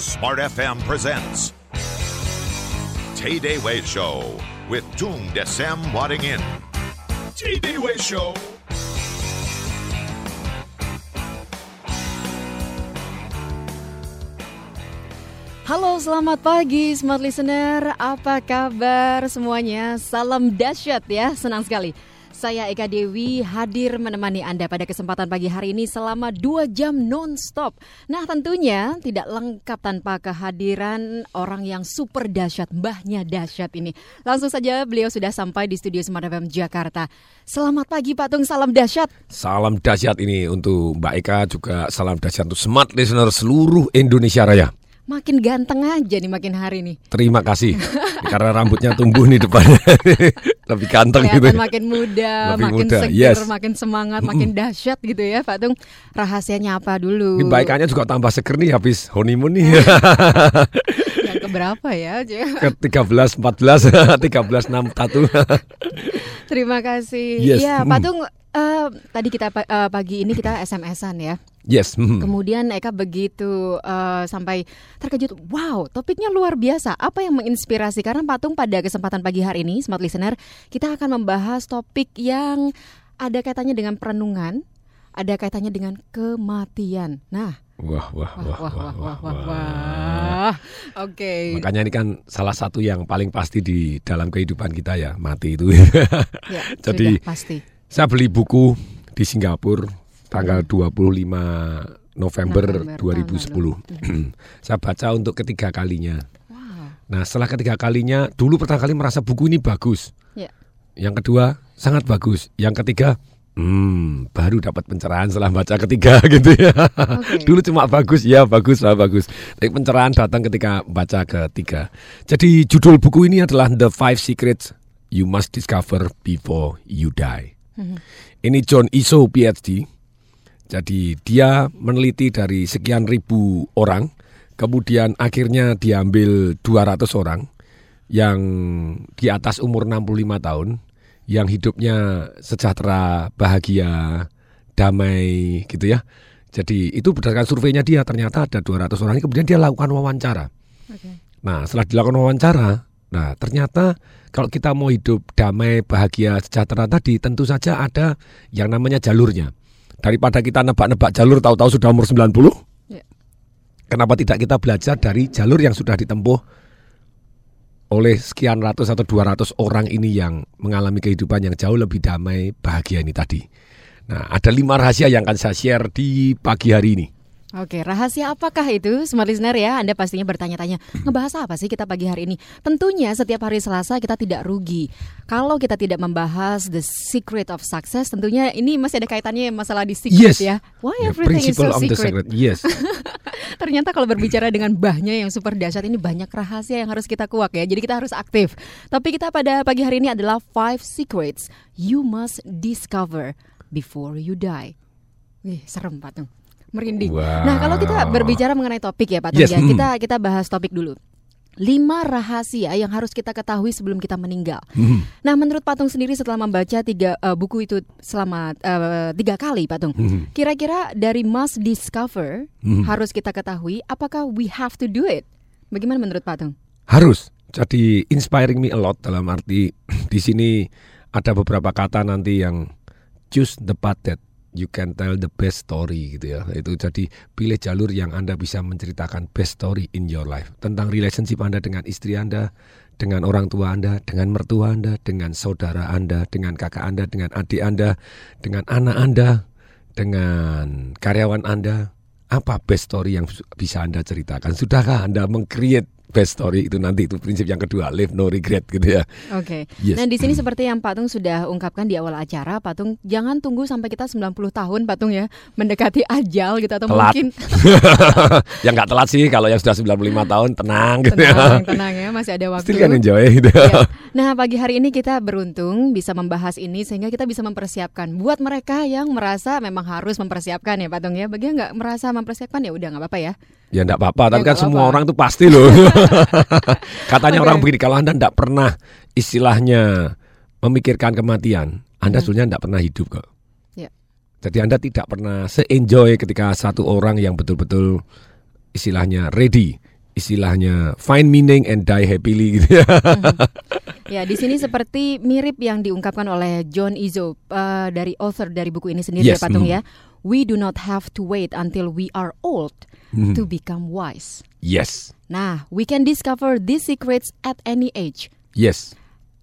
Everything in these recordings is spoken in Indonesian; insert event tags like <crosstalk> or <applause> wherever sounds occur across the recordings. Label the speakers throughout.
Speaker 1: Smart FM presents Tay Day Way Show with Tung Desem Wadding In. Tay Day Way Show.
Speaker 2: Halo, selamat pagi Smart Listener. Apa kabar semuanya? Salam dahsyat ya, senang sekali. Saya Eka Dewi hadir menemani Anda pada kesempatan pagi hari ini selama 2 jam non-stop. Nah tentunya tidak lengkap tanpa kehadiran orang yang super dahsyat, mbahnya dahsyat ini. Langsung saja beliau sudah sampai di studio Smart FM Jakarta. Selamat pagi Pak Tung, salam dahsyat.
Speaker 3: Salam dahsyat ini untuk Mbak Eka juga salam dahsyat untuk smart listener seluruh Indonesia Raya.
Speaker 2: Makin ganteng aja nih makin hari nih.
Speaker 3: Terima kasih <laughs> karena rambutnya tumbuh nih depannya <laughs> lebih ganteng gitu.
Speaker 2: Kelihatan makin muda,
Speaker 3: Lebih
Speaker 2: makin
Speaker 3: muda,
Speaker 2: seger,
Speaker 3: yes.
Speaker 2: makin semangat, makin dahsyat gitu ya Pak Tung. Rahasianya apa dulu?
Speaker 3: Ekanya juga tambah seger nih habis honeymoon nih. <laughs>
Speaker 2: Yang keberapa ya?
Speaker 3: Ke 13, 14, 13, 61.
Speaker 2: Terima kasih.
Speaker 3: Yes.
Speaker 2: Iya, Pak. Tung. eh, tadi kita eh, pagi ini kita SMS-an ya.
Speaker 3: Yes. Mm.
Speaker 2: Kemudian Eka begitu uh, sampai terkejut, wow, topiknya luar biasa. Apa yang menginspirasi? Karena Patung pada kesempatan pagi hari ini, smart listener, kita akan membahas topik yang ada kaitannya dengan perenungan, ada kaitannya dengan kematian. Nah,
Speaker 3: Wah wah
Speaker 2: wah
Speaker 3: wah
Speaker 2: wah wah wah. wah, wah. Oke. Okay.
Speaker 3: Makanya ini kan salah satu yang paling pasti di dalam kehidupan kita ya mati itu.
Speaker 2: ya, <laughs>
Speaker 3: Jadi
Speaker 2: pasti.
Speaker 3: Saya beli buku di Singapura tanggal 25 November,
Speaker 2: November,
Speaker 3: 2010. <clears throat> Saya baca untuk ketiga kalinya.
Speaker 2: Wow.
Speaker 3: Nah, setelah ketiga kalinya, dulu pertama kali merasa buku ini bagus.
Speaker 2: Ya.
Speaker 3: Yang kedua, sangat bagus. Yang ketiga, hmm, baru dapat pencerahan setelah baca ketiga <laughs> gitu ya.
Speaker 2: Oke.
Speaker 3: Dulu cuma bagus, ya bagus lah bagus. Tapi pencerahan datang ketika baca ketiga. Jadi judul buku ini adalah The Five Secrets You Must Discover Before You Die. Ini John Iso PhD. Jadi dia meneliti dari sekian ribu orang, kemudian akhirnya diambil 200 orang yang di atas umur 65 tahun, yang hidupnya sejahtera, bahagia, damai gitu ya. Jadi itu berdasarkan surveinya dia ternyata ada 200 orang ini kemudian dia lakukan wawancara.
Speaker 2: Oke.
Speaker 3: Nah, setelah dilakukan wawancara, nah ternyata kalau kita mau hidup damai, bahagia, sejahtera tadi, tentu saja ada yang namanya jalurnya. Daripada kita nebak-nebak jalur tahu-tahu sudah umur 90,
Speaker 2: Ya.
Speaker 3: kenapa tidak kita belajar dari jalur yang sudah ditempuh oleh sekian ratus atau 200 orang ini yang mengalami kehidupan yang jauh lebih damai, bahagia ini tadi. Nah, ada lima rahasia yang akan saya share di pagi hari ini.
Speaker 2: Oke, rahasia apakah itu? Smart listener ya, Anda pastinya bertanya-tanya, ngebahas apa sih kita pagi hari ini? Tentunya setiap hari Selasa kita tidak rugi. Kalau kita tidak membahas the secret of success, tentunya ini masih ada kaitannya masalah di secret
Speaker 3: Yes.
Speaker 2: ya. Why
Speaker 3: The
Speaker 2: everything is so secret?
Speaker 3: secret. Yes. <laughs>
Speaker 2: Ternyata kalau berbicara dengan bahnya yang super dahsyat ini banyak rahasia yang harus kita kuak ya. Jadi kita harus aktif. Tapi kita pada pagi hari ini adalah five secrets you must discover before you die. Wih, serem Pak Tung. Merinding.
Speaker 3: Wow.
Speaker 2: Nah, kalau kita berbicara mengenai topik ya Pak
Speaker 3: Yes,
Speaker 2: ya, kita kita bahas topik dulu. Lima rahasia yang harus kita ketahui sebelum kita meninggal.
Speaker 3: Hmm.
Speaker 2: Nah, menurut Patung sendiri setelah membaca tiga eh, buku itu selama eh, tiga kali, Patung,
Speaker 3: Hmm.
Speaker 2: kira-kira dari must discover
Speaker 3: Hmm.
Speaker 2: harus kita ketahui, apakah we have to do it? Bagaimana menurut Patung?
Speaker 3: Harus. Jadi inspiring me a lot dalam arti di sini ada beberapa kata nanti yang choose the path that you can tell the best story gitu ya. Itu jadi pilih jalur yang Anda bisa menceritakan best story in your life tentang relationship Anda dengan istri Anda, dengan orang tua Anda, dengan mertua Anda, dengan saudara Anda, dengan kakak Anda, dengan adik Anda, dengan anak Anda, dengan karyawan Anda. Apa best story yang bisa Anda ceritakan? Sudahkah Anda meng-create best story itu nanti itu prinsip yang kedua live no regret gitu ya.
Speaker 2: Oke.
Speaker 3: Yes.
Speaker 2: Nah, di sini seperti yang Patung sudah ungkapkan di awal acara, Patung jangan tunggu sampai kita 90 tahun, Patung ya, mendekati ajal gitu atau
Speaker 3: Telat.
Speaker 2: mungkin <laughs>
Speaker 3: yang nggak telat sih kalau yang sudah 95 tahun tenang gitu ya.
Speaker 2: tenang, tenang ya, masih ada waktu.
Speaker 3: Still kan enjoy gitu.
Speaker 2: Ya. Nah, pagi hari ini kita beruntung bisa membahas ini sehingga kita bisa mempersiapkan buat mereka yang merasa memang harus mempersiapkan ya, Patung ya. Bagi yang nggak merasa mempersiapkan ya udah nggak apa-apa ya.
Speaker 3: Ya enggak apa-apa, tapi
Speaker 2: Ya,
Speaker 3: kan
Speaker 2: nggak
Speaker 3: semua orang itu pasti loh. <laughs> Katanya
Speaker 2: Oke.
Speaker 3: orang begini, kalau Anda enggak pernah istilahnya memikirkan kematian, Anda
Speaker 2: Hmm.
Speaker 3: sebenarnya enggak pernah hidup kok.
Speaker 2: Ya.
Speaker 3: Jadi Anda tidak pernah se-enjoy ketika satu orang yang betul-betul istilahnya ready, istilahnya find meaning and die happily gitu ya. <laughs>
Speaker 2: Ya, di sini seperti mirip yang diungkapkan oleh John Izzo uh, dari author dari buku ini sendiri
Speaker 3: Yes,
Speaker 2: ya Patung
Speaker 3: mm.
Speaker 2: ya. We do not have to wait until we are old
Speaker 3: Mm-hmm.
Speaker 2: to become wise.
Speaker 3: Yes.
Speaker 2: Nah, we can discover these secrets at any age.
Speaker 3: Yes.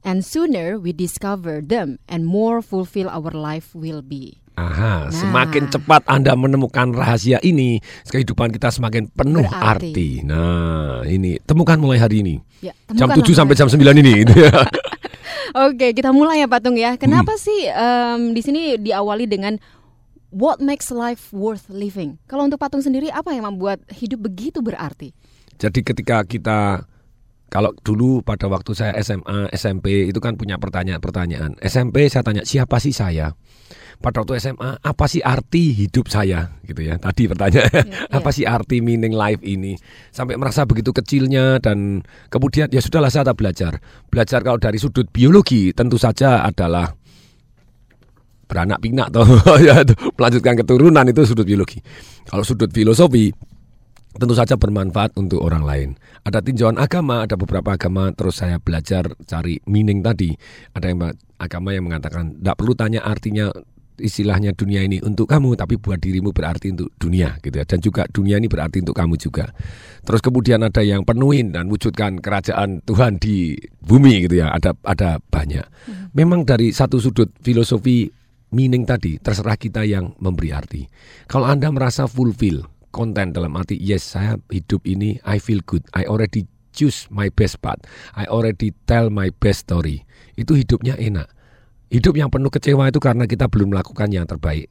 Speaker 2: And sooner we discover them and more fulfill our life will be.
Speaker 3: Aha,
Speaker 2: Nah.
Speaker 3: semakin cepat Anda menemukan rahasia ini, kehidupan kita semakin penuh
Speaker 2: Berarti.
Speaker 3: arti. Nah, ini temukan mulai hari ini.
Speaker 2: Ya,
Speaker 3: Jam
Speaker 2: temukanlah
Speaker 3: 7 sampai jam 9 ini. gitu ya. <laughs>
Speaker 2: Oke, kita mulai ya Patung ya. Kenapa
Speaker 3: Hmm.
Speaker 2: sih em, di sini diawali dengan what makes life worth living? Kalau untuk Patung sendiri apa yang membuat hidup begitu berarti?
Speaker 3: Jadi ketika kita kalau dulu pada waktu saya SMA, SMP itu kan punya pertanyaan-pertanyaan. SMP saya tanya siapa sih saya? Pada waktu SMA apa sih arti hidup saya gitu ya. Tadi pertanyaan <laughs>
Speaker 2: Iya,
Speaker 3: apa sih arti meaning life ini? Sampai merasa begitu kecilnya dan kemudian ya sudahlah saya tak belajar. Belajar kalau dari sudut biologi tentu saja adalah beranak pinak toh <laughs> ya itu, melanjutkan keturunan itu sudut biologi. Kalau sudut filosofi tentu saja bermanfaat untuk orang lain. Ada tinjauan agama, ada beberapa agama terus saya belajar cari meaning tadi. Ada yang agama yang mengatakan tidak perlu tanya artinya istilahnya dunia ini untuk kamu tapi buat dirimu berarti untuk dunia gitu ya. Dan juga dunia ini berarti untuk kamu juga. Terus kemudian ada yang penuhin dan wujudkan kerajaan Tuhan di bumi gitu ya. Ada ada banyak. Memang dari satu sudut filosofi meaning tadi terserah kita yang memberi arti. Kalau anda merasa fulfill konten dalam arti yes saya hidup ini I feel good. I already choose my best path. I already tell my best story. Itu hidupnya enak. Hidup yang penuh kecewa itu karena kita belum melakukan yang terbaik.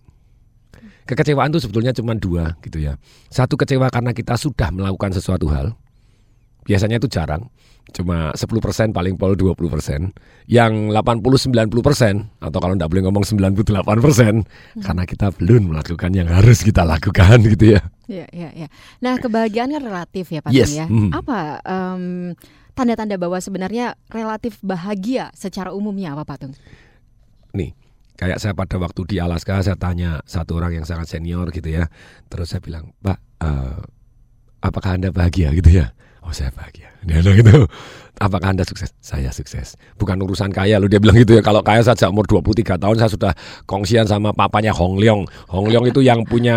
Speaker 3: Kekecewaan itu sebetulnya cuma dua gitu ya. Satu kecewa karena kita sudah melakukan sesuatu hal biasanya itu jarang cuma 10% paling pol 20% yang 80-90% atau kalau tidak boleh ngomong 98% karena kita belum melakukan yang harus kita lakukan gitu ya
Speaker 2: Ya, ya, ya. Nah, kebahagiaan kan relatif ya, Pak
Speaker 3: Yes,
Speaker 2: ya.
Speaker 3: mhm.
Speaker 2: Apa em, tanda-tanda bahwa sebenarnya relatif bahagia secara umumnya apa, Pak Tung?
Speaker 3: nih kayak saya pada waktu di Alaska saya tanya satu orang yang sangat senior gitu ya terus saya bilang Pak eh, apakah anda bahagia gitu ya oh saya bahagia. <laughs> Dia bilang gitu. Apakah anda sukses? Saya sukses. Bukan urusan kaya loh dia bilang gitu ya. Kalau kaya saja umur 23 tahun saya sudah kongsian sama papanya Hong Leong. Hong Leong itu yang punya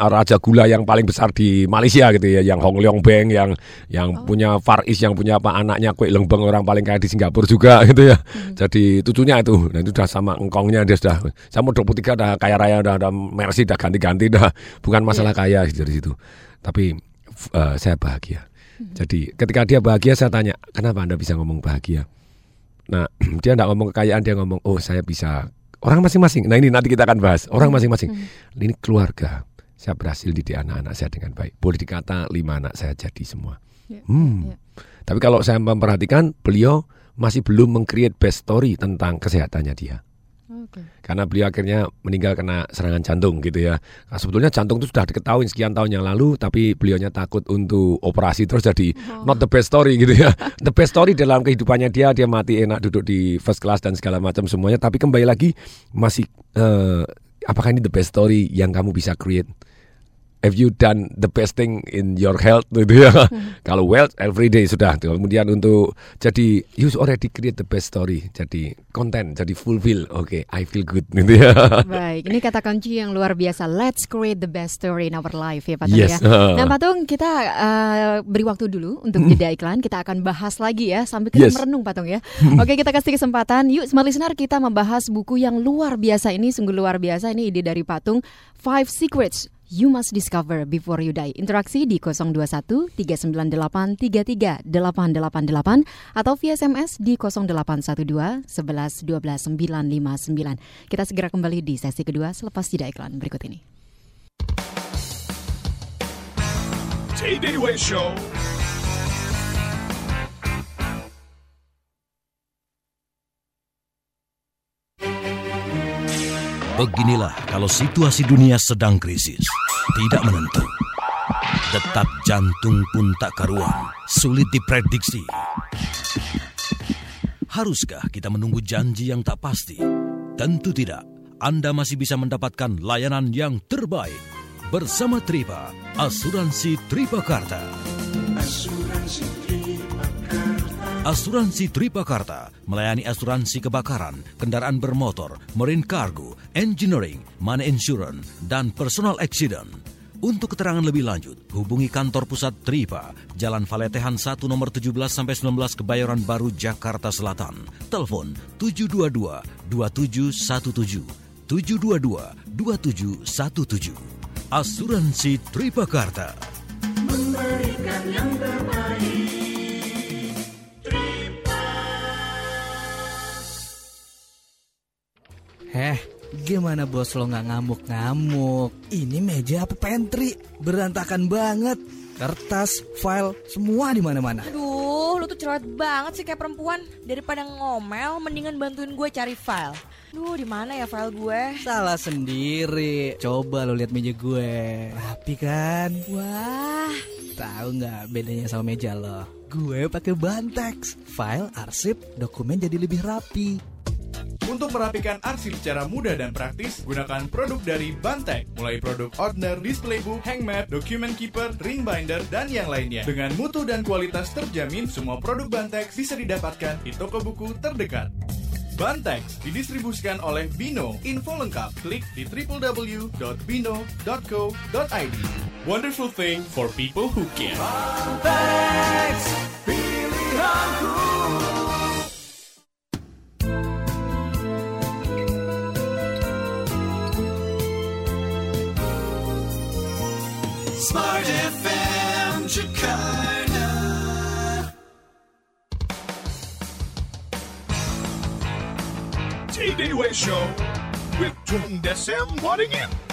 Speaker 3: raja gula yang paling besar di Malaysia gitu ya. Yang Hong Leong Bank yang yang punya Far East yang punya apa anaknya Kwek Leng Beng orang paling kaya di Singapura juga <laughs> gitu ya. Jadi cucunya itu. Dan itu udah sama engkongnya dia sudah saya umur 23 udah kaya raya udah, udah Mercy udah ganti-ganti udah. Bukan masalah kaya gitu dari situ. Tapi eh, saya bahagia jadi ketika dia bahagia saya tanya kenapa anda bisa ngomong bahagia? Nah <clears throat> dia tidak ngomong kekayaan dia ngomong oh saya bisa orang masing-masing. Nah ini nanti kita akan bahas orang masing-masing. Ini keluarga. Saya berhasil didik anak-anak saya dengan baik. Boleh dikata lima anak saya jadi semua.
Speaker 2: Ya,
Speaker 3: Hmm.
Speaker 2: ya.
Speaker 3: Tapi kalau saya memperhatikan, beliau masih belum meng-create best story tentang kesehatannya dia.
Speaker 2: Oke.
Speaker 3: Karena beliau akhirnya meninggal kena serangan jantung gitu ya. Nah, sebetulnya jantung itu sudah diketahui sekian tahun yang lalu, tapi beliaunya takut untuk operasi terus jadi not the best story gitu ya. <laughs> The best story dalam kehidupannya dia, dia mati enak duduk di first class dan segala macam semuanya. Tapi kembali lagi masih eh, apakah ini the best story yang kamu bisa create? Have you done the best thing in your health <laughs> gitu ya? Kalau wealth every day sudah. Kemudian untuk jadi you already create the best story. Jadi konten, jadi fulfill. Oke, I feel good <laughs> gitu ya.
Speaker 2: Baik, ini kata kunci yang luar biasa. Let's create the best story in our life ya, Pak Tung
Speaker 3: Yes.
Speaker 2: ya. <laughs> Nah, Pak Tung, kita eh, beri waktu dulu untuk jeda iklan. Kita akan bahas lagi ya sambil kita
Speaker 3: Yes.
Speaker 2: merenung, Pak Tung ya. Oke, kita kasih kesempatan. Yuk, smart listener, kita membahas buku yang luar biasa ini, sungguh luar biasa. Ini ide dari Patung, Five Secrets You must discover before you die. Interaksi di 021 398 33 888 atau via SMS di 0812 11 12 959. Kita segera kembali di sesi kedua selepas jeda iklan berikut ini.
Speaker 1: Way Show.
Speaker 4: Beginilah kalau situasi dunia sedang krisis, tidak menentu. Detak jantung pun tak karuan, sulit diprediksi. Haruskah kita menunggu janji yang tak pasti? Tentu tidak. Anda masih bisa mendapatkan layanan yang terbaik bersama Tripa, asuransi Tripakarta. Asuransi Tripakarta melayani asuransi kebakaran, kendaraan bermotor, marine cargo, engineering, money insurance, dan personal accident. Untuk keterangan lebih lanjut, hubungi kantor pusat Tripa, Jalan Valetehan 1 nomor 17 sampai 19 Kebayoran Baru Jakarta Selatan. Telepon 722 2717 722 2717. Asuransi Tripakarta.
Speaker 5: Memberikan yang terbaik.
Speaker 6: Heh, gimana bos lo nggak ngamuk-ngamuk? Ini meja apa pantry? Berantakan banget. Kertas, file, semua di mana-mana.
Speaker 7: Aduh, lu tuh cerewet banget sih kayak perempuan. Daripada ngomel, mendingan bantuin gue cari file. Duh, di mana ya file gue?
Speaker 6: Salah sendiri. Coba lo lihat meja gue. Rapi kan?
Speaker 7: Wah,
Speaker 6: Tahu nggak bedanya sama meja lo? Gue pakai Bantex. File, arsip, dokumen jadi lebih rapi.
Speaker 8: Untuk merapikan arsip secara mudah dan praktis, gunakan produk dari Bantek, mulai produk Ordner, Display Book, Hangmap, Document Keeper, Ring Binder, dan yang lainnya. Dengan mutu dan kualitas terjamin, semua produk Bantek bisa didapatkan di toko buku terdekat. Bantex didistribusikan oleh Bino. Info lengkap klik di www.bino.co.id. Wonderful thing for people who care.
Speaker 5: Smart FM Jakarta.
Speaker 1: TD Way Show with Tung Desem Waddingin.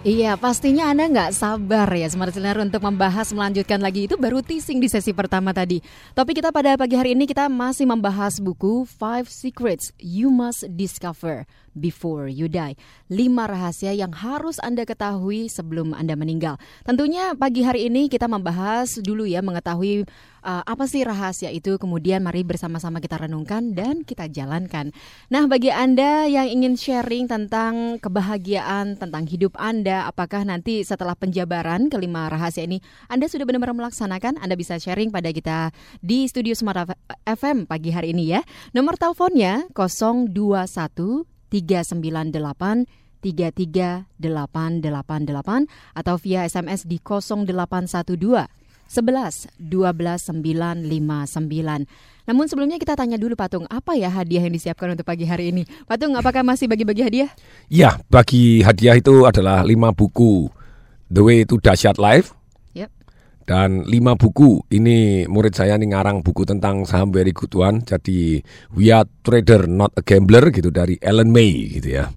Speaker 2: Iya, pastinya Anda nggak sabar ya Smart Listener untuk membahas melanjutkan lagi itu baru teasing di sesi pertama tadi. Topik kita pada pagi hari ini kita masih membahas buku Five Secrets You Must Discover Before You Die. Lima rahasia yang harus Anda ketahui sebelum Anda meninggal. Tentunya pagi hari ini kita membahas dulu ya mengetahui uh, apa sih rahasia itu. Kemudian mari bersama-sama kita renungkan dan kita jalankan. Nah, bagi Anda yang ingin sharing tentang kebahagiaan, tentang hidup Anda, apakah nanti setelah penjabaran kelima rahasia ini Anda sudah benar-benar melaksanakan? Anda bisa sharing pada kita di studio Smart FM pagi hari ini ya. Nomor teleponnya 021 398 33888 atau via SMS di 0812 11 12 959. Namun sebelumnya kita tanya dulu Patung, apa ya hadiah yang disiapkan untuk pagi hari ini? Patung, apakah masih bagi-bagi hadiah?
Speaker 3: Ya, bagi hadiah itu adalah lima buku The Way to Dahsyat Life
Speaker 2: Yep.
Speaker 3: dan lima buku. Ini murid saya nih ngarang buku tentang saham very good one. Jadi We Are Trader Not a Gambler gitu dari Ellen May gitu ya.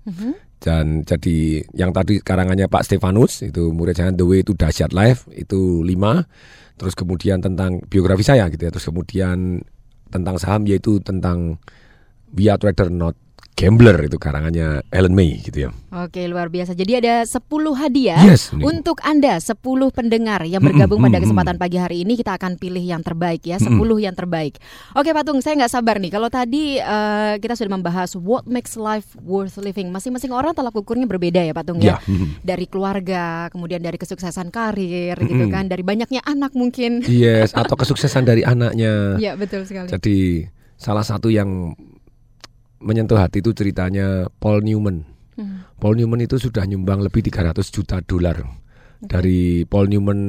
Speaker 3: Dan jadi yang tadi karangannya Pak Stefanus itu murid saya The Way to Dahsyat Life itu lima. Terus kemudian tentang biografi saya gitu ya. Terus kemudian tentang saham yaitu tentang We Are Trader Not Gambler itu karangannya Ellen May gitu ya.
Speaker 2: Oke, luar biasa. Jadi ada 10 hadiah
Speaker 3: Yes, ini.
Speaker 2: untuk Anda, 10 pendengar yang bergabung pada kesempatan pagi hari ini kita akan pilih yang terbaik ya, 10 yang terbaik. Oke, Patung, saya nggak sabar nih. Kalau tadi eh, kita sudah membahas what makes life worth living. Masing-masing orang tolak ukurnya berbeda ya, Patung ya.
Speaker 3: Ya.
Speaker 2: Dari keluarga, kemudian dari kesuksesan karir gitu kan, dari banyaknya anak mungkin.
Speaker 3: Yes, atau kesuksesan dari anaknya.
Speaker 2: Iya, <laughs> betul sekali.
Speaker 3: Jadi salah satu yang menyentuh hati itu ceritanya Paul Newman.
Speaker 2: Hmm.
Speaker 3: Paul Newman itu sudah nyumbang lebih 300 juta dolar. Dari Paul Newman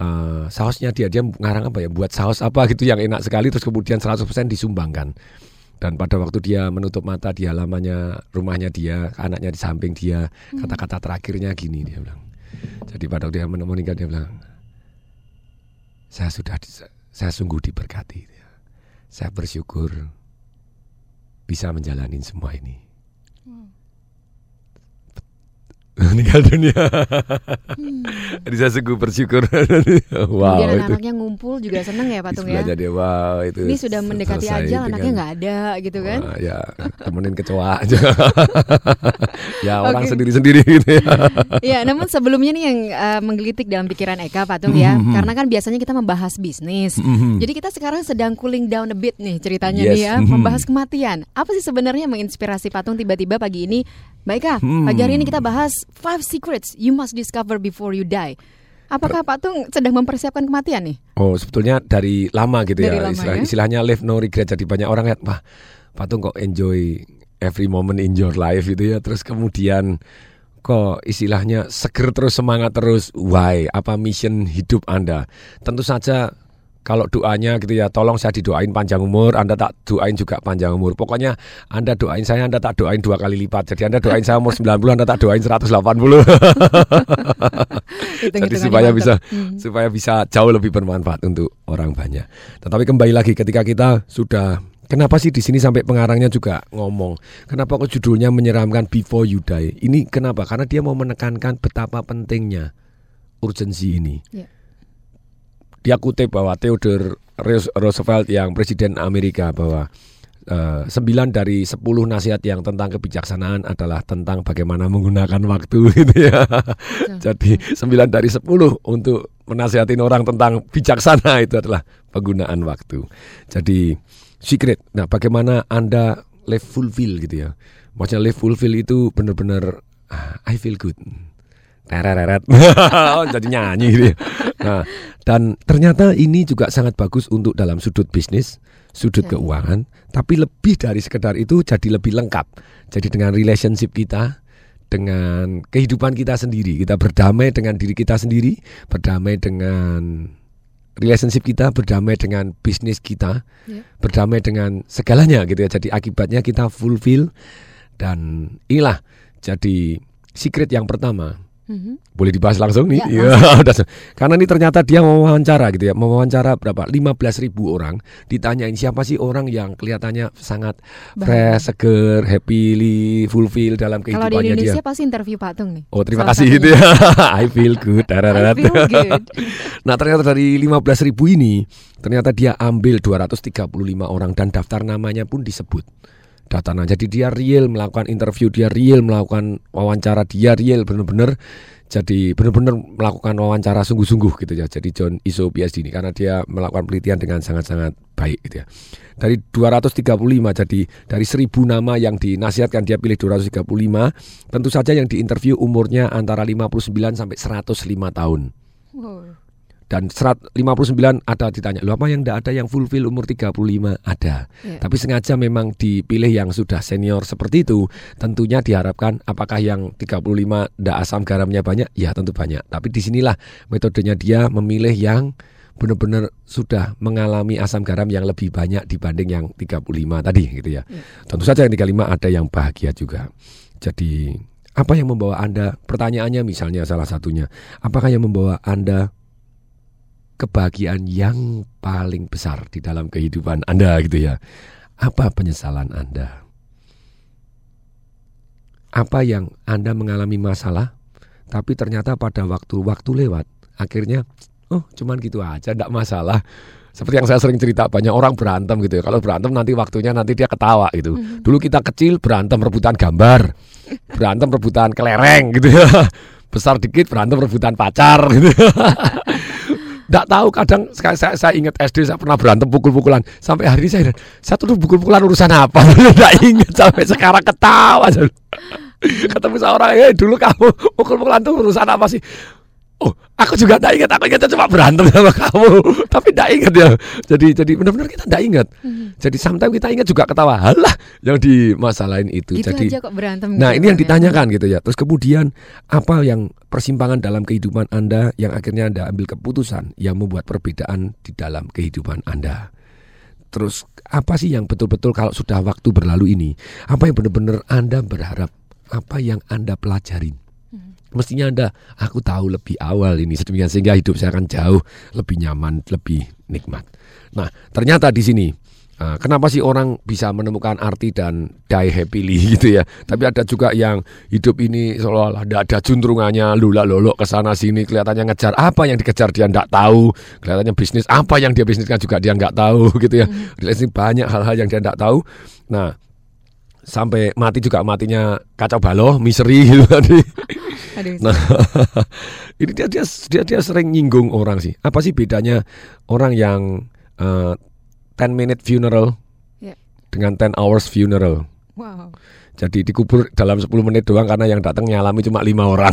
Speaker 3: uh, sausnya dia dia ngarang apa ya? Buat saus apa gitu yang enak sekali terus kemudian 100% disumbangkan. Dan pada waktu dia menutup mata di halamannya rumahnya dia anaknya di samping dia kata-kata terakhirnya gini dia bilang. Jadi pada waktu dia men- meninggal dia bilang saya sudah saya sungguh diberkati saya bersyukur bisa menjalani semua ini <laughs> meninggal dunia. Jadi saya sungguh bersyukur. <laughs> wow,
Speaker 2: Kemudian
Speaker 3: itu.
Speaker 2: anak-anaknya ngumpul juga seneng ya, Patung ya.
Speaker 3: dia wow itu.
Speaker 2: Ini sudah mendekati ajal, anaknya nggak ada gitu kan.
Speaker 3: Wah, ya temenin kecoa <laughs> aja. ya orang sendiri-sendiri gitu ya.
Speaker 2: Ya, namun sebelumnya nih yang eh, menggelitik dalam pikiran Eka Patung ya,
Speaker 3: Mhm.
Speaker 2: karena kan biasanya kita membahas bisnis.
Speaker 3: Mhm.
Speaker 2: Jadi kita sekarang sedang cooling down a bit nih ceritanya
Speaker 3: Yes,
Speaker 2: nih ya, membahas kematian. Apa sih sebenarnya yang menginspirasi Patung tiba-tiba pagi ini Ika,
Speaker 3: Hmm.
Speaker 2: pagi hari ini kita bahas five secrets you must discover before you die. Apakah Pak Tung sedang mempersiapkan kematian nih?
Speaker 3: Oh, sebetulnya dari lama gitu
Speaker 2: Dari
Speaker 3: ya.
Speaker 2: lama
Speaker 3: Istilah-
Speaker 2: ya.
Speaker 3: Istilahnya live no regret. Jadi banyak orang lihat, wah, Patung kok enjoy every moment in your life gitu ya. Terus kemudian kok istilahnya seger terus semangat terus. Why? Apa mission hidup Anda? Tentu saja kalau doanya gitu ya, tolong saya didoain panjang umur, Anda tak doain juga panjang umur. Pokoknya Anda doain saya, Anda tak doain dua kali lipat. Jadi Anda doain saya umur <laughs> 90, Anda tak doain 180. Jadi supaya bisa
Speaker 2: Hmm.
Speaker 3: supaya bisa jauh lebih bermanfaat untuk orang banyak. Tetapi kembali lagi ketika kita sudah Kenapa sih di sini sampai pengarangnya juga ngomong? Kenapa kok judulnya menyeramkan Before You Die? Ini kenapa? Karena dia mau menekankan betapa pentingnya urgensi ini.
Speaker 2: Ya.
Speaker 3: Dia kutip bahwa Theodore Roos- Roosevelt yang presiden Amerika bahwa eh, sembilan dari sepuluh nasihat yang tentang kebijaksanaan adalah tentang bagaimana menggunakan waktu <laughs> gitu ya. Jadi sembilan dari sepuluh untuk menasihatin orang tentang bijaksana <laughs> itu adalah penggunaan waktu. Jadi secret. Nah, bagaimana Anda live fulfill gitu ya. Maksudnya live fulfill itu benar-benar ah, I feel good. Tereret. <laughs> <laughs> Oh, jadi nyanyi gitu ya. Nah, dan ternyata ini juga sangat bagus untuk dalam sudut bisnis, sudut
Speaker 2: Oke.
Speaker 3: keuangan, tapi lebih dari sekedar itu jadi lebih lengkap. Jadi dengan relationship kita, dengan kehidupan kita sendiri, kita berdamai dengan diri kita sendiri, berdamai dengan relationship kita, berdamai dengan bisnis kita,
Speaker 2: Ya.
Speaker 3: berdamai dengan segalanya gitu ya. Jadi akibatnya kita fulfill dan inilah jadi secret yang pertama.
Speaker 2: Mhm.
Speaker 3: Boleh dibahas langsung nih?
Speaker 2: Ya,
Speaker 3: Iya, <laughs> udah. Karena ini ternyata dia mau wawancara gitu ya. Mau wawancara berapa? 15 ribu orang. Ditanyain siapa sih orang yang kelihatannya sangat
Speaker 2: Bahagia.
Speaker 3: fresh, seger, happily, fulfill dalam
Speaker 2: Kalau di
Speaker 3: kehidupannya
Speaker 2: Indonesia
Speaker 3: dia.
Speaker 2: pasti interview Pak Tung nih.
Speaker 3: Oh terima kasih gitu
Speaker 2: satunya.
Speaker 3: ya. <laughs> I feel good.
Speaker 2: I feel good. <laughs>
Speaker 3: Nah ternyata dari 15 ribu ini Ternyata dia ambil 235 orang Dan daftar namanya pun disebut Daftar nama. Jadi dia real melakukan interview Dia real melakukan wawancara Dia real benar-benar Jadi benar-benar melakukan wawancara sungguh-sungguh gitu ya Jadi John Iso PhD ini Karena dia melakukan penelitian dengan sangat-sangat baik gitu ya Dari 235 jadi dari 1000 nama yang dinasihatkan Dia pilih 235 Tentu saja yang diinterview umurnya antara 59 sampai 105 tahun. Dan serat 59 ada ditanya, "Loh apa yang tidak ada yang fulfill umur 35?" Ada.
Speaker 2: Ya.
Speaker 3: Tapi sengaja memang dipilih yang sudah senior seperti itu. Tentunya diharapkan apakah yang 35 tidak asam garamnya banyak? Ya, tentu banyak. Tapi di sinilah metodenya dia memilih yang benar-benar sudah mengalami asam garam yang lebih banyak dibanding yang 35 tadi gitu ya. Tentu saja yang 35 ada yang bahagia juga. Jadi apa yang membawa Anda pertanyaannya misalnya salah satunya, apakah yang membawa Anda kebahagiaan yang paling besar di dalam kehidupan Anda gitu ya. Apa penyesalan Anda? Apa yang Anda mengalami masalah tapi ternyata pada waktu-waktu lewat akhirnya oh cuman gitu aja enggak masalah. Seperti yang saya sering cerita banyak orang berantem gitu ya. Kalau berantem nanti waktunya nanti dia ketawa gitu. Dulu kita kecil berantem rebutan gambar. Berantem rebutan kelereng gitu ya. <laughs> Besar dikit berantem rebutan pacar gitu. <laughs> Nggak tahu kadang saya, saya, saya ingat SD saya pernah berantem pukul-pukulan. Sampai hari ini saya saya tuh pukul-pukulan urusan apa? <laughs> Nggak ingat sampai sekarang ketawa. <laughs> Ketemu seorang eh dulu kamu pukul-pukulan tuh urusan apa sih Oh, aku juga tidak ingat. Aku ingatnya cuma berantem sama kamu, <laughs> tapi tidak ingat ya. Jadi, jadi benar-benar kita tidak ingat. Jadi, sometimes kita ingat juga ketawa. Halah, yang dimasalahin itu.
Speaker 2: Gitu
Speaker 3: jadi,
Speaker 2: aja kok berantem.
Speaker 3: Nah
Speaker 2: gitu,
Speaker 3: ini yang
Speaker 2: ya.
Speaker 3: ditanyakan gitu ya. Terus kemudian apa yang persimpangan dalam kehidupan Anda yang akhirnya Anda ambil keputusan yang membuat perbedaan di dalam kehidupan Anda. Terus apa sih yang betul-betul kalau sudah waktu berlalu ini, apa yang benar-benar Anda berharap, apa yang Anda pelajarin? Mestinya Anda, aku tahu lebih awal ini sedemikian sehingga hidup saya akan jauh lebih nyaman, lebih nikmat. Nah, ternyata di sini ah, kenapa sih orang bisa menemukan arti dan die happily <laughs> gitu ya? Tapi ada juga yang hidup ini seolah-olah ada, ada juntrungannya, lula lolok ke sana sini, kelihatannya ngejar apa yang dikejar dia nggak tahu, kelihatannya bisnis apa yang dia bisniskan juga dia nggak tahu <laughs> gitu ya. Relasi banyak hal-hal yang dia nggak tahu. Nah, sampai mati juga matinya kacau balau, misery gitu tadi. <laughs>
Speaker 2: Aduh,
Speaker 3: Nah, <laughs> ini dia, dia dia dia sering nyinggung orang sih. Apa sih bedanya orang yang eh, 10 minute funeral
Speaker 2: Ya.
Speaker 3: dengan 10 hours funeral?
Speaker 2: Wow.
Speaker 3: Jadi dikubur dalam 10 menit doang karena yang datang nyalami cuma lima orang.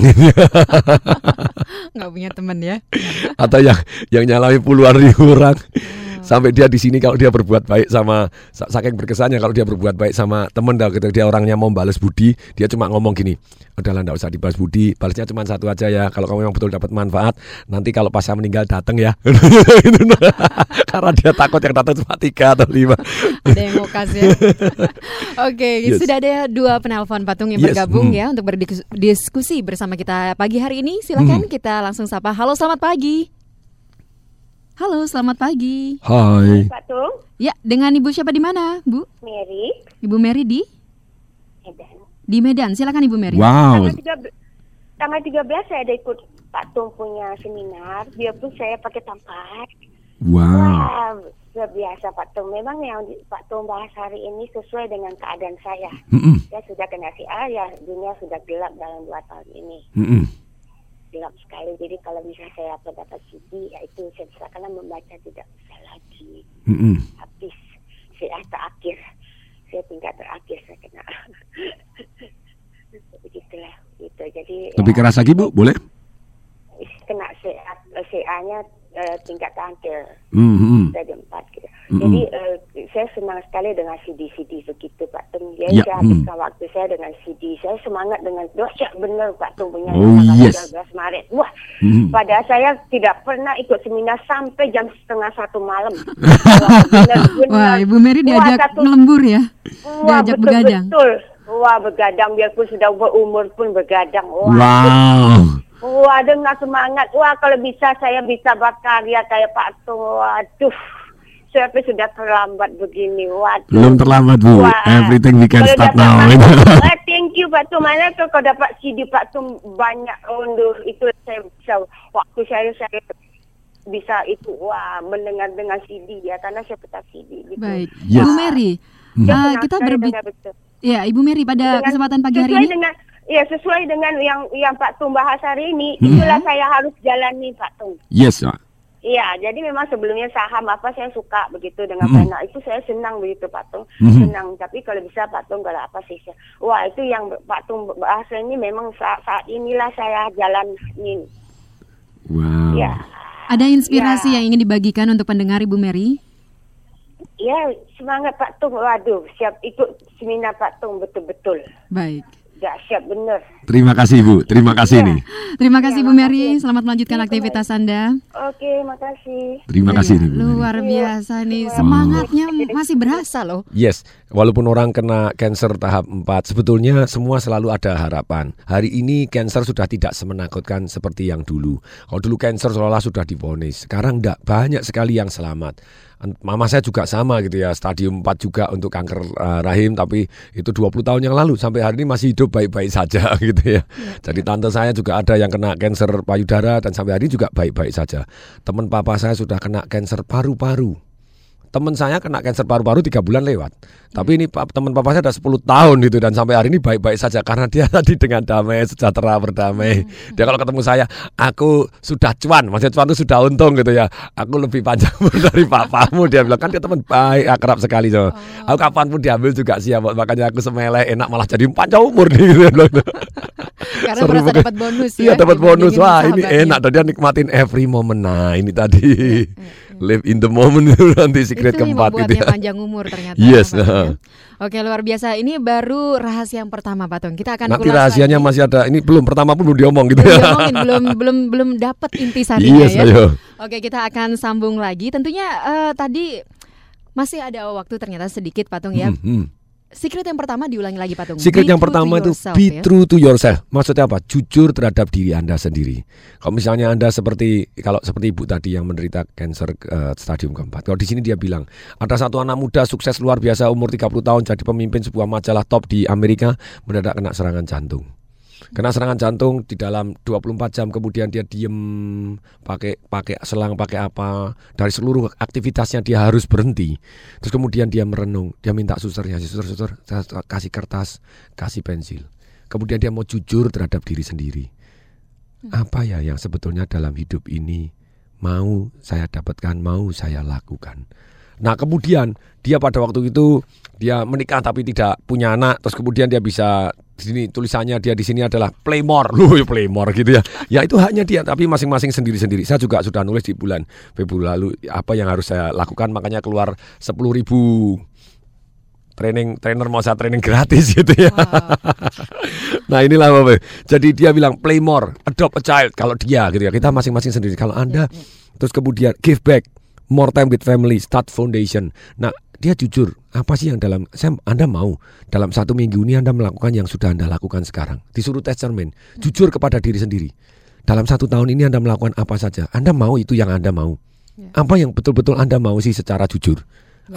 Speaker 3: <laughs>
Speaker 2: Nggak punya temen ya.
Speaker 3: Atau yang yang nyalami puluhan ribu orang. Sampai dia di sini kalau dia berbuat baik sama sa- saking berkesannya kalau dia berbuat baik sama temen dah gitu dia orangnya mau balas budi, dia cuma ngomong gini, udahlah nggak usah dibalas budi, balasnya cuma satu aja ya. Kalau kamu memang betul dapat manfaat, nanti kalau pas saya meninggal datang ya. <laughs> <laughs> Karena dia takut yang datang cuma tiga atau lima. <laughs>
Speaker 2: Ada yang mau kasih. Oke,
Speaker 3: Yes.
Speaker 2: sudah ada dua penelpon patung yang
Speaker 3: Yes,
Speaker 2: bergabung
Speaker 3: hmm.
Speaker 2: ya untuk berdiskusi bersama kita pagi hari ini. Silakan kita langsung sapa. Halo, selamat pagi. Halo, selamat pagi.
Speaker 3: Hai.
Speaker 9: Pak Tung,
Speaker 2: Ya, dengan Ibu siapa di mana, Bu?
Speaker 9: Mary,
Speaker 2: Ibu Mary di
Speaker 9: Medan.
Speaker 2: di Medan. Silakan Ibu Mary.
Speaker 3: Wow.
Speaker 9: Tanggal 13, tanggal 13 saya ada ikut Pak Tung punya seminar, biarpun saya pakai tampak.
Speaker 3: Wow.
Speaker 9: Wah, luar biasa Pak Tung. Memang yang di- Pak Tung bahas hari ini sesuai dengan keadaan saya.
Speaker 3: Mm-mm.
Speaker 9: Saya sudah kena CA, ya dunia sudah gelap dalam dua tahun ini.
Speaker 3: Mm-mm.
Speaker 9: Gelap sekali. Jadi kalau bisa saya dapat CD, ya itu saya bisa karena membaca tidak bisa lagi.
Speaker 3: Mm-mm.
Speaker 9: Habis CA terakhir. Saya tingkat terakhir saya kena. <laughs> Begitulah. Gitu. Jadi
Speaker 3: Lebih
Speaker 9: ya,
Speaker 3: keras lagi Bu, boleh?
Speaker 9: kena CA, CA-nya eh, tingkat terakhir.
Speaker 3: Mm-mm.
Speaker 9: Stadium 4
Speaker 3: Mm-mm.
Speaker 9: Jadi eh, saya senang sekali dengan CD-CD begitu Pak Tung.
Speaker 3: Ya,
Speaker 9: saya
Speaker 3: mm.
Speaker 9: habiskan waktu saya dengan CD. Saya semangat dengan dahsyat benar Pak Tung punya
Speaker 3: Oh, yes.
Speaker 9: 13 Maret. Wah,
Speaker 3: Mm.
Speaker 9: padahal saya tidak pernah ikut seminar sampai jam setengah satu malam. <laughs> Wah, benar-benar.
Speaker 2: Wah, Ibu Mary
Speaker 9: Wah,
Speaker 2: diajak
Speaker 9: satu-
Speaker 2: ngelembur ya.
Speaker 9: Wah,
Speaker 2: Diajak
Speaker 9: betul,
Speaker 2: begadang.
Speaker 9: Betul. Wah, begadang biarpun sudah berumur pun begadang. Wah,
Speaker 3: Wow.
Speaker 9: Wah, dengan semangat. Wah, kalau bisa saya bisa berkarya kayak Pak Tung. Waduh, saya pun sudah terlambat begini. Waduh.
Speaker 3: Belum terlambat Bu.
Speaker 9: Wah.
Speaker 3: Everything we can
Speaker 9: Kalau
Speaker 3: start
Speaker 9: dapat
Speaker 3: now.
Speaker 9: Pak- <laughs> eh, thank you Pak Tung. Mana tuh kalau dapat CD Pak Tung banyak unduh itu saya bisa waktu saya saya bisa itu wah mendengar dengan CD ya karena saya petak CD gitu.
Speaker 2: Baik.
Speaker 3: Yes.
Speaker 2: Ibu Mary,
Speaker 3: Mhm.
Speaker 9: Saya
Speaker 2: eh,
Speaker 9: senang
Speaker 2: kita berbicara. Ya, Ibu Mary pada
Speaker 9: Dengan-
Speaker 2: kesempatan pagi hari ini
Speaker 9: dengan ya sesuai dengan yang yang Pak Tung bahas hari ini
Speaker 3: Hmm.
Speaker 9: itulah saya harus jalani Pak Tung.
Speaker 3: Yes, Pak.
Speaker 9: Iya, jadi memang sebelumnya saham apa saya suka begitu dengan
Speaker 3: Hmm.
Speaker 9: pena itu saya senang begitu Pak Tung,
Speaker 3: Mhm.
Speaker 9: senang. Tapi kalau bisa Pak Tung kalau apa sih, saya- wah itu yang Pak Tung bahas ini memang saat, saat inilah saya jalanin.
Speaker 3: Wow.
Speaker 9: Ya,
Speaker 2: ada inspirasi
Speaker 9: Ya.
Speaker 2: yang ingin dibagikan untuk pendengar Ibu Mary?
Speaker 9: ya semangat Pak Tung. Waduh, siap ikut seminar Pak Tung betul-betul.
Speaker 2: Baik.
Speaker 9: Dahsyat bener.
Speaker 3: Terima kasih Bu. Terima kasih
Speaker 9: Ya.
Speaker 3: nih.
Speaker 2: Terima kasih
Speaker 9: Ya,
Speaker 2: Bu Mary,
Speaker 9: makasih.
Speaker 2: selamat melanjutkan
Speaker 9: Iya,
Speaker 2: aktivitas Anda.
Speaker 9: Oke, makasih.
Speaker 3: Terima kasih nih Bu.
Speaker 2: Luar biasa nih, semangatnya masih berasa loh.
Speaker 3: Yes, walaupun orang kena cancer tahap 4, sebetulnya semua selalu ada harapan. Hari ini cancer sudah tidak semenakutkan seperti yang dulu. Kalau dulu cancer seolah sudah divonis, sekarang enggak, banyak sekali yang selamat. Mama saya juga sama gitu ya, stadium 4 juga untuk kanker uh, rahim, tapi itu 20 tahun yang lalu, sampai hari ini masih hidup baik-baik saja <laughs> gitu ya. Jadi tante saya juga ada yang kena cancer payudara dan sampai hari ini juga baik-baik saja. Teman papa saya sudah kena cancer paru-paru teman saya kena kanker paru-paru tiga bulan lewat. Tapi ini teman papa saya ada 10 tahun gitu dan sampai hari ini baik-baik saja karena dia <laughs> tadi dengan damai, sejahtera, berdamai. Dia kalau ketemu saya, aku sudah cuan, maksudnya cuan itu sudah untung gitu ya. Aku lebih panjang <laughs> dari papamu dia bilang kan dia teman baik, akrab sekali so. Aku kapan pun diambil juga siap, makanya aku semeleh enak malah jadi panjang umur nih. Gitu. <laughs>
Speaker 2: Karena
Speaker 3: Seru
Speaker 2: merasa dapat bonus ya.
Speaker 3: Iya dapat bonus. Wah ini enak dan dia nikmatin every moment. Nah ini tadi live in the moment <laughs> itu nanti secret
Speaker 2: itu
Speaker 3: keempat
Speaker 2: membuatnya
Speaker 3: ya.
Speaker 2: panjang umur ternyata. <laughs>
Speaker 3: Yes,
Speaker 2: ya.
Speaker 3: nah.
Speaker 2: Oke luar biasa. Ini baru rahasia yang pertama Pak Tung. Kita akan
Speaker 3: Nanti rahasianya
Speaker 2: lagi.
Speaker 3: masih ada. Ini belum pertama pun belum diomong gitu
Speaker 2: belum
Speaker 3: ya.
Speaker 2: diomongin, <laughs> belum belum belum dapat intisarinya
Speaker 3: Yes,
Speaker 2: ya.
Speaker 3: ayo.
Speaker 2: Oke kita akan sambung lagi. Tentunya eh, tadi masih ada waktu ternyata sedikit Patung ya.
Speaker 3: Hmm, hmm.
Speaker 2: Secret yang pertama diulangi lagi Patung.
Speaker 3: Secret
Speaker 2: Be
Speaker 3: yang pertama itu
Speaker 2: yourself,
Speaker 3: be
Speaker 2: ya.
Speaker 3: true to yourself. Maksudnya apa? Jujur terhadap diri Anda sendiri. Kalau misalnya Anda seperti kalau seperti Ibu tadi yang menderita kanker eh, stadium keempat. Kalau di sini dia bilang, ada satu anak muda sukses luar biasa umur 30 tahun jadi pemimpin sebuah majalah top di Amerika mendadak kena serangan jantung. Kena serangan jantung di dalam 24 jam kemudian dia diem pakai pakai selang pakai apa dari seluruh aktivitasnya dia harus berhenti. Terus kemudian dia merenung, dia minta susternya, suster suster kasih kertas, kasih pensil. Kemudian dia mau jujur terhadap diri sendiri. Apa ya yang sebetulnya dalam hidup ini mau saya dapatkan, mau saya lakukan. Nah kemudian dia pada waktu itu dia menikah tapi tidak punya anak, terus kemudian dia bisa sini tulisannya dia di sini adalah Playmore, <laughs> lu Playmore gitu ya. Ya itu haknya dia, tapi masing-masing sendiri-sendiri. Saya juga sudah nulis di bulan Februari lalu apa yang harus saya lakukan, makanya keluar 10.000 ribu training trainer mau saya training gratis <laughs> gitu ya. nah inilah Bapak. Jadi dia bilang play more, adopt a child kalau dia gitu ya. Kita masing-masing sendiri. Kalau Anda terus kemudian give back, more time with family, start foundation. Nah, dia jujur, apa sih yang dalam saya Anda mau dalam satu minggu ini Anda melakukan yang sudah Anda lakukan sekarang. Disuruh tes cermin, jujur kepada diri sendiri. Dalam satu tahun ini Anda melakukan apa saja. Anda mau itu yang Anda mau. Apa yang betul-betul Anda mau sih secara jujur.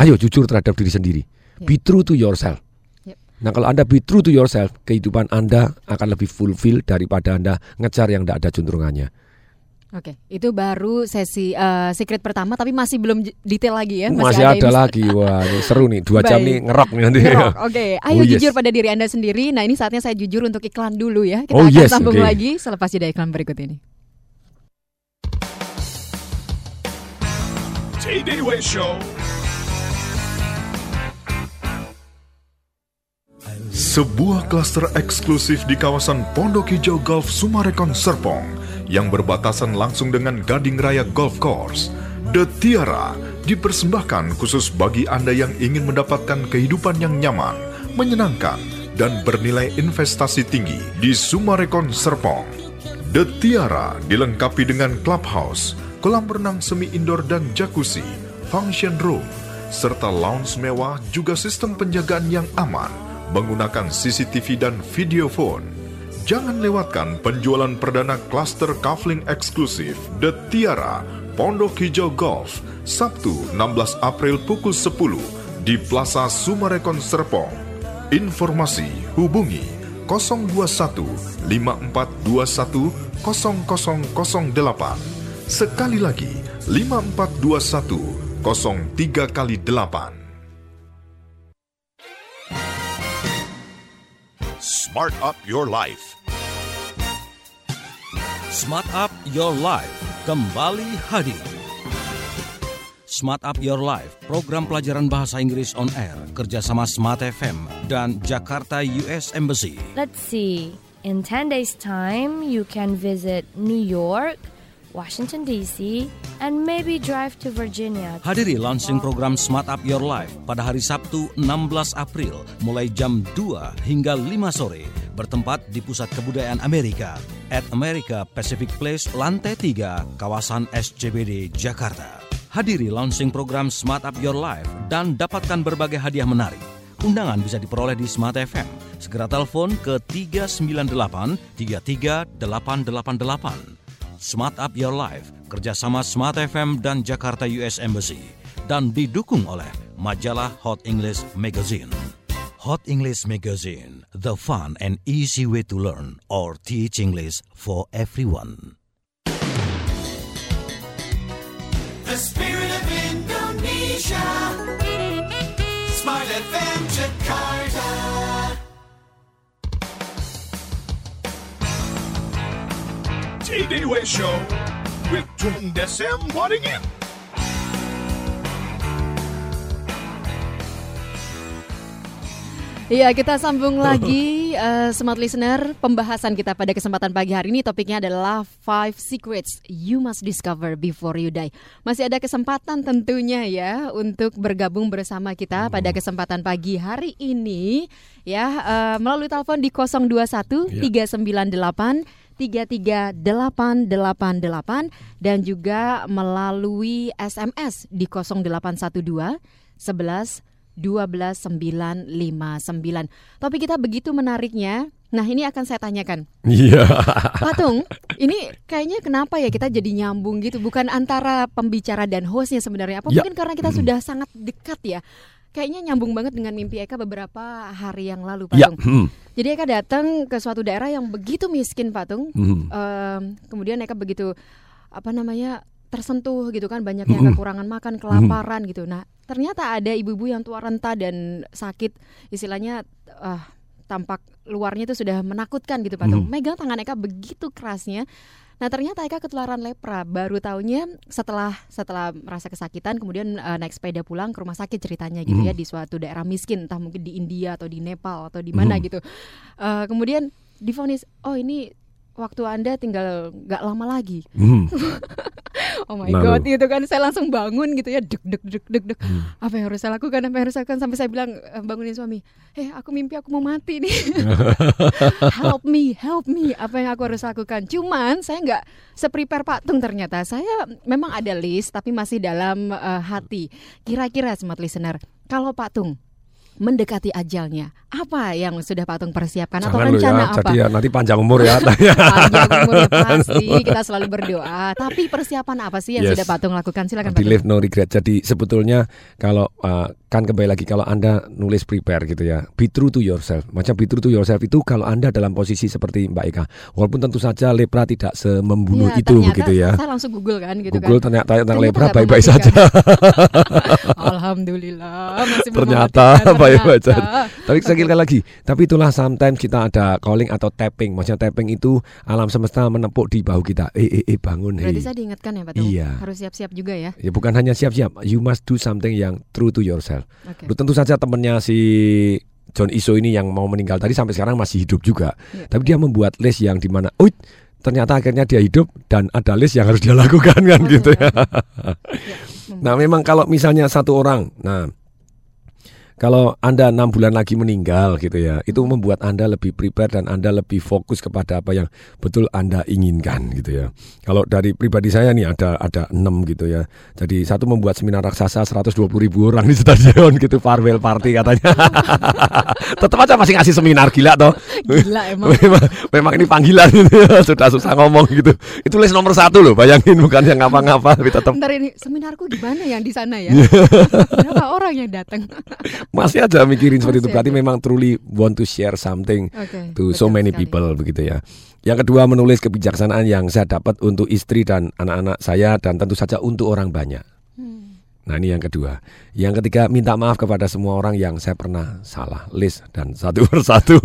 Speaker 3: Ayo jujur terhadap diri sendiri. Be true to yourself.
Speaker 2: Yep.
Speaker 3: Nah kalau Anda be true to yourself, kehidupan Anda akan lebih fulfill daripada Anda ngejar yang tidak ada juntrungannya.
Speaker 2: Oke, itu baru sesi eh, secret pertama, tapi masih belum detail lagi ya.
Speaker 3: Masih, ada,
Speaker 2: ini-
Speaker 3: lagi, wah ini seru nih, dua jam nih ngerok nih nanti.
Speaker 2: Ngerok, <laughs> Oke, ayo
Speaker 3: Oh, yes.
Speaker 2: jujur pada diri Anda sendiri. Nah ini saatnya saya jujur untuk iklan dulu ya. Kita
Speaker 3: Oh,
Speaker 2: akan
Speaker 3: yes,
Speaker 2: sambung
Speaker 3: oke.
Speaker 2: lagi selepas jeda iklan berikut ini.
Speaker 1: Way Show.
Speaker 10: Sebuah klaster eksklusif di kawasan Pondok Hijau Golf Sumarekon Serpong yang berbatasan langsung dengan Gading Raya Golf Course. The Tiara dipersembahkan khusus bagi Anda yang ingin mendapatkan kehidupan yang nyaman, menyenangkan, dan bernilai investasi tinggi di Sumarekon Serpong. The Tiara dilengkapi dengan clubhouse, kolam renang semi indoor dan jacuzzi, function room, serta lounge mewah juga sistem penjagaan yang aman menggunakan CCTV dan video phone. Jangan lewatkan penjualan perdana klaster kafling eksklusif The Tiara Pondok Hijau Golf Sabtu 16 April pukul 10 di Plaza Sumarekon Serpong. Informasi hubungi 021 5421 0008. Sekali lagi 5421 03 kali 8.
Speaker 1: Smart up your life.
Speaker 4: Smart Up Your Life kembali hadir. Smart Up Your Life, program pelajaran bahasa Inggris on air kerjasama Smart FM dan Jakarta US Embassy.
Speaker 11: Let's see. In 10 days' time, you can visit New York, Washington, D.C., and maybe drive to Virginia.
Speaker 4: Hadiri launching program Smart Up Your Life pada hari Sabtu 16 April mulai jam 2 hingga 5 sore bertempat di Pusat Kebudayaan Amerika at America Pacific Place lantai 3 kawasan SCBD Jakarta. Hadiri launching program Smart Up Your Life dan dapatkan berbagai hadiah menarik. Undangan bisa diperoleh di Smart FM. Segera telepon ke 398 33888. Smart Up Your Life kerjasama Smart FM dan Jakarta US Embassy dan didukung oleh majalah Hot English Magazine. Hot English Magazine, the fun and easy way to learn or teach English for everyone.
Speaker 5: The spirit of Indonesia. Smart FM Jakarta.
Speaker 1: Way Show with Tung Desem Waddingin.
Speaker 2: Iya, kita sambung <laughs> lagi eh, smart listener. Pembahasan kita pada kesempatan pagi hari ini topiknya adalah five secrets you must discover before you die. Masih ada kesempatan tentunya ya untuk bergabung bersama kita pada kesempatan pagi hari ini ya eh, melalui telepon di 021 398 33888 dan juga melalui SMS di 0812 11 12959. Topik kita begitu menariknya. Nah, ini akan saya tanyakan.
Speaker 3: Iya.
Speaker 2: Patung, ini kayaknya kenapa ya kita jadi nyambung gitu? Bukan antara pembicara dan hostnya sebenarnya. Apa
Speaker 3: Ya.
Speaker 2: mungkin karena kita sudah sangat dekat ya? Kayaknya nyambung banget dengan mimpi Eka beberapa hari yang lalu,
Speaker 3: Ya.
Speaker 2: Patung.
Speaker 3: hmm.
Speaker 2: Jadi Eka datang ke suatu daerah yang begitu miskin, Patung.
Speaker 3: Mhm.
Speaker 2: Em, kemudian Eka begitu apa namanya tersentuh gitu kan banyak yang
Speaker 3: Mhm.
Speaker 2: kekurangan makan, kelaparan gitu. Nah ternyata ada ibu-ibu yang tua renta dan sakit, istilahnya ah, tampak luarnya itu sudah menakutkan gitu, Patung.
Speaker 3: Mhm.
Speaker 2: Megang tangan Eka begitu kerasnya Nah ternyata Eka ketularan lepra. Baru taunya setelah setelah merasa kesakitan, kemudian eh, naik sepeda pulang ke rumah sakit ceritanya gitu
Speaker 3: Hmm.
Speaker 2: ya di suatu daerah miskin, entah mungkin di India atau di Nepal atau di mana
Speaker 3: Hmm.
Speaker 2: gitu. Eh, kemudian difonis, oh ini waktu anda tinggal nggak lama lagi.
Speaker 3: Hmm. <laughs>
Speaker 2: oh my
Speaker 3: Lalu?
Speaker 2: god, gitu kan saya langsung bangun gitu ya, deg deg deg deg deg.
Speaker 3: Hmm.
Speaker 2: Apa yang harus saya lakukan? Apa yang harus saya lakukan? Sampai saya bilang eh, bangunin suami, eh aku mimpi aku mau mati nih. <laughs> help me, help me. Apa yang aku harus lakukan? Cuman saya nggak seprepare Pak Tung ternyata. Saya memang ada list tapi masih dalam eh, hati. Kira-kira smart listener, kalau Pak Tung mendekati ajalnya, apa yang sudah Pak Tung persiapkan atau
Speaker 3: Jangan lu
Speaker 2: rencana
Speaker 3: ya,
Speaker 2: apa?
Speaker 3: jadi ya nanti panjang umur ya. <laughs>
Speaker 2: Panjang umur ya <laughs> pasti kita selalu berdoa. Tapi persiapan apa sih yang
Speaker 3: Yes.
Speaker 2: sudah Pak Tung lakukan? Silakan Pak
Speaker 3: live no regret. Jadi sebetulnya kalau uh, kan kembali lagi kalau anda nulis prepare gitu ya, be true to yourself. Macam be true to yourself itu kalau anda dalam posisi seperti Mbak Eka, walaupun tentu saja lepra tidak semembunuh
Speaker 2: Iya,
Speaker 3: itu begitu ya.
Speaker 2: Saya langsung Google kan gitu
Speaker 3: Google
Speaker 2: kan.
Speaker 3: ternyata tentang
Speaker 2: Ternyata
Speaker 3: lepra baik-baik saja. <laughs>
Speaker 2: Alhamdulillah masih
Speaker 3: ternyata
Speaker 2: mematikan,
Speaker 3: baik-baik saja.
Speaker 2: ternyata.
Speaker 3: Tapi saya kira lagi, tapi itulah sometimes kita ada calling atau tapping. Maksudnya tapping itu alam semesta menepuk di bahu kita. Eh eh eh bangun
Speaker 2: Berarti
Speaker 3: hei.
Speaker 2: saya diingatkan ya Pak.
Speaker 3: Iya.
Speaker 2: Harus siap-siap juga ya.
Speaker 3: Ya bukan hanya siap-siap, you must do something yang true to yourself.
Speaker 2: Oke.
Speaker 3: Lu tentu saja temennya si John Iso ini yang mau meninggal tadi sampai sekarang masih hidup juga.
Speaker 2: Iya,
Speaker 3: Tapi dia membuat list yang di mana, oh ternyata akhirnya dia hidup dan ada list yang harus dia lakukan kan gitu ya. <laughs> nah memang kalau misalnya satu orang, nah kalau Anda enam bulan lagi meninggal gitu ya, itu membuat Anda lebih prepare dan Anda lebih fokus kepada apa yang betul Anda inginkan gitu ya. Kalau dari pribadi saya nih ada ada enam gitu ya. Jadi satu membuat seminar raksasa 120 ribu orang di stadion gitu farewell party katanya. <laughs> Tetap aja masih ngasih seminar gila toh.
Speaker 2: Gila emang. <laughs>
Speaker 3: memang, memang ini panggilan gitu ya. Sudah susah ngomong gitu. Itu list nomor satu loh. Bayangin bukan yang ngapa-ngapa tapi tetap
Speaker 2: Ntar ini seminarku di mana yang di sana ya? <laughs> Berapa orang yang datang?
Speaker 3: Masih aja mikirin seperti itu berarti
Speaker 2: ada.
Speaker 3: memang truly want to share something
Speaker 2: Oke,
Speaker 3: to so many
Speaker 2: sekali.
Speaker 3: people begitu ya. Yang kedua menulis kebijaksanaan yang saya dapat untuk istri dan anak-anak saya dan tentu saja untuk orang banyak. Nah ini yang kedua. Yang ketiga minta maaf kepada semua orang yang saya pernah salah list dan satu <laughs> persatu.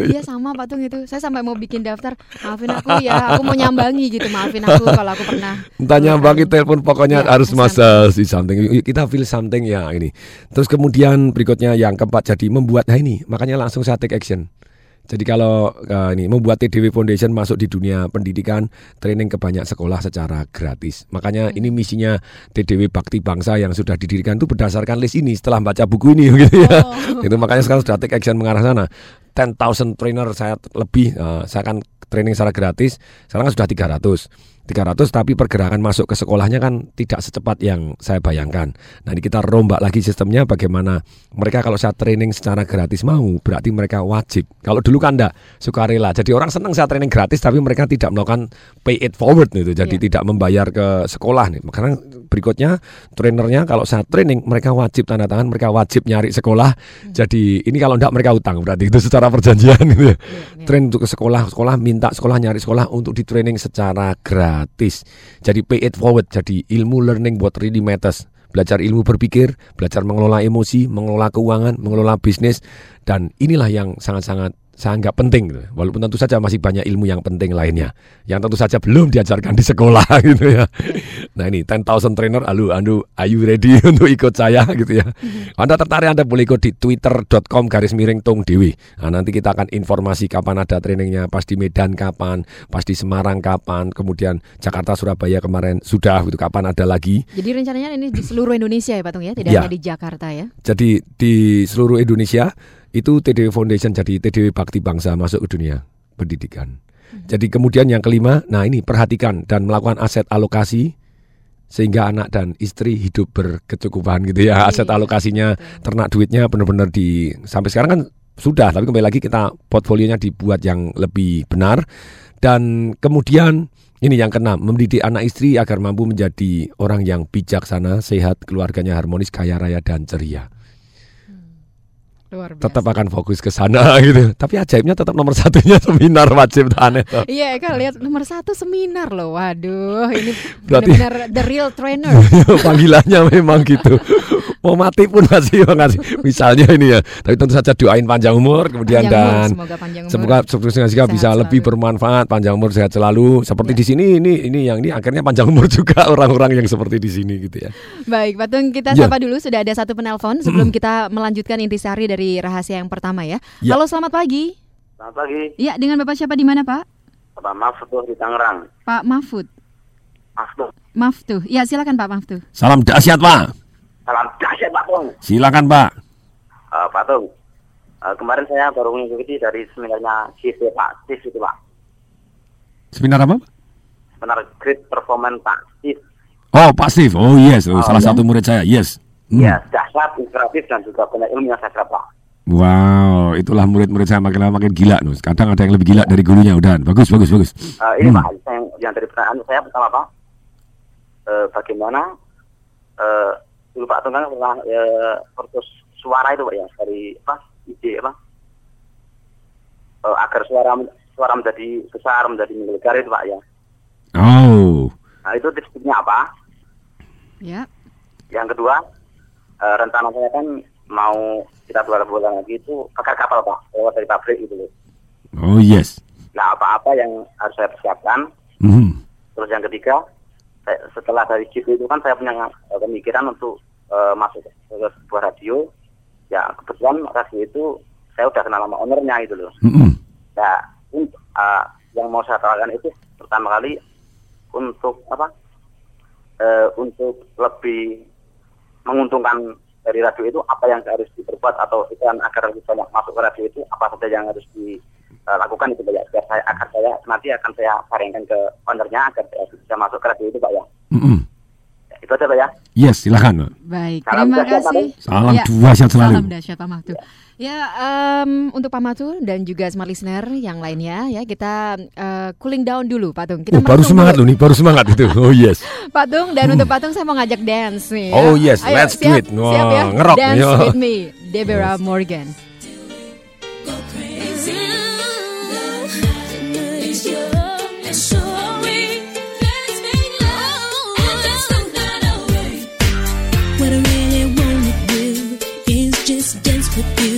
Speaker 3: Ya.
Speaker 2: Iya sama Pak Tung itu. Saya sampai mau bikin daftar. Maafin aku ya, aku mau nyambangi gitu. Maafin aku kalau aku pernah.
Speaker 3: Entah nyambangi telepon pokoknya
Speaker 2: Iya,
Speaker 3: harus masa si something. Kita feel something ya ini. Terus kemudian berikutnya yang keempat jadi membuat nah ini makanya langsung saya take action. Jadi kalau eh, ini membuat TDW Foundation masuk di dunia pendidikan, training ke banyak sekolah secara gratis. Makanya ini misinya TDW Bakti Bangsa yang sudah didirikan itu berdasarkan list ini setelah baca buku ini <laughs> gitu ya. itu makanya sekarang sudah take action mengarah sana. 10,000 trainer saya lebih, eh, saya akan training secara gratis. Sekarang kan sudah 300. 300 tapi pergerakan masuk ke sekolahnya kan tidak secepat yang saya bayangkan. Nah ini kita rombak lagi sistemnya bagaimana mereka kalau saya training secara gratis mau berarti mereka wajib. Kalau dulu kan enggak sukarela. Jadi orang senang saya training gratis tapi mereka tidak melakukan pay it forward gitu. Jadi tidak membayar ke sekolah nih. Karena berikutnya trainernya kalau saya training mereka wajib tanda tangan, mereka wajib nyari sekolah. Jadi ini kalau enggak mereka utang berarti itu secara perjanjian gitu ya. Train untuk ke sekolah, sekolah minta sekolah nyari sekolah untuk di training secara gratis. Jadi pay it forward. Jadi ilmu learning what really matters. Belajar ilmu berpikir, belajar mengelola emosi, mengelola keuangan, mengelola bisnis dan inilah yang sangat-sangat saya anggap penting gitu. Walaupun tentu saja masih banyak ilmu yang penting lainnya yang tentu saja belum diajarkan di sekolah <laughs> gitu ya. Nah ini 10,000 trainer, alu, anu, are you ready <laughs> untuk ikut saya gitu ya. Anda tertarik Anda boleh ikut di twitter.com garis miring tung dewi. Nah, nanti kita akan informasi kapan ada trainingnya, pas di Medan kapan, pas di Semarang kapan, kemudian Jakarta Surabaya kemarin sudah gitu kapan ada lagi.
Speaker 2: Jadi rencananya ini di seluruh Indonesia ya Pak Tung ya, tidak
Speaker 3: Iya.
Speaker 2: hanya di Jakarta ya.
Speaker 3: Jadi di seluruh Indonesia itu TDW Foundation jadi TDW Bakti Bangsa masuk ke dunia pendidikan. Jadi kemudian yang kelima, nah ini perhatikan dan melakukan aset alokasi sehingga anak dan istri hidup berkecukupan gitu ya. Aset alokasinya ternak duitnya benar-benar di sampai sekarang kan sudah, tapi kembali lagi kita portfolionya dibuat yang lebih benar dan kemudian ini yang keenam, mendidik anak istri agar mampu menjadi orang yang bijaksana, sehat, keluarganya harmonis, kaya raya dan ceria.
Speaker 2: Luar biasa.
Speaker 3: Tetap akan fokus ke sana <laughs> gitu. Tapi ajaibnya tetap nomor satunya <laughs> seminar wajib aneh.
Speaker 2: Iya, Eka lihat nomor satu seminar loh. Waduh, ini benar-benar the real trainer. <laughs>
Speaker 3: Panggilannya memang gitu. Mau mati pun masih ngasih. Misalnya ini ya. Tapi tentu saja doain panjang umur kemudian
Speaker 2: Panjang umur,
Speaker 3: dan
Speaker 2: semoga panjang umur.
Speaker 3: semoga sukses juga
Speaker 2: Sehat
Speaker 3: bisa
Speaker 2: selalu.
Speaker 3: lebih bermanfaat, panjang umur sehat selalu. Seperti di sini ini ini yang ini akhirnya panjang umur juga <laughs> orang-orang yang seperti di sini gitu ya.
Speaker 2: Baik, Patung kita
Speaker 3: Ya.
Speaker 2: sapa dulu sudah ada satu penelpon sebelum kita melanjutkan intisari dari rahasia yang pertama ya.
Speaker 3: Ya.
Speaker 2: Halo, selamat pagi.
Speaker 12: Selamat pagi,
Speaker 2: Ya, dengan Bapak siapa di mana, Pak?
Speaker 12: Bapak Mahfud di Tangerang.
Speaker 2: Pak Mahfud.
Speaker 12: Mahfud,
Speaker 2: Maftuh. Ya, silakan Pak Maftuh.
Speaker 3: Salam dahsyat Pak.
Speaker 12: Salam dahsyat Pak Tung.
Speaker 3: Silakan Pak.
Speaker 12: Eh, Pak Tung, eh, kemarin saya baru mengikuti dari seminarnya CIS Pak, CIS itu Pak.
Speaker 3: Seminar apa?
Speaker 12: Seminar Great Performance Pak, CIS.
Speaker 3: Oh, pasif. Oh yes, oh,
Speaker 12: Oh,
Speaker 3: salah
Speaker 12: ya.
Speaker 3: satu murid saya. Yes. Hmm.
Speaker 12: Iya, dahsyat, inspiratif dan juga banyak ilmu yang saya serap Pak.
Speaker 3: Wow, itulah murid-murid saya makin lama makin gila Nus. Kadang ada yang lebih gila dari gurunya udah. Bagus, bagus, bagus.
Speaker 12: Eh, ini
Speaker 3: Hmm.
Speaker 12: Pak, yang, yang dari pertanyaan saya pertama Pak, eh, bagaimana eh, dulu Pak Tung kan pernah eh, kursus suara itu Pak ya dari apa ide apa Eh, agar suara suara menjadi besar menjadi menggelegar itu Pak ya.
Speaker 3: Oh.
Speaker 12: Nah itu tips-tipsnya apa?
Speaker 2: Ya.
Speaker 12: Yang kedua eh, rencana saya kan mau kita dua bulan lagi itu bakar kapal Pak lewat dari pabrik gitu loh.
Speaker 3: Oh yes.
Speaker 12: Nah apa-apa yang harus saya persiapkan
Speaker 3: Hmm.
Speaker 12: Terus yang ketiga, saya- setelah dari situ itu kan saya punya eh, pemikiran untuk eh, masuk ke sebuah radio. Ya kebetulan radio itu saya udah kenal sama ownernya itu loh.
Speaker 3: Mm-mm.
Speaker 12: Nah, untuk, eh, yang mau saya tawarkan itu pertama kali untuk apa? eh, untuk lebih menguntungkan dari radio itu apa yang harus diperbuat atau iklan agar banyak masuk ke radio itu apa saja yang harus dilakukan itu Pak ya biar saya akan saya nanti akan saya saringkan ke ownernya agar saya bisa masuk ke radio itu Pak ya.
Speaker 3: Mm-mm.
Speaker 12: Ya, itu aja Pak ya.
Speaker 3: Yes, silakan.
Speaker 2: Baik,
Speaker 12: Salam
Speaker 2: terima kasih.
Speaker 3: Salam
Speaker 2: Ya,
Speaker 3: dahsyat selalu.
Speaker 2: Salam dahsyat Pak Maftuh. Ya, em, untuk Pak Maftuh dan juga smart listener yang lainnya ya, kita eh, cooling down dulu, Pak Tung. Kita
Speaker 3: Oh, baru semangat
Speaker 2: dulu.
Speaker 3: loh nih, baru semangat itu. <laughs> Oh yes.
Speaker 2: Pak Tung dan untuk Pak Tung saya mau ngajak dance nih. ya.
Speaker 3: Oh, yes,
Speaker 2: Ayo,
Speaker 3: let's do
Speaker 2: siap,
Speaker 3: it. Wah,
Speaker 2: siap ya.
Speaker 3: ngerok nih,
Speaker 2: Dance
Speaker 3: ya.
Speaker 2: with me, Deborah Morgan.
Speaker 13: With you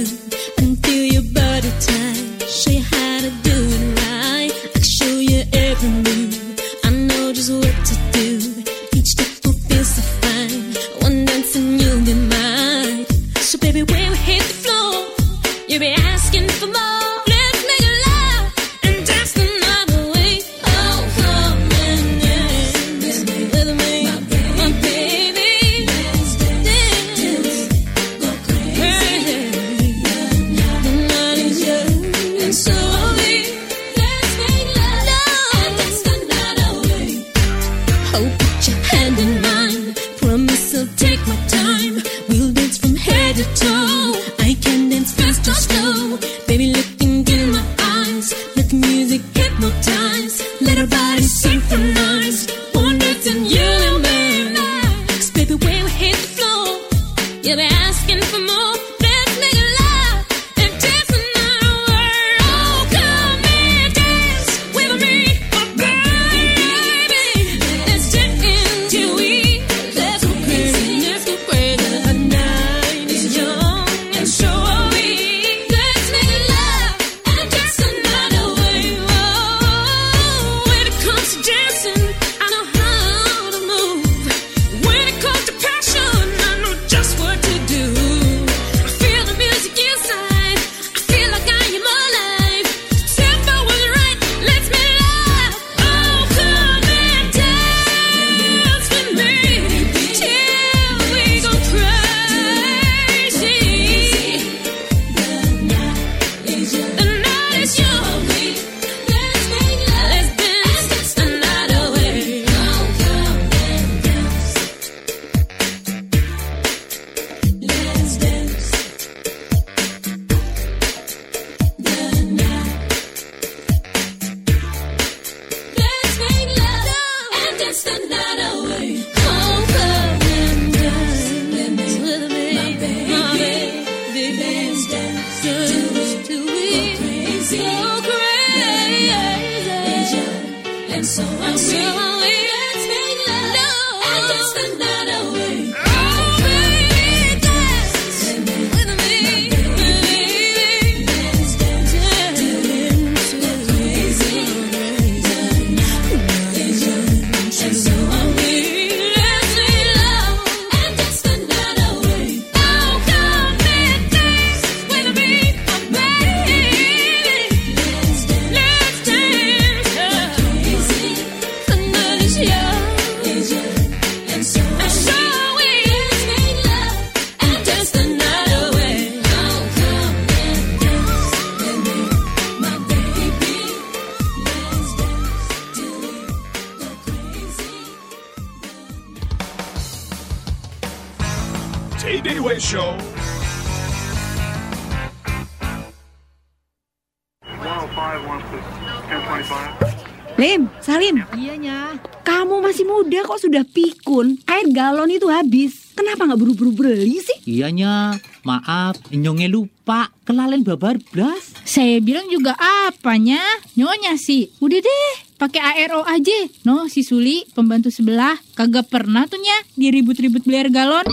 Speaker 14: Lim, Salim. Iyanya. Kamu masih muda kok sudah pikun. Air galon itu habis. Kenapa nggak buru-buru beli sih?
Speaker 15: Iyanya, maaf, nyongnya lupa. Kelalen babar blas.
Speaker 16: Saya bilang juga apanya? Nyonya sih. Udah deh, pakai ARO aja. No, si Suli, pembantu sebelah, kagak pernah tuh nya diribut-ribut beli air galon.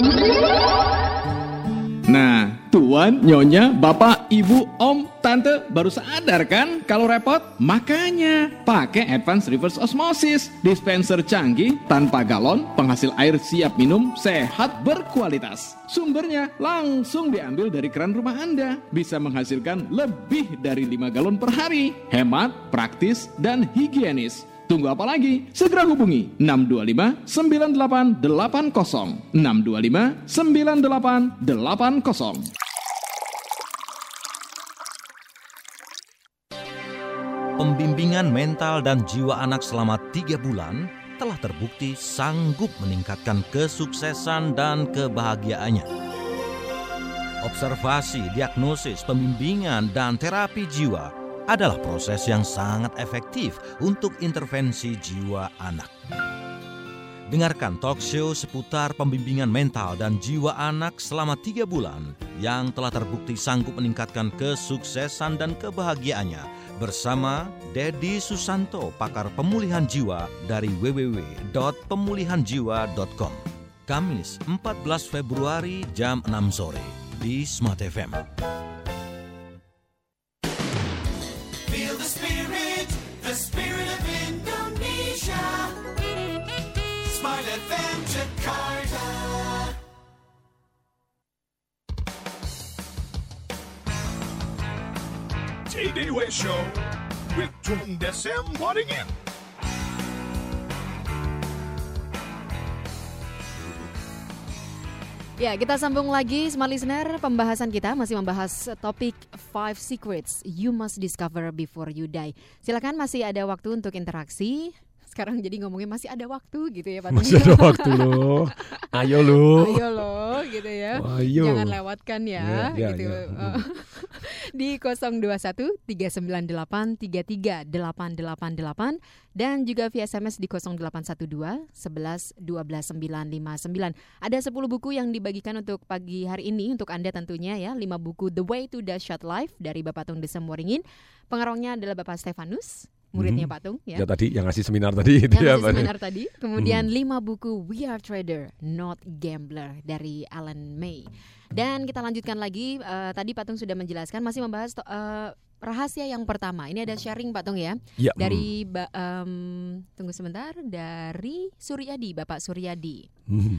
Speaker 17: Nah, tuan, nyonya, bapak, ibu, om, tante baru sadar kan kalau repot? Makanya pakai Advanced Reverse Osmosis, dispenser canggih tanpa galon, penghasil air siap minum, sehat berkualitas. Sumbernya langsung diambil dari keran rumah Anda, bisa menghasilkan lebih dari 5 galon per hari. Hemat, praktis, dan higienis. Tunggu apa lagi? Segera hubungi 625 9880 625 9880
Speaker 4: Pembimbingan mental dan jiwa anak selama tiga bulan telah terbukti sanggup meningkatkan kesuksesan dan kebahagiaannya. Observasi, diagnosis, pembimbingan, dan terapi jiwa adalah proses yang sangat efektif untuk intervensi jiwa anak. Dengarkan talk show seputar pembimbingan mental dan jiwa anak selama tiga bulan yang telah terbukti sanggup meningkatkan kesuksesan dan kebahagiaannya bersama Dedi Susanto, pakar pemulihan jiwa dari www.pemulihanjiwa.com. Kamis 14 Februari jam 6 sore di Smart FM.
Speaker 5: Smart FM Jakarta.
Speaker 1: TDW Show with Tung Desem Waddingin.
Speaker 2: Ya, kita sambung lagi Smart Listener. Pembahasan kita masih membahas topik 5 secrets you must discover before you die. Silakan masih ada waktu untuk interaksi. Sekarang jadi ngomongnya masih ada waktu gitu ya Pak.
Speaker 3: Masih ada waktu loh. <laughs> Ayo lo.
Speaker 2: Ayo loh gitu ya.
Speaker 3: Ayo.
Speaker 2: Jangan lewatkan ya,
Speaker 3: Ya, ya,
Speaker 2: gitu.
Speaker 3: ya.
Speaker 2: Eh, <laughs> Di 021 398 33 888 dan juga via SMS di 0812 11 12 959. Ada 10 buku yang dibagikan untuk pagi hari ini untuk Anda tentunya ya. 5 buku The Way to Dahsyat Life dari Bapak Tung Desem Waringin. Pengarangnya adalah Bapak Stefanus, muridnya
Speaker 3: Mhm.
Speaker 2: Pak Tung
Speaker 3: Ya tadi yang ngasih seminar tadi itu
Speaker 2: yang
Speaker 3: ya,
Speaker 2: ngasih seminar tadi. Kemudian
Speaker 3: Hmm.
Speaker 2: lima buku We Are Trader, Not Gambler dari Alan May. Dan kita lanjutkan lagi. eh, tadi Patung sudah menjelaskan masih membahas eh, rahasia yang pertama. Ini ada sharing Patung ya.
Speaker 3: Ya,
Speaker 2: Dari ba- em, tunggu sebentar dari Suryadi, Bapak Suryadi.
Speaker 3: Hmm.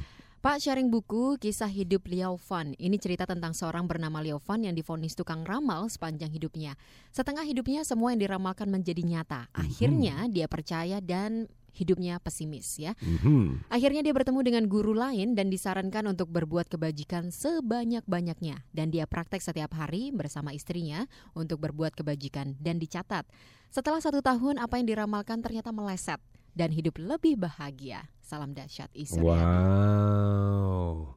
Speaker 2: Pak sharing buku kisah hidup Liao Fan. Ini cerita tentang seorang bernama Liao Fan yang divonis tukang ramal sepanjang hidupnya. Setengah hidupnya semua yang diramalkan menjadi nyata. Akhirnya dia percaya dan hidupnya pesimis ya.
Speaker 3: Mhm.
Speaker 2: Akhirnya dia bertemu dengan guru lain dan disarankan untuk berbuat kebajikan sebanyak-banyaknya dan dia praktek setiap hari bersama istrinya untuk berbuat kebajikan dan dicatat. Setelah satu tahun apa yang diramalkan ternyata meleset dan hidup lebih bahagia. Salam dahsyat Isra.
Speaker 3: Wow.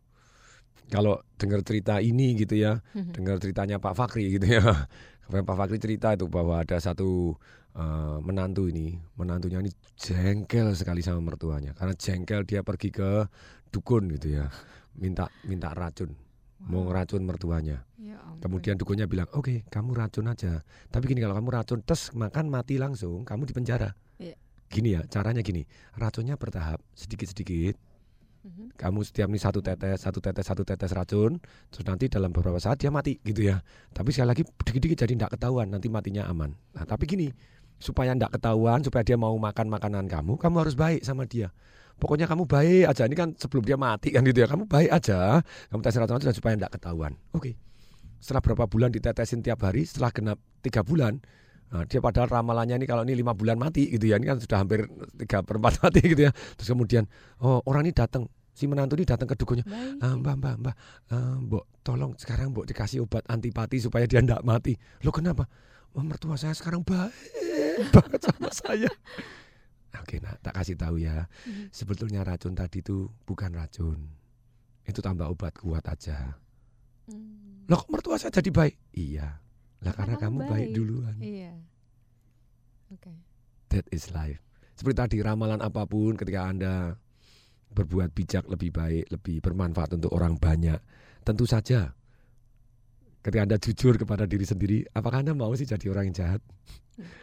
Speaker 3: Kalau dengar cerita ini gitu ya,
Speaker 2: Mhm.
Speaker 3: dengar ceritanya Pak Fakri gitu ya. <laughs> Kemarin Pak Fakri cerita itu bahwa ada satu eh, menantu ini, menantunya ini jengkel sekali sama mertuanya. Karena jengkel dia pergi ke dukun gitu ya, minta minta racun, mau ngeracun mertuanya.
Speaker 2: Ya ampun.
Speaker 3: Kemudian dukunnya bilang, oke kamu racun aja. Tapi gini kalau kamu racun, tes makan mati langsung, kamu di penjara.
Speaker 2: Iya.
Speaker 3: Gini ya, caranya gini, racunnya bertahap, sedikit-sedikit. Kamu setiap nih satu tetes, satu tetes, satu tetes racun, terus nanti dalam beberapa saat dia mati gitu ya. Tapi sekali lagi dikit-dikit jadi tidak ketahuan, nanti matinya aman. Nah tapi gini, supaya tidak ketahuan, supaya dia mau makan makanan kamu, kamu harus baik sama dia. Pokoknya kamu baik aja, ini kan sebelum dia mati kan gitu ya. Kamu baik aja, kamu tes racun aja supaya tidak ketahuan. Oke. Setelah berapa bulan ditetesin tiap hari, setelah genap tiga bulan, Nah, dia padahal ramalannya ini kalau ini lima bulan mati gitu ya, ini kan sudah hampir tiga perempat mati <laughs> gitu ya. Terus kemudian, oh orang ini datang, si menantu ini datang ke dukunnya, "Ah, mbak mbak mbak, eh, mbok tolong sekarang mbok dikasih obat antipati supaya dia tidak mati. Lo kenapa? Oh, mertua saya sekarang baik <laughs> banget sama saya. Oke, nah tak kasih tahu ya, sebetulnya racun tadi itu bukan racun, itu tambah obat kuat aja. Loh kok mertua saya jadi baik? Iya. Lah karena kamu baik,
Speaker 2: baik.
Speaker 3: duluan.
Speaker 2: Iya. Oke.
Speaker 3: That is life. Seperti tadi ramalan apa pun ketika Anda berbuat bijak lebih baik, lebih bermanfaat untuk orang banyak, tentu saja ketika Anda jujur kepada diri sendiri, apakah Anda mau sih jadi orang yang jahat?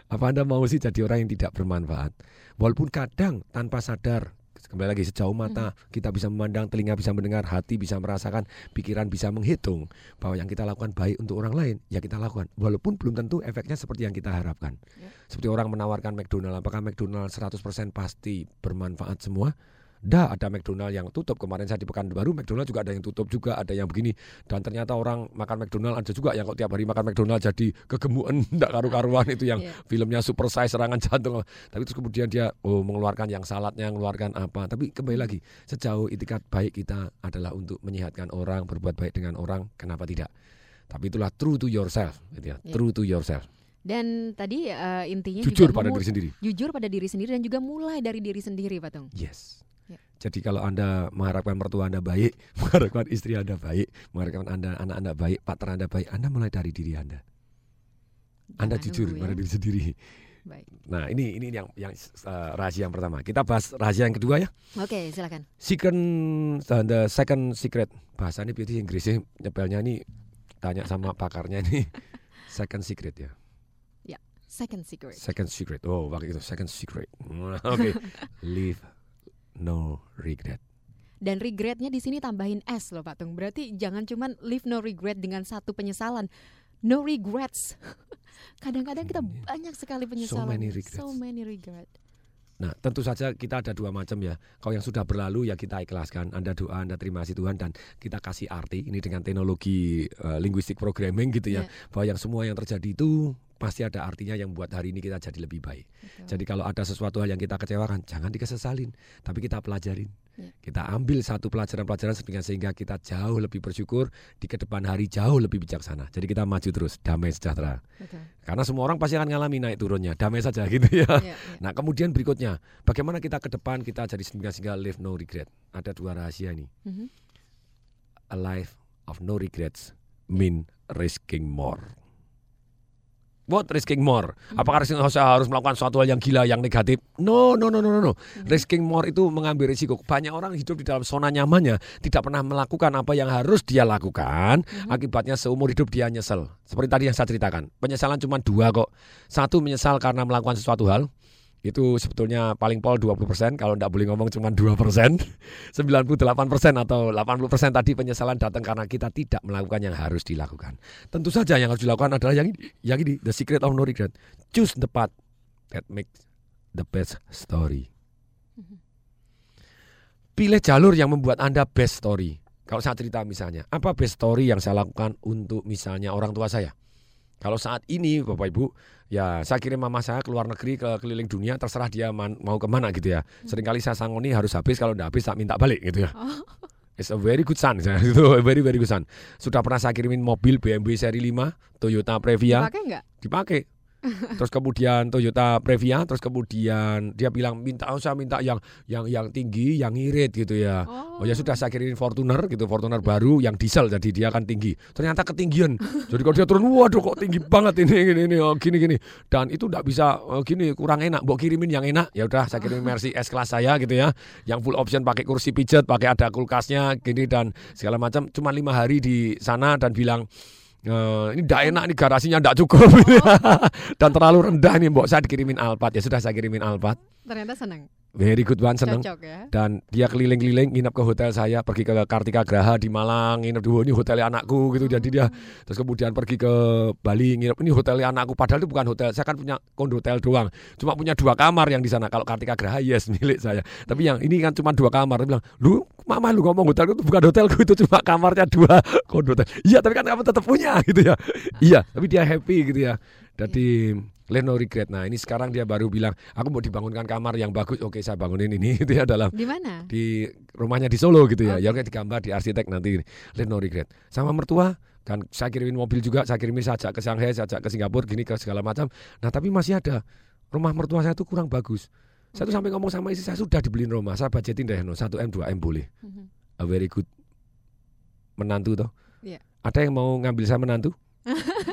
Speaker 3: Apa Anda mau sih jadi orang yang tidak bermanfaat? Walaupun kadang tanpa sadar kembali lagi sejauh mata kita bisa memandang, telinga bisa mendengar, hati bisa merasakan, pikiran bisa menghitung bahwa yang kita lakukan baik untuk orang lain, ya kita lakukan. Walaupun belum tentu efeknya seperti yang kita harapkan. Seperti orang menawarkan McDonald, apakah McDonald 100% pasti bermanfaat semua? Dah ada McDonald yang tutup kemarin saya di Pekanbaru McDonald juga ada yang tutup juga ada yang begini dan ternyata orang makan McDonald ada juga yang kok tiap hari makan McDonald jadi kegemuan <laughs> tidak karu-karuan itu yang
Speaker 2: Iya.
Speaker 3: filmnya super size serangan <laughs> jantung tapi terus kemudian dia oh mengeluarkan yang saladnya mengeluarkan apa tapi kembali lagi sejauh itikat baik kita adalah untuk menyehatkan orang berbuat baik dengan orang kenapa tidak tapi itulah true to yourself gitu ya
Speaker 2: Iya.
Speaker 3: true to yourself
Speaker 2: Dan tadi eh, intinya
Speaker 3: Jujur
Speaker 2: juga
Speaker 3: pada diri sendiri.
Speaker 2: Jujur pada diri sendiri dan juga mulai dari diri sendiri, Pak Tung.
Speaker 3: Yes.
Speaker 2: Ya.
Speaker 3: Jadi kalau Anda mengharapkan mertua Anda baik, <laughs> mengharapkan istri Anda baik, mengharapkan Anda anak Anda baik, partner Anda baik, Anda mulai dari diri Anda. Anda
Speaker 2: Jangan
Speaker 3: jujur
Speaker 2: nunggu
Speaker 3: pada
Speaker 2: ya.
Speaker 3: diri sendiri.
Speaker 2: Baik.
Speaker 3: Nah, ini ini yang yang uh, rahasia yang pertama. Kita bahas rahasia yang kedua ya.
Speaker 2: Oke, silakan.
Speaker 3: Second uh, the second secret. Bahasanya berarti Inggrisnya nyepelnya nih tanya sama <laughs> pakarnya nih. Second secret ya.
Speaker 2: Ya, second secret.
Speaker 3: Second secret. Oh, pakai itu second secret. Oke. <laughs> Live no regret.
Speaker 2: Dan regretnya di sini tambahin S loh Pak Tung. Berarti jangan cuman live no regret dengan satu penyesalan. No regrets. <laughs> Kadang-kadang kita banyak sekali penyesalan.
Speaker 3: many regrets.
Speaker 2: So many regret.
Speaker 3: Nah, tentu saja kita ada dua macam ya. Kalau yang sudah berlalu ya kita ikhlaskan. Anda doa, Anda terima kasih Tuhan dan kita kasih arti. Ini dengan teknologi eh, linguistic programming gitu ya.
Speaker 2: Iya.
Speaker 3: Bahwa yang semua yang terjadi itu pasti ada artinya yang buat hari ini kita jadi lebih baik. Jadi kalau ada sesuatu hal yang kita kecewakan, jangan dikesesalin, tapi kita pelajarin.
Speaker 2: Iya.
Speaker 3: Kita ambil satu pelajaran-pelajaran sehingga sehingga kita jauh lebih bersyukur di ke depan hari jauh lebih bijaksana. Jadi kita maju terus, damai sejahtera.
Speaker 2: Betul.
Speaker 3: Karena semua orang pasti akan ngalami naik turunnya, damai saja gitu ya.
Speaker 2: Iya, iya.
Speaker 3: Nah kemudian berikutnya, bagaimana kita ke depan kita jadi sehingga sehingga live no regret. Ada dua rahasia nih.
Speaker 2: Mhm.
Speaker 3: A life of no regrets mean risking more. What risking more? Apakah risking saya harus melakukan suatu hal yang gila, yang negatif? No, no, no, no, no, no. Risking more itu mengambil risiko. Banyak orang hidup di dalam zona nyamannya, tidak pernah melakukan apa yang harus dia lakukan. Akibatnya seumur hidup dia nyesel. Seperti tadi yang saya ceritakan. Penyesalan cuma dua kok. Satu menyesal karena melakukan sesuatu hal. Itu sebetulnya paling pol 20%, kalau tidak boleh ngomong cuma 2%. 98% <laughs> atau 80% tadi penyesalan datang karena kita tidak melakukan yang harus dilakukan. Tentu saja yang harus dilakukan adalah yang ini, yang ini the secret of no regret. Choose the path that makes the best story. Pilih jalur yang membuat Anda best story. Kalau saya cerita misalnya, apa best story yang saya lakukan untuk misalnya orang tua saya? Kalau saat ini Bapak Ibu, ya saya kirim mama saya ke luar negeri ke keliling dunia, terserah dia man- mau ke mana gitu ya. Seringkali saya sangoni harus habis, kalau tidak habis tak minta balik gitu ya. <laughs> It's a very good son, itu <laughs> very very good son. Sudah pernah saya kirimin mobil BMW seri 5, Toyota Previa.
Speaker 2: Pakai nggak?
Speaker 3: Dipakai. Terus kemudian Toyota Previa, terus kemudian dia bilang minta oh, saya minta yang yang yang tinggi, yang irit gitu ya. Oh, ya sudah saya kirimin Fortuner gitu, Fortuner baru yang diesel jadi dia kan tinggi. Ternyata ketinggian. jadi kalau dia turun, waduh kok tinggi banget ini ini ini oh, gini gini. Dan itu tidak bisa oh, gini kurang enak. Mau kirimin yang enak. Ya udah saya kirimin Mercy S kelas saya gitu ya. Yang full option pakai kursi pijat, pakai ada kulkasnya gini dan segala macam. Cuma lima hari di sana dan bilang Eh, ini tidak enak nih garasinya tidak cukup. <laughs> Dan terlalu rendah nih mbok. Saya dikirimin Alphard. Ya sudah saya kirimin Alphard
Speaker 2: Ternyata senang.
Speaker 3: very good one seneng.
Speaker 2: Cocok ya.
Speaker 3: dan dia keliling-keliling nginep ke hotel saya pergi ke Kartika Graha di Malang nginep di "Wah, ini hotelnya anakku gitu. Jadi dia terus kemudian pergi ke Bali nginep. Ini hotelnya anakku padahal itu bukan hotel. Saya kan punya kondo hotel doang. Cuma punya dua kamar yang di sana. Kalau Kartika Graha yes <laughs> milik saya. Tapi yang ini kan cuma dua kamar. Dia bilang lu mama lu ngomong hotelku itu bukan hotelku itu cuma kamarnya dua <laughs> kondo hotel. Iya tapi kan kamu tetap punya gitu ya. Iya tapi dia happy gitu ya jadi Live no regret. Nah ini sekarang dia baru bilang, aku mau dibangunkan kamar yang bagus. Oke saya bangunin ini <laughs> itu ya dalam
Speaker 2: Di mana?
Speaker 3: di rumahnya di Solo gitu ya. Ya oke digambar di arsitek nanti. Live no regret. Sama mertua kan saya kirimin mobil juga, saya kirimin sajak ke Shanghai, sajak ke Singapura, gini ke segala macam. Nah tapi masih ada rumah mertua saya itu kurang bagus. Saya tuh sampai ngomong sama istri saya sudah dibeliin rumah, saya budgetin deh no 1 m 2 m boleh.
Speaker 2: Mhm.
Speaker 3: A very good menantu toh.
Speaker 2: Iya.
Speaker 3: Ada yang mau ngambil saya menantu?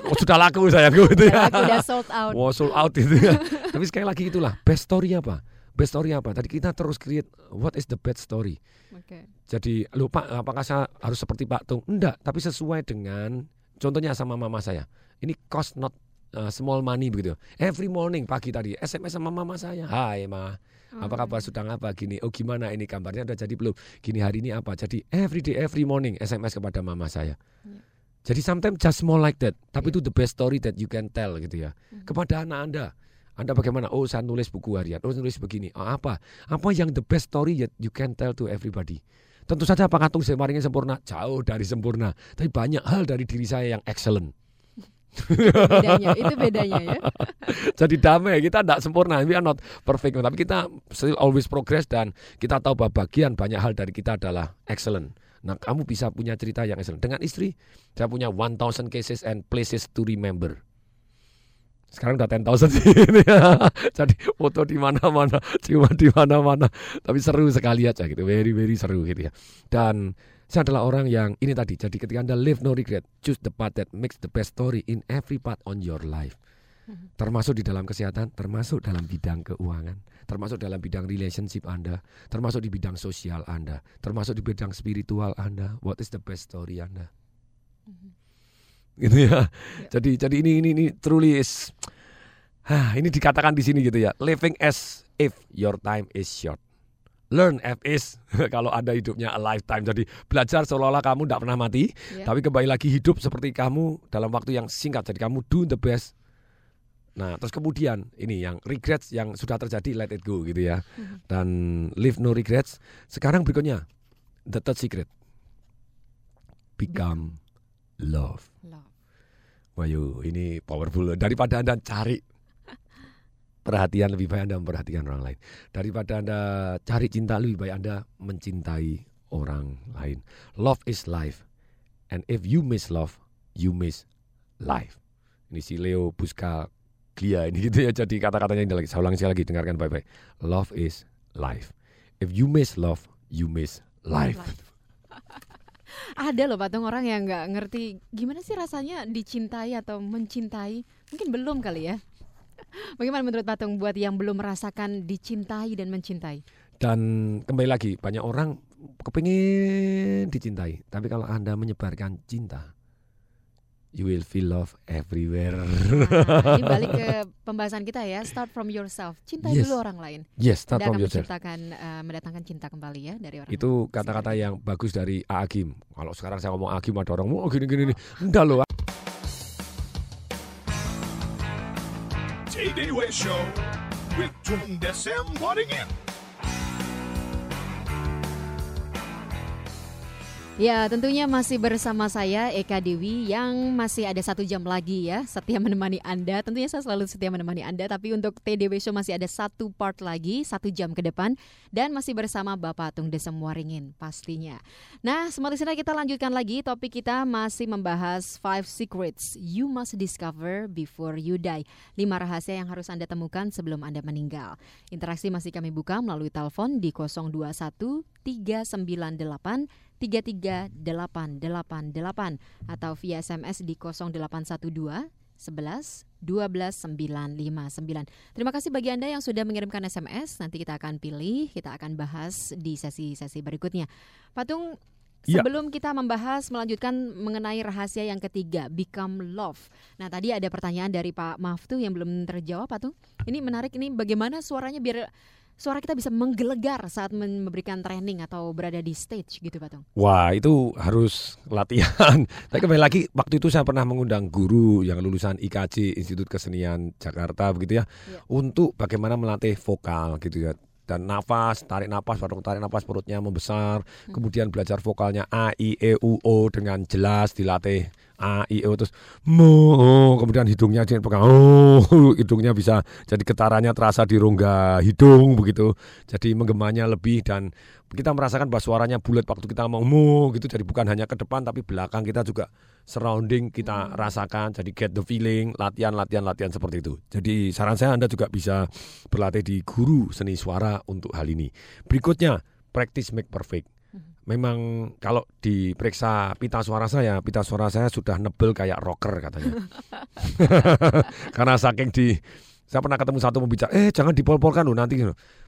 Speaker 3: Oh, sudah laku sayangku itu ya.
Speaker 2: Udah laku, udah sold out.
Speaker 3: Wow, sold out itu ya. Tapi sekali lagi itulah best story apa? Best story apa? Tadi kita terus create what is the best story.
Speaker 2: Oke.
Speaker 3: Jadi lupa apakah saya harus seperti Pak Tung? Enggak, tapi sesuai dengan contohnya sama mama saya. Ini cost not uh, small money begitu. Every morning pagi tadi SMS sama mama saya. Hai ma, apa kabar sedang apa gini? Oh gimana ini kabarnya udah jadi belum? Gini hari ini apa? Jadi every day every morning SMS kepada mama saya. Jadi sometimes just small like that. Tapi itu the best story that you can tell gitu ya. Kepada anak Anda. Anda bagaimana? Oh saya nulis buku harian. Oh nulis begini. Oh, apa? Apa yang the best story that you can tell to everybody? Tentu saja apakah tulis Maringin sempurna? Jauh dari sempurna. Tapi banyak hal dari diri saya yang excellent.
Speaker 2: bedanya, itu bedanya ya. <laughs>
Speaker 3: Jadi damai, kita tidak sempurna, we are not perfect, tapi kita still always progress dan kita tahu bahwa bagian banyak hal dari kita adalah excellent. Nah, kamu bisa punya cerita yang excellent. Dengan istri, saya punya 1000 cases and places to remember. Sekarang udah 10,000 sih. ini <laughs> ya. Jadi foto di mana-mana, cuma di mana-mana. Tapi seru sekali aja gitu, very very seru gitu ya. Dan saya adalah orang yang ini tadi. Jadi ketika Anda live no regret, choose the path that makes the best story in every part on your life. <laughs> Termasuk di dalam kesehatan, termasuk dalam bidang keuangan, termasuk dalam bidang relationship Anda, termasuk di bidang sosial Anda, termasuk di bidang spiritual Anda. What is the best story Anda? Gitu ya. <laughs> <laughs> Jadi jadi ini ini ini truly is Hah, ini dikatakan di sini gitu ya. Living as if your time is short. Learn as is kalau Anda hidupnya a lifetime. Jadi belajar seolah-olah kamu tidak pernah mati,
Speaker 2: Ya.
Speaker 3: tapi kembali lagi hidup seperti kamu dalam waktu yang singkat. Jadi kamu do the best. Nah, terus kemudian ini yang regrets yang sudah terjadi let it go gitu ya. Dan live no regrets. Sekarang berikutnya the third secret. Become love.
Speaker 2: Love.
Speaker 3: Wayu, ini powerful. Daripada Anda cari perhatian lebih baik Anda memperhatikan orang lain. Daripada Anda cari cinta lebih baik Anda mencintai orang lain. Love is life. And if you miss love, you miss life. Ini si Leo Buska Glia ini <laughs> gitu ya. Jadi kata-katanya ini lagi. Saya ulangi sekali lagi dengarkan baik-baik. Love is life. If you miss love, you miss life. <laughs>
Speaker 2: Ada loh patung orang yang nggak ngerti gimana sih rasanya dicintai atau mencintai. Mungkin belum kali ya. <laughs> Bagaimana menurut patung buat yang belum merasakan dicintai dan mencintai?
Speaker 3: Dan kembali lagi, banyak orang kepingin dicintai. Tapi kalau Anda menyebarkan cinta, you will feel love everywhere.
Speaker 2: Nah, ini balik ke <laughs> pembahasan kita ya. Start from yourself. Cintai
Speaker 3: Yes.
Speaker 2: dulu orang lain.
Speaker 3: Yes, start
Speaker 2: Anda
Speaker 3: from
Speaker 2: akan
Speaker 3: yourself.
Speaker 2: menciptakan, eh, mendatangkan cinta kembali ya dari orang.
Speaker 3: Itu kata-kata yang bagus dari Agim. Kalau sekarang saya ngomong Agim ada orang, oh gini-gini nih. Enggak loh.
Speaker 1: TDW Show with Tung Desem Waddingin.
Speaker 2: Ya, tentunya masih bersama saya Eka Dewi yang masih ada satu jam lagi ya setia menemani Anda. Tentunya saya selalu setia menemani Anda, tapi untuk TDW Show masih ada satu part lagi, satu jam ke depan dan masih bersama Bapak Tung Desem Waringin pastinya. Nah, semua listener kita lanjutkan lagi topik kita masih membahas five secrets you must discover before you die. Lima rahasia yang harus Anda temukan sebelum Anda meninggal. Interaksi masih kami buka melalui telepon di 021 398 33888 atau via SMS di 0812 11 12 959. Terima kasih bagi Anda yang sudah mengirimkan SMS. Nanti kita akan pilih, kita akan bahas di sesi-sesi berikutnya. Patung
Speaker 3: Ya.
Speaker 2: Sebelum kita membahas melanjutkan mengenai rahasia yang ketiga, become love. Nah, tadi ada pertanyaan dari Pak Maftu yang belum terjawab, Patung. Ini menarik ini bagaimana suaranya biar suara kita bisa menggelegar saat memberikan training atau berada di stage gitu, Patung.
Speaker 3: Wah itu harus latihan. <laughs> Tapi kembali lagi waktu itu saya pernah mengundang guru yang lulusan IKJ Institut Kesenian Jakarta begitu ya, untuk bagaimana melatih vokal gitu ya. Dan nafas, tarik nafas, baru tarik nafas perutnya membesar. Kemudian belajar vokalnya A, I, E, U, O dengan jelas dilatih A, I, U terus mo. Kemudian hidungnya dipegang oh, hidungnya bisa jadi getarannya terasa di rongga hidung begitu. Jadi menggemanya lebih dan kita merasakan bahwa suaranya bulat waktu kita ngomong mo gitu. Jadi bukan hanya ke depan tapi belakang kita juga surrounding kita rasakan. Jadi get the feeling, latihan, latihan, latihan seperti itu. Jadi saran saya Anda juga bisa berlatih di guru seni suara untuk hal ini. Berikutnya, practice make perfect. Memang kalau diperiksa pita suara saya, pita suara saya sudah nebel kayak rocker katanya. <laughs> Karena saking di saya pernah ketemu satu pembicara, eh jangan dipol-polkan loh nanti.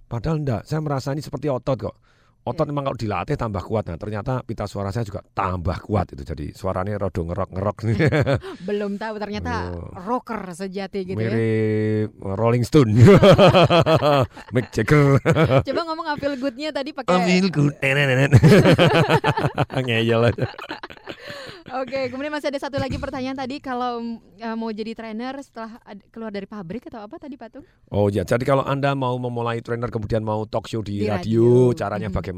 Speaker 3: Padahal enggak, saya merasa ini seperti otot kok. Otot memang kalau dilatih tambah kuat. Nah, ternyata pita suara saya juga tambah kuat itu. Jadi suaranya rodo ngerok-ngerok. <laughs>
Speaker 2: Belum tahu ternyata rocker sejati gitu ya.
Speaker 3: Mirip Rolling Stone. <laughs> Mick Jagger.
Speaker 2: Coba ngomong feel good-nya tadi pakai
Speaker 3: Feel good. <laughs> Nenenet. Ngeyel aja.
Speaker 2: Oke, kemudian masih ada satu lagi pertanyaan tadi kalau uh, mau jadi trainer setelah keluar dari pabrik atau apa tadi Pak Tung?
Speaker 3: Oh ya, jadi kalau Anda mau memulai trainer kemudian mau talk show di,
Speaker 2: Di
Speaker 3: radio,
Speaker 2: radio.
Speaker 3: caranya
Speaker 2: Mhm.
Speaker 3: bagaimana?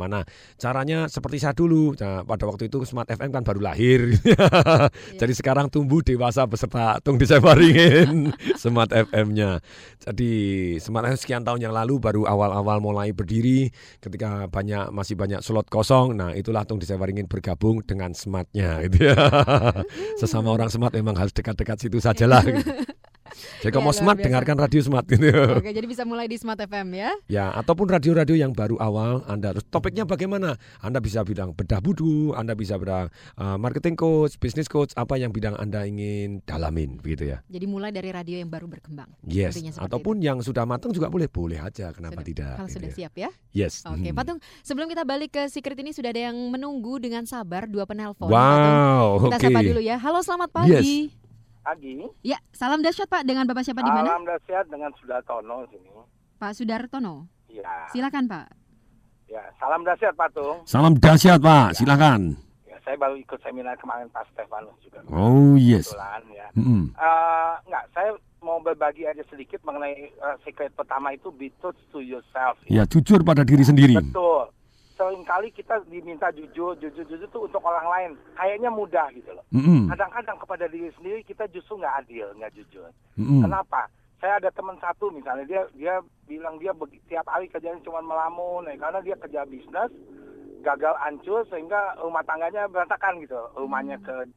Speaker 3: Caranya seperti saya dulu. Nah, pada waktu itu Smart FM kan baru lahir. <laughs> Jadi sekarang tumbuh dewasa beserta Tung Disewaringin <laughs> Smart FM-nya. Jadi Smart FM sekian tahun yang lalu baru awal-awal mulai berdiri ketika banyak masih banyak slot kosong. Nah, itulah Tung Disewaringin bergabung dengan Smart-nya gitu ya. Sesama orang Smart memang harus dekat-dekat situ sajalah. gitu. <laughs> Jadi kalau
Speaker 2: Ya,
Speaker 3: mau Smart
Speaker 2: biasa.
Speaker 3: dengarkan radio Smart gitu.
Speaker 2: Oke, jadi bisa mulai di Smart FM ya.
Speaker 3: Ya, ataupun radio-radio yang baru awal Anda harus topiknya bagaimana? Anda bisa bilang bedah budu, Anda bisa bilang uh, marketing coach, business coach, apa yang bidang Anda ingin dalamin begitu ya.
Speaker 2: Jadi mulai dari radio yang baru berkembang.
Speaker 3: Yes, ataupun yang sudah matang juga boleh, boleh aja, kenapa tidak?
Speaker 2: Kalau
Speaker 3: gitu
Speaker 2: sudah
Speaker 3: ya.
Speaker 2: siap ya.
Speaker 3: Yes.
Speaker 2: Oke,
Speaker 3: Hmm.
Speaker 2: Patung, sebelum kita balik ke secret ini sudah ada yang menunggu dengan sabar dua penelpon.
Speaker 3: Wow,
Speaker 2: Patung. Kita sapa dulu ya. Halo, selamat pagi.
Speaker 18: Pagi.
Speaker 2: Ya, salam dahsyat Pak dengan Bapak siapa di mana?
Speaker 18: Alam dahsyat dengan Sudartono sini.
Speaker 2: Pak Sudartono.
Speaker 18: Iya.
Speaker 2: Silakan Pak.
Speaker 18: Ya, salam dahsyat Patung.
Speaker 3: Salam dahsyat Pak, silakan.
Speaker 18: Ya, saya baru ikut seminar kemarin Pak Stefanus juga.
Speaker 3: Oh yes.
Speaker 18: Kebetulan ya.
Speaker 3: Mm-mm.
Speaker 18: Eh, enggak, saya mau berbagi aja sedikit mengenai eh, secret pertama itu be truth to yourself.
Speaker 3: Ya jujur pada diri sendiri.
Speaker 18: Betul. Seringkali kita diminta jujur, jujur, jujur itu untuk orang lain. Kayaknya mudah gitu loh.
Speaker 3: Mm-mm.
Speaker 18: Kadang-kadang kepada diri sendiri kita justru nggak adil, nggak jujur.
Speaker 3: Mm-mm.
Speaker 18: Kenapa? Saya ada teman satu misalnya dia dia bilang dia tiap hari kerjanya cuma melamun, ya, karena dia kerja bisnis gagal hancur sehingga rumah tangganya berantakan gitu, rumahnya ke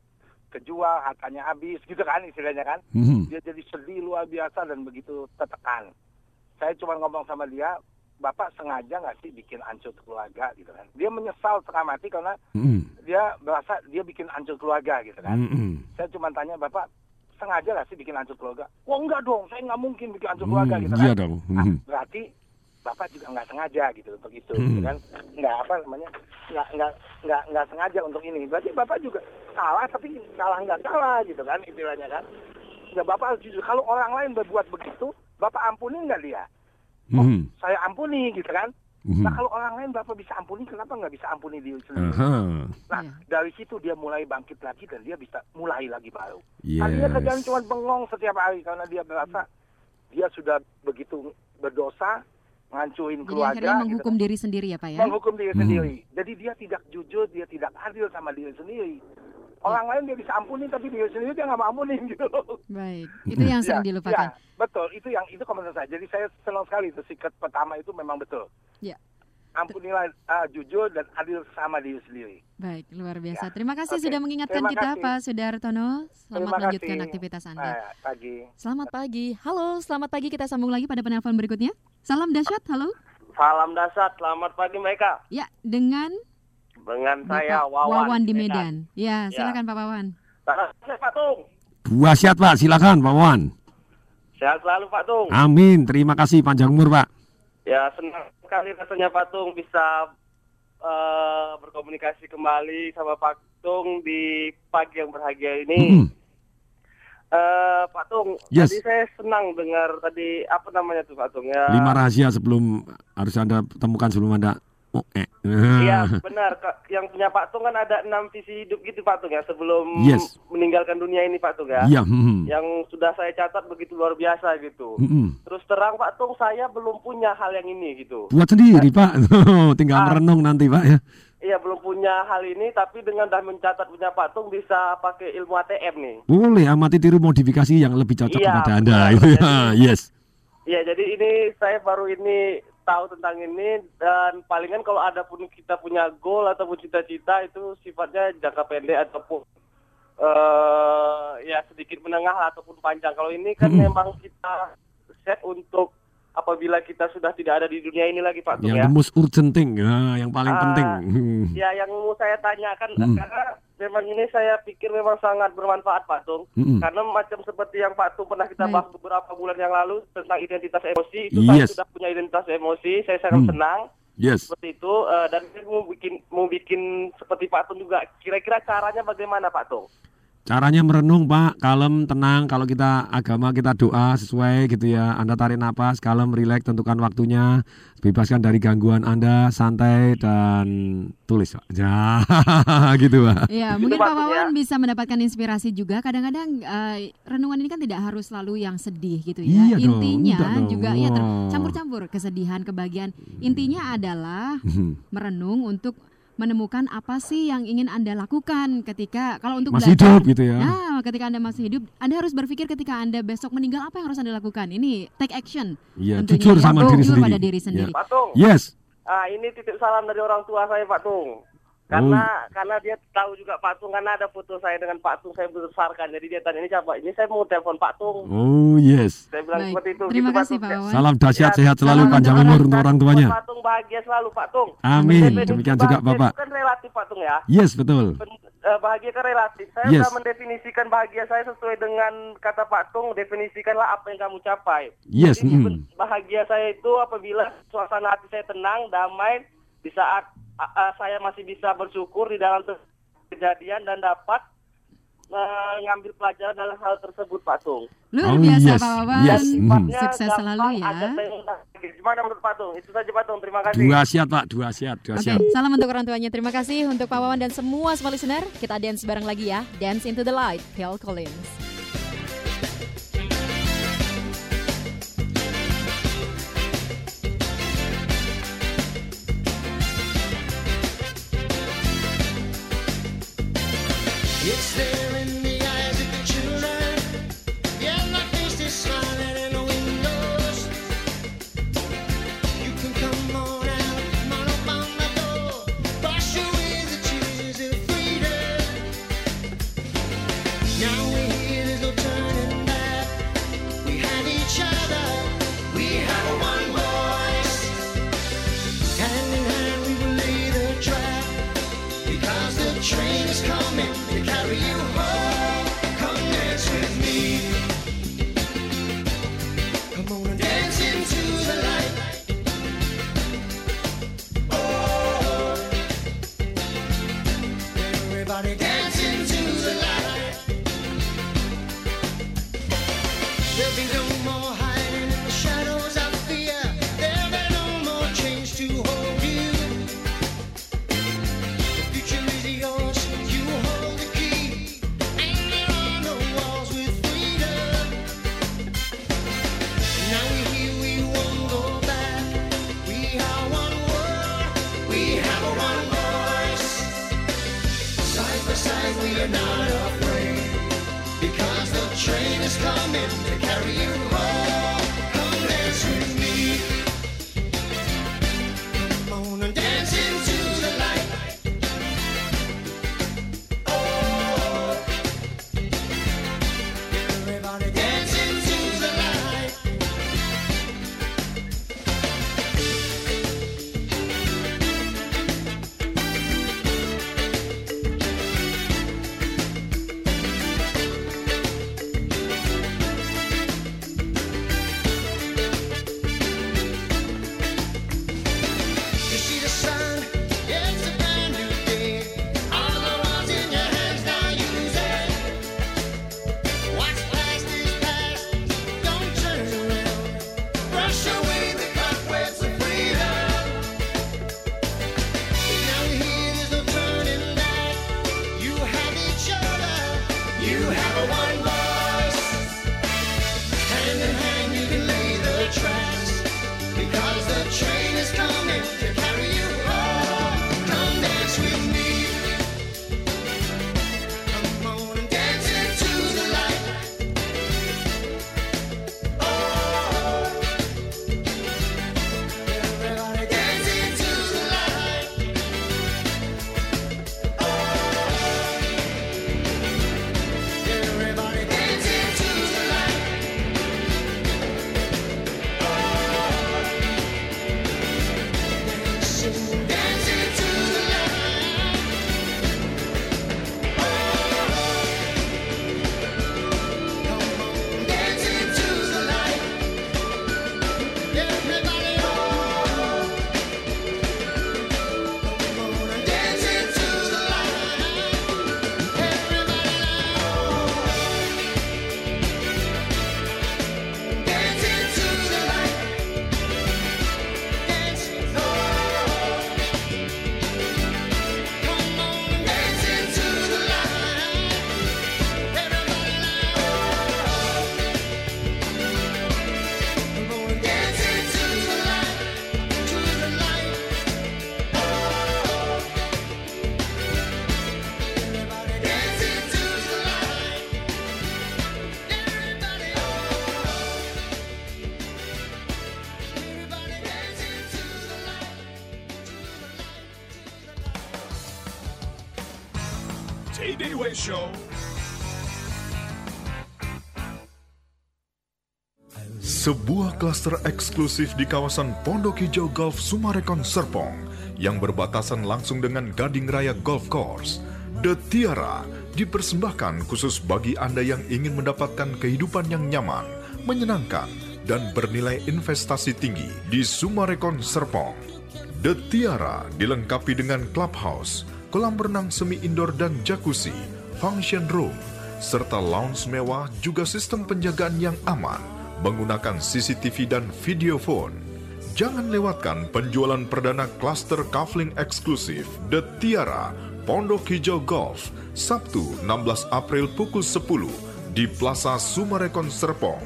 Speaker 18: kejual, hartanya habis gitu kan istilahnya kan.
Speaker 3: Mhm.
Speaker 18: Dia jadi sedih luar biasa dan begitu tertekan. Saya cuma ngomong sama dia, Bapak sengaja nggak sih bikin hancur keluarga gitu kan. Dia menyesal setengah mati karena
Speaker 3: Mm-mm.
Speaker 18: dia merasa dia bikin hancur keluarga gitu kan.
Speaker 3: Mm-mm.
Speaker 18: Saya cuma tanya Bapak sengaja nggak sih bikin hancur keluarga? Wah enggak dong, saya nggak mungkin bikin hancur keluarga
Speaker 3: Hmm,
Speaker 18: gitu
Speaker 3: iya
Speaker 18: kan.
Speaker 3: dong.
Speaker 18: Nah, berarti Bapak juga nggak sengaja gitu untuk itu,
Speaker 3: Hmm.
Speaker 18: gitu kan? Nggak apa namanya? Nggak nggak nggak nggak sengaja untuk ini. Berarti Bapak juga salah tapi salah nggak salah gitu kan istilahnya kan? Nggak Bapak harus jujur. Kalau orang lain berbuat begitu, Bapak ampuni nggak dia?
Speaker 3: Mhm.
Speaker 18: Saya ampuni gitu kan?
Speaker 3: Mhm.
Speaker 18: Nah kalau orang lain Bapak bisa ampuni, kenapa nggak bisa ampuni diri sendiri?
Speaker 3: Aha.
Speaker 18: Nah, dari situ dia mulai bangkit lagi dan dia bisa mulai lagi baru.
Speaker 3: Yes.
Speaker 18: Kan dia kerjaan cuma bengong setiap hari karena dia merasa dia sudah begitu berdosa, ngancurin
Speaker 2: Jadi
Speaker 18: keluarga,
Speaker 2: akhirnya
Speaker 18: gitu.
Speaker 2: menghukum diri sendiri ya Pak ya.
Speaker 18: menghukum diri
Speaker 3: Mhm.
Speaker 18: sendiri. Jadi dia tidak jujur, dia tidak adil sama diri sendiri. Orang lain dia bisa ampuni, tapi diri sendiri dia nggak mau ampunin gitu.
Speaker 2: Baik, itu yang <laughs> sering
Speaker 18: Ya,
Speaker 2: dilupakan.
Speaker 18: ya, betul, itu yang itu komentar saya. Jadi saya senang sekali itu secret pertama itu memang betul.
Speaker 2: Ya.
Speaker 18: Ampunilah ah, jujur dan adil sama diri sendiri.
Speaker 2: Baik, luar biasa. Terima
Speaker 18: Ya.
Speaker 2: kasih
Speaker 18: Oke.
Speaker 2: sudah mengingatkan
Speaker 18: Terima
Speaker 2: kita
Speaker 18: kasih.
Speaker 2: Pak Sudartono. Selamat
Speaker 18: Terima
Speaker 2: melanjutkan
Speaker 18: kasih.
Speaker 2: aktivitas Anda.
Speaker 18: Nah, pagi.
Speaker 2: Selamat pagi. Halo, selamat pagi. Kita sambung lagi pada penelpon berikutnya. Salam dahsyat. Halo.
Speaker 19: Salam dasar, selamat pagi mereka.
Speaker 2: Ya, dengan
Speaker 19: Dengan saya
Speaker 2: Bapak
Speaker 19: Wawan,
Speaker 2: di Medan. Ya,
Speaker 19: Ya.
Speaker 2: silakan Pak Wawan.
Speaker 19: Pak Tung.
Speaker 3: Pak, silakan Pak Wan.
Speaker 19: Sehat selalu Pak Tung.
Speaker 3: Amin, terima kasih panjang umur Pak.
Speaker 19: Ya senang sekali rasanya Pak Tung bisa eh, berkomunikasi kembali sama Pak Tung di pagi yang berbahagia ini.
Speaker 3: Mm-mm.
Speaker 19: Eh, Pak Tung,
Speaker 3: Yes.
Speaker 19: tadi saya senang dengar tadi apa namanya tuh Pak Tung ya?
Speaker 3: Lima rahasia sebelum harus Anda temukan sebelum Anda oh, eh.
Speaker 19: Iya <laughs> benar yang punya Pak Tung kan ada enam visi hidup gitu Pak Tung ya sebelum
Speaker 3: Yes.
Speaker 19: meninggalkan dunia ini Pak Tung ya.
Speaker 3: Iya, mhm.
Speaker 19: Yang sudah saya catat begitu luar biasa gitu.
Speaker 3: Mhm.
Speaker 19: Terus terang Pak Tung saya belum punya hal yang ini gitu.
Speaker 3: Buat sendiri Pak, <laughs> tinggal
Speaker 19: Ah.
Speaker 3: merenung nanti Pak ya.
Speaker 19: Iya belum punya hal ini tapi dengan dah mencatat punya Pak Tung bisa pakai ilmu ATM nih.
Speaker 3: Boleh amati tiru modifikasi yang lebih cocok
Speaker 19: Iya,
Speaker 3: kepada Anda. Itu ya, yes.
Speaker 19: Iya jadi ini saya baru ini tahu tentang ini dan palingan kalau ada pun kita punya goal ataupun cita-cita itu sifatnya jangka pendek ataupun eh ya sedikit menengah ataupun panjang. Kalau ini kan
Speaker 3: Hmm.
Speaker 19: memang kita set untuk apabila kita sudah tidak ada di dunia ini lagi Pak Tung
Speaker 3: Yang
Speaker 19: ya.
Speaker 3: the most urgent thing, nah, yang paling
Speaker 19: Ah,
Speaker 3: penting. <laughs>
Speaker 19: Ya yang mau saya tanyakan
Speaker 3: Hmm.
Speaker 19: karena memang ini saya pikir memang sangat bermanfaat Pak Tung.
Speaker 3: Mm-mm.
Speaker 19: Karena macam seperti yang Pak Tung pernah kita bahas beberapa bulan yang lalu tentang identitas emosi, itu
Speaker 3: Yes.
Speaker 19: saya sudah punya identitas emosi, saya sangat
Speaker 3: Hmm.
Speaker 19: senang.
Speaker 3: Yes.
Speaker 19: Seperti itu eh, dan saya mau bikin mau bikin seperti Pak Tung juga. Kira-kira caranya bagaimana Pak Tung?
Speaker 3: Caranya merenung Pak, kalem, tenang. Kalau kita agama kita doa sesuai gitu ya. Anda tarik napas, kalem, rileks, tentukan waktunya, bebaskan dari gangguan Anda, santai dan tulis Pak. <laughs> Ya, gitu Pak.
Speaker 2: Ya, mungkin Pak Wawan bisa mendapatkan inspirasi juga. Kadang-kadang eh, renungan ini kan tidak harus selalu yang sedih gitu ya.
Speaker 3: Iya dong,
Speaker 2: Intinya
Speaker 3: dong.
Speaker 2: juga ya ter-
Speaker 3: Wow.
Speaker 2: campur-campur kesedihan, kebahagiaan. Intinya adalah
Speaker 3: Hmm.
Speaker 2: merenung untuk menemukan apa sih yang ingin Anda lakukan ketika kalau untuk
Speaker 3: Masih
Speaker 2: belajar,
Speaker 3: hidup gitu ya.
Speaker 2: Nah, ketika Anda masih hidup, Anda harus berpikir ketika Anda besok meninggal apa yang harus Anda lakukan. Ini take action.
Speaker 3: Iya,
Speaker 2: tentunya.
Speaker 3: jujur sama
Speaker 2: Jujur
Speaker 3: diri sendiri.
Speaker 2: pada diri sendiri.
Speaker 3: Ya.
Speaker 19: Pak Tung.
Speaker 3: Yes.
Speaker 19: Ah, ini titip salam dari orang tua saya Pak Tung. Karena karena dia tahu juga Pak Tung karena ada foto saya dengan Pak Tung saya besarkan. Jadi dia tanya ini siapa? Ini saya mau telepon Pak Tung.
Speaker 3: Oh yes.
Speaker 19: Saya bilang
Speaker 2: Baik.
Speaker 19: seperti itu.
Speaker 2: Terima
Speaker 19: gitu,
Speaker 2: kasih,
Speaker 19: Tung.
Speaker 2: Pak Wawan.
Speaker 3: Salam dahsyat,
Speaker 19: Ya,
Speaker 3: sehat selalu,
Speaker 19: salam
Speaker 3: panjang umur
Speaker 19: orang
Speaker 3: untuk orang
Speaker 19: tua.
Speaker 3: tuanya.
Speaker 19: Pak Tung bahagia selalu Pak Tung.
Speaker 3: Amin. Demikian juga,
Speaker 19: bahagia
Speaker 3: Bapak.
Speaker 19: kan relatif Pak Tung ya.
Speaker 3: Yes, betul.
Speaker 19: Ben- eh, bahagia kan relatif. Saya
Speaker 3: Yes.
Speaker 19: sudah mendefinisikan bahagia saya sesuai dengan kata Pak Tung. Definisikanlah apa yang kamu capai.
Speaker 3: Yes,
Speaker 19: Jadi,
Speaker 3: mm.
Speaker 19: bahagia saya itu apabila suasana hati saya tenang, damai, di saat a, saya masih bisa bersyukur di dalam kejadian dan dapat mengambil pelajaran dalam hal tersebut, Pak Tung.
Speaker 2: Luar
Speaker 3: Oh,
Speaker 2: biasa
Speaker 3: yes,
Speaker 2: Pak Wawan.
Speaker 3: yes, mm.
Speaker 2: Sukses selalu ya.
Speaker 19: Gimana menurut Pak Tung? Itu saja Pak Tung. Terima kasih.
Speaker 3: Dua siat Pak, dua siat, dua
Speaker 2: Oke,
Speaker 3: siat.
Speaker 2: salam untuk orang tuanya. Terima kasih untuk Pak Wawan dan semua semua listener. Kita dance bareng lagi ya. Dance into the light, Phil Collins.
Speaker 5: It's
Speaker 10: Sebuah klaster eksklusif di kawasan Pondok Hijau Golf Sumarekon Serpong yang berbatasan langsung dengan Gading Raya Golf Course. The Tiara dipersembahkan khusus bagi Anda yang ingin mendapatkan kehidupan yang nyaman, menyenangkan, dan bernilai investasi tinggi di Sumarekon Serpong. The Tiara dilengkapi dengan clubhouse, kolam renang semi indoor dan jacuzzi, function room, serta lounge mewah juga sistem penjagaan yang aman menggunakan CCTV dan video phone. Jangan lewatkan penjualan perdana klaster kafling eksklusif The Tiara Pondok Hijau Golf Sabtu 16 April pukul 10 di Plaza Sumarekon Serpong.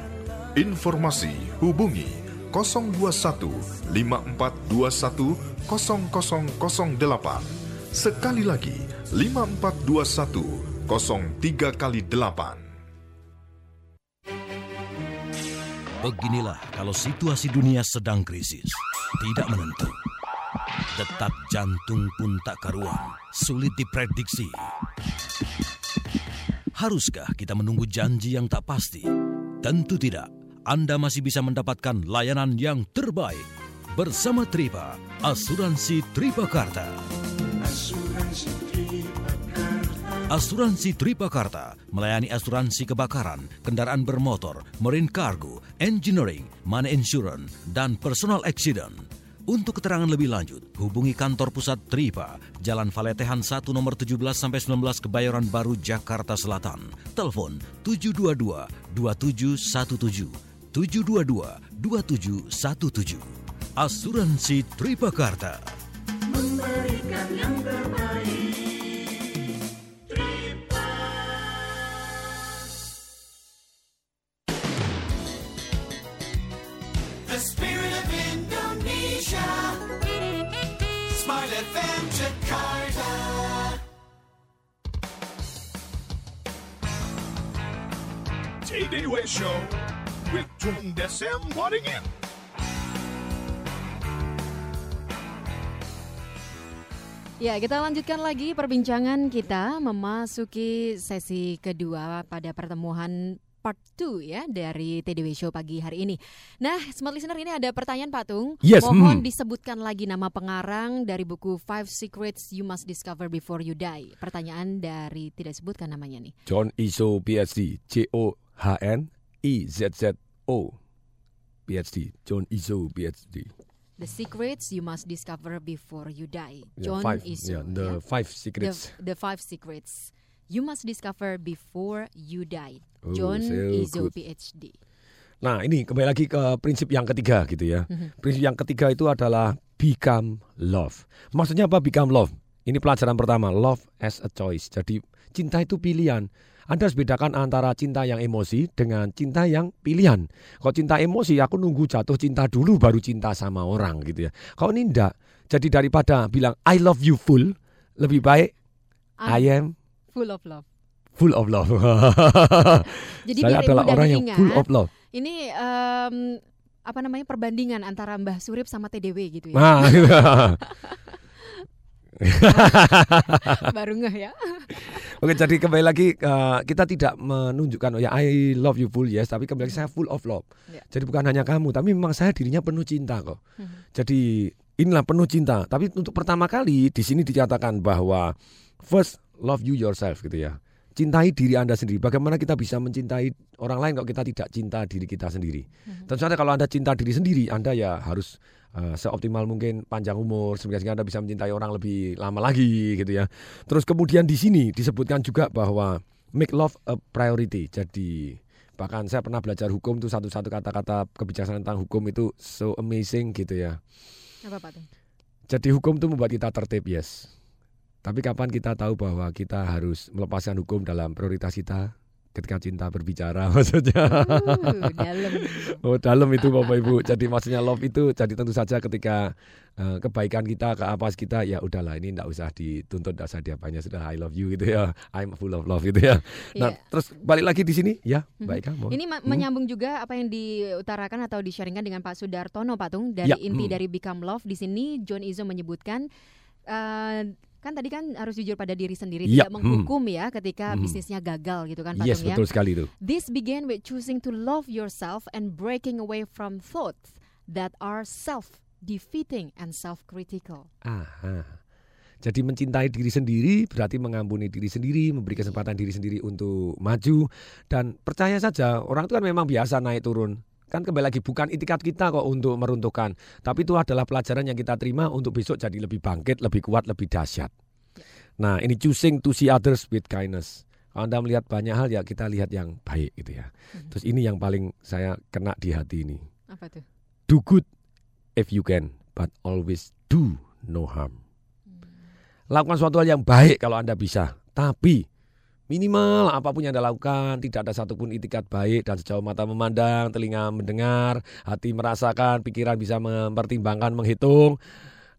Speaker 10: Informasi hubungi 021 5421 0008. Sekali lagi 5421 03 kali 8.
Speaker 4: Beginilah kalau situasi dunia sedang krisis, tidak menentu. Detak jantung pun tak karuan, sulit diprediksi. Haruskah kita menunggu janji yang tak pasti? Tentu tidak. Anda masih bisa mendapatkan layanan yang terbaik bersama Tripa, Asuransi Tripakarta.
Speaker 5: Asuransi
Speaker 4: Asuransi Tripakarta melayani asuransi kebakaran, kendaraan bermotor, marine cargo, engineering, money insurance, dan personal accident. Untuk keterangan lebih lanjut, hubungi kantor pusat Tripa, Jalan Valetehan 1 nomor 17 sampai 19 Kebayoran Baru, Jakarta Selatan. Telepon 722 2717 722 2717. Asuransi Tripakarta.
Speaker 5: memberikan yang terbaik.
Speaker 20: Jakarta.
Speaker 1: Show with Tung Desem.
Speaker 2: Ya, kita lanjutkan lagi perbincangan kita memasuki sesi kedua pada pertemuan part 2 ya dari TDW Show pagi hari ini. Nah, smart listener ini ada pertanyaan Pak Tung.
Speaker 3: Yes,
Speaker 2: Mohon
Speaker 3: hmm.
Speaker 2: disebutkan lagi nama pengarang dari buku Five Secrets You Must Discover Before You Die. Pertanyaan dari tidak sebutkan namanya nih.
Speaker 3: John Iso PhD, J O H N I Z Z O PhD, John Iso PhD.
Speaker 2: The Secrets You Must Discover Before You Die.
Speaker 3: Yeah,
Speaker 2: John
Speaker 3: five,
Speaker 2: Iso.
Speaker 3: yeah, the
Speaker 2: ya.
Speaker 3: five secrets.
Speaker 2: The, the Five Secrets You Must Discover Before You Die.
Speaker 3: Oh,
Speaker 2: John
Speaker 3: so
Speaker 2: Iso
Speaker 3: good.
Speaker 2: PhD.
Speaker 3: Nah, ini kembali lagi ke prinsip yang ketiga gitu ya.
Speaker 2: Mhm.
Speaker 3: Prinsip yang ketiga itu adalah become love. Maksudnya apa become love? Ini pelajaran pertama, love as a choice. Jadi cinta itu pilihan. Anda harus bedakan antara cinta yang emosi dengan cinta yang pilihan. Kalau cinta emosi, aku nunggu jatuh cinta dulu baru cinta sama orang gitu ya. Kalau ini enggak, jadi daripada bilang I love you full, lebih baik I am
Speaker 2: Full of love.
Speaker 3: full of love. <laughs>
Speaker 2: Jadi
Speaker 3: Saya adalah orang yang full of love.
Speaker 2: Ini em, apa namanya perbandingan antara Mbah Surip sama TDW gitu ya.
Speaker 3: Nah, <laughs> <laughs>
Speaker 2: Baru ngeh ya.
Speaker 3: Oke, jadi kembali lagi eh, kita tidak menunjukkan oh ya I love you full yes, tapi kembali lagi saya full of love.
Speaker 2: Ya.
Speaker 3: Jadi bukan hanya kamu, tapi memang saya dirinya penuh cinta kok.
Speaker 2: Mhm.
Speaker 3: Jadi inilah penuh cinta. Tapi untuk pertama kali di sini dinyatakan bahwa first love you yourself gitu ya. Cintai diri Anda sendiri. Bagaimana kita bisa mencintai orang lain kalau kita tidak cinta diri kita sendiri? Tentu saja kalau Anda cinta diri sendiri, Anda ya harus eh, seoptimal mungkin panjang umur sehingga sehingga Anda bisa mencintai orang lebih lama lagi gitu ya. Terus kemudian di sini disebutkan juga bahwa make love a priority. Jadi bahkan saya pernah belajar hukum tuh satu-satu kata-kata kebijaksanaan tentang hukum itu so amazing gitu ya.
Speaker 2: Apa Pak?
Speaker 3: Jadi hukum itu membuat kita tertib, yes. Tapi kapan kita tahu bahwa kita harus melepaskan hukum dalam prioritas kita ketika cinta berbicara <laughs> maksudnya.
Speaker 2: Uh, dalam.
Speaker 3: oh, dalam itu Bapak Ibu. Jadi maksudnya love itu jadi tentu saja ketika eh, kebaikan kita ke apa kita ya udahlah ini enggak usah dituntut enggak usah diapanya sudah I love you gitu ya. I'm full of love gitu ya. Nah,
Speaker 2: Iya.
Speaker 3: terus balik lagi di sini ya,
Speaker 2: Mhm.
Speaker 3: baik Kang. mohon.
Speaker 2: Ini
Speaker 3: Hmm?
Speaker 2: menyambung juga apa yang diutarakan atau disharingkan dengan Pak Sudartono Pak Tung dari
Speaker 3: Ya,
Speaker 2: inti
Speaker 3: hmm.
Speaker 2: dari Become Love di sini John Izo menyebutkan eh, Kan tadi kan harus jujur pada diri sendiri,
Speaker 3: Iya,
Speaker 2: tidak
Speaker 3: hmm.
Speaker 2: menghukum ya ketika
Speaker 3: Hmm.
Speaker 2: bisnisnya gagal gitu kan Pak
Speaker 3: Yes,
Speaker 2: Tung ya.
Speaker 3: betul sekali itu.
Speaker 2: This began with choosing to love yourself and breaking away from thoughts that are self-defeating and self-critical.
Speaker 3: Aha. Jadi mencintai diri sendiri berarti mengampuni diri sendiri, memberi kesempatan diri sendiri untuk maju dan percaya saja orang itu kan memang biasa naik turun. Kan kembali lagi bukan itikat kita kok untuk meruntuhkan, tapi itu adalah pelajaran yang kita terima untuk besok jadi lebih bangkit, lebih kuat, lebih dahsyat. Nah, ini choosing to see others with kindness. Kalau Anda melihat banyak hal ya kita lihat yang baik gitu ya. Terus ini yang paling saya kena di hati ini.
Speaker 2: Apa tuh?
Speaker 3: Do good if you can, but always do no harm. Lakukan suatu hal yang baik kalau Anda bisa, tapi minimal apa pun yang Anda lakukan, tidak ada satupun itikat baik dan sejauh mata memandang, telinga mendengar, hati merasakan, pikiran bisa mempertimbangkan, menghitung.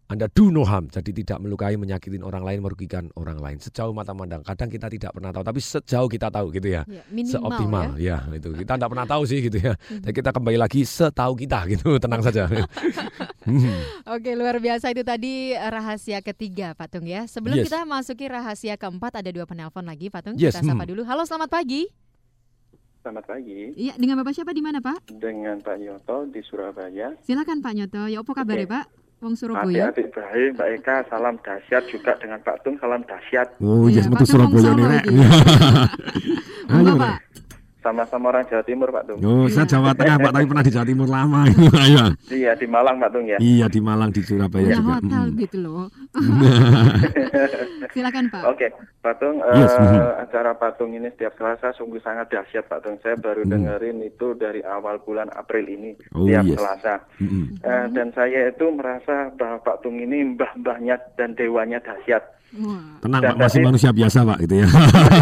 Speaker 3: Anda do no harm, jadi tidak melukai, menyakitin orang lain, merugikan orang lain. Sejauh mata memandang, kadang kita tidak pernah tahu, tapi sejauh kita tahu gitu ya.
Speaker 2: Ya, minimal
Speaker 3: Seoptimal ya. itu. Kita tidak pernah tahu sih gitu ya. Dan kita kembali lagi setahu kita gitu, <laughs> tenang saja. <laughs> Hmm.
Speaker 2: Oke, luar biasa itu tadi rahasia ketiga Pak Tung ya. Sebelum
Speaker 3: Yes.
Speaker 2: kita masuki rahasia keempat ada dua penelpon lagi Pak Tung.
Speaker 3: Yes,
Speaker 2: Kita sapa
Speaker 3: hmm.
Speaker 2: dulu. Halo, selamat pagi.
Speaker 5: Selamat pagi
Speaker 2: Iya, dengan Bapak siapa di mana Pak?
Speaker 5: dengan Pak Yoto di Surabaya.
Speaker 2: Silakan Pak Nyoto. Ya, apa kabar
Speaker 5: Oke.
Speaker 2: ya Pak? Wong Surabaya.
Speaker 5: Adik-adik baik, Mbak Eka, salam dahsyat juga dengan Pak Tung, salam dahsyat.
Speaker 3: Oh, yes,
Speaker 2: Iya,
Speaker 3: metu
Speaker 2: Pak Tung
Speaker 3: Surabaya nih, Rek. <laughs> Ayo,
Speaker 2: Apa,
Speaker 3: Rek.
Speaker 5: Sama-sama orang Jawa Timur, Pak Tung.
Speaker 3: Oh, saya Jawa Tengah, Pak, tapi pernah di Jawa Timur lama. Ayo. <laughs>
Speaker 5: Iya, di Malang, Pak Tung ya.
Speaker 3: Iya, di Malang, di Surabaya
Speaker 2: Punya
Speaker 3: juga.
Speaker 2: hotel
Speaker 3: Mm.
Speaker 2: gitu loh. <laughs> Silakan Pak.
Speaker 5: Oke, Pak Tung,
Speaker 3: Yes,
Speaker 5: eh,
Speaker 3: mhm.
Speaker 5: acara Pak Tung ini setiap Selasa sungguh sangat dahsyat, Pak Tung. Saya baru
Speaker 3: Hmm.
Speaker 5: dengerin itu dari awal bulan April ini,
Speaker 3: Oh,
Speaker 5: setiap
Speaker 3: yes.
Speaker 5: Selasa.
Speaker 3: Mm-mm.
Speaker 5: Eh, dan saya itu merasa bahwa Pak Tung ini mbah-mbahnya dan dewanya dahsyat.
Speaker 3: Tenang,
Speaker 5: Dan
Speaker 3: Pak, masih manusia biasa, Pak, gitu ya.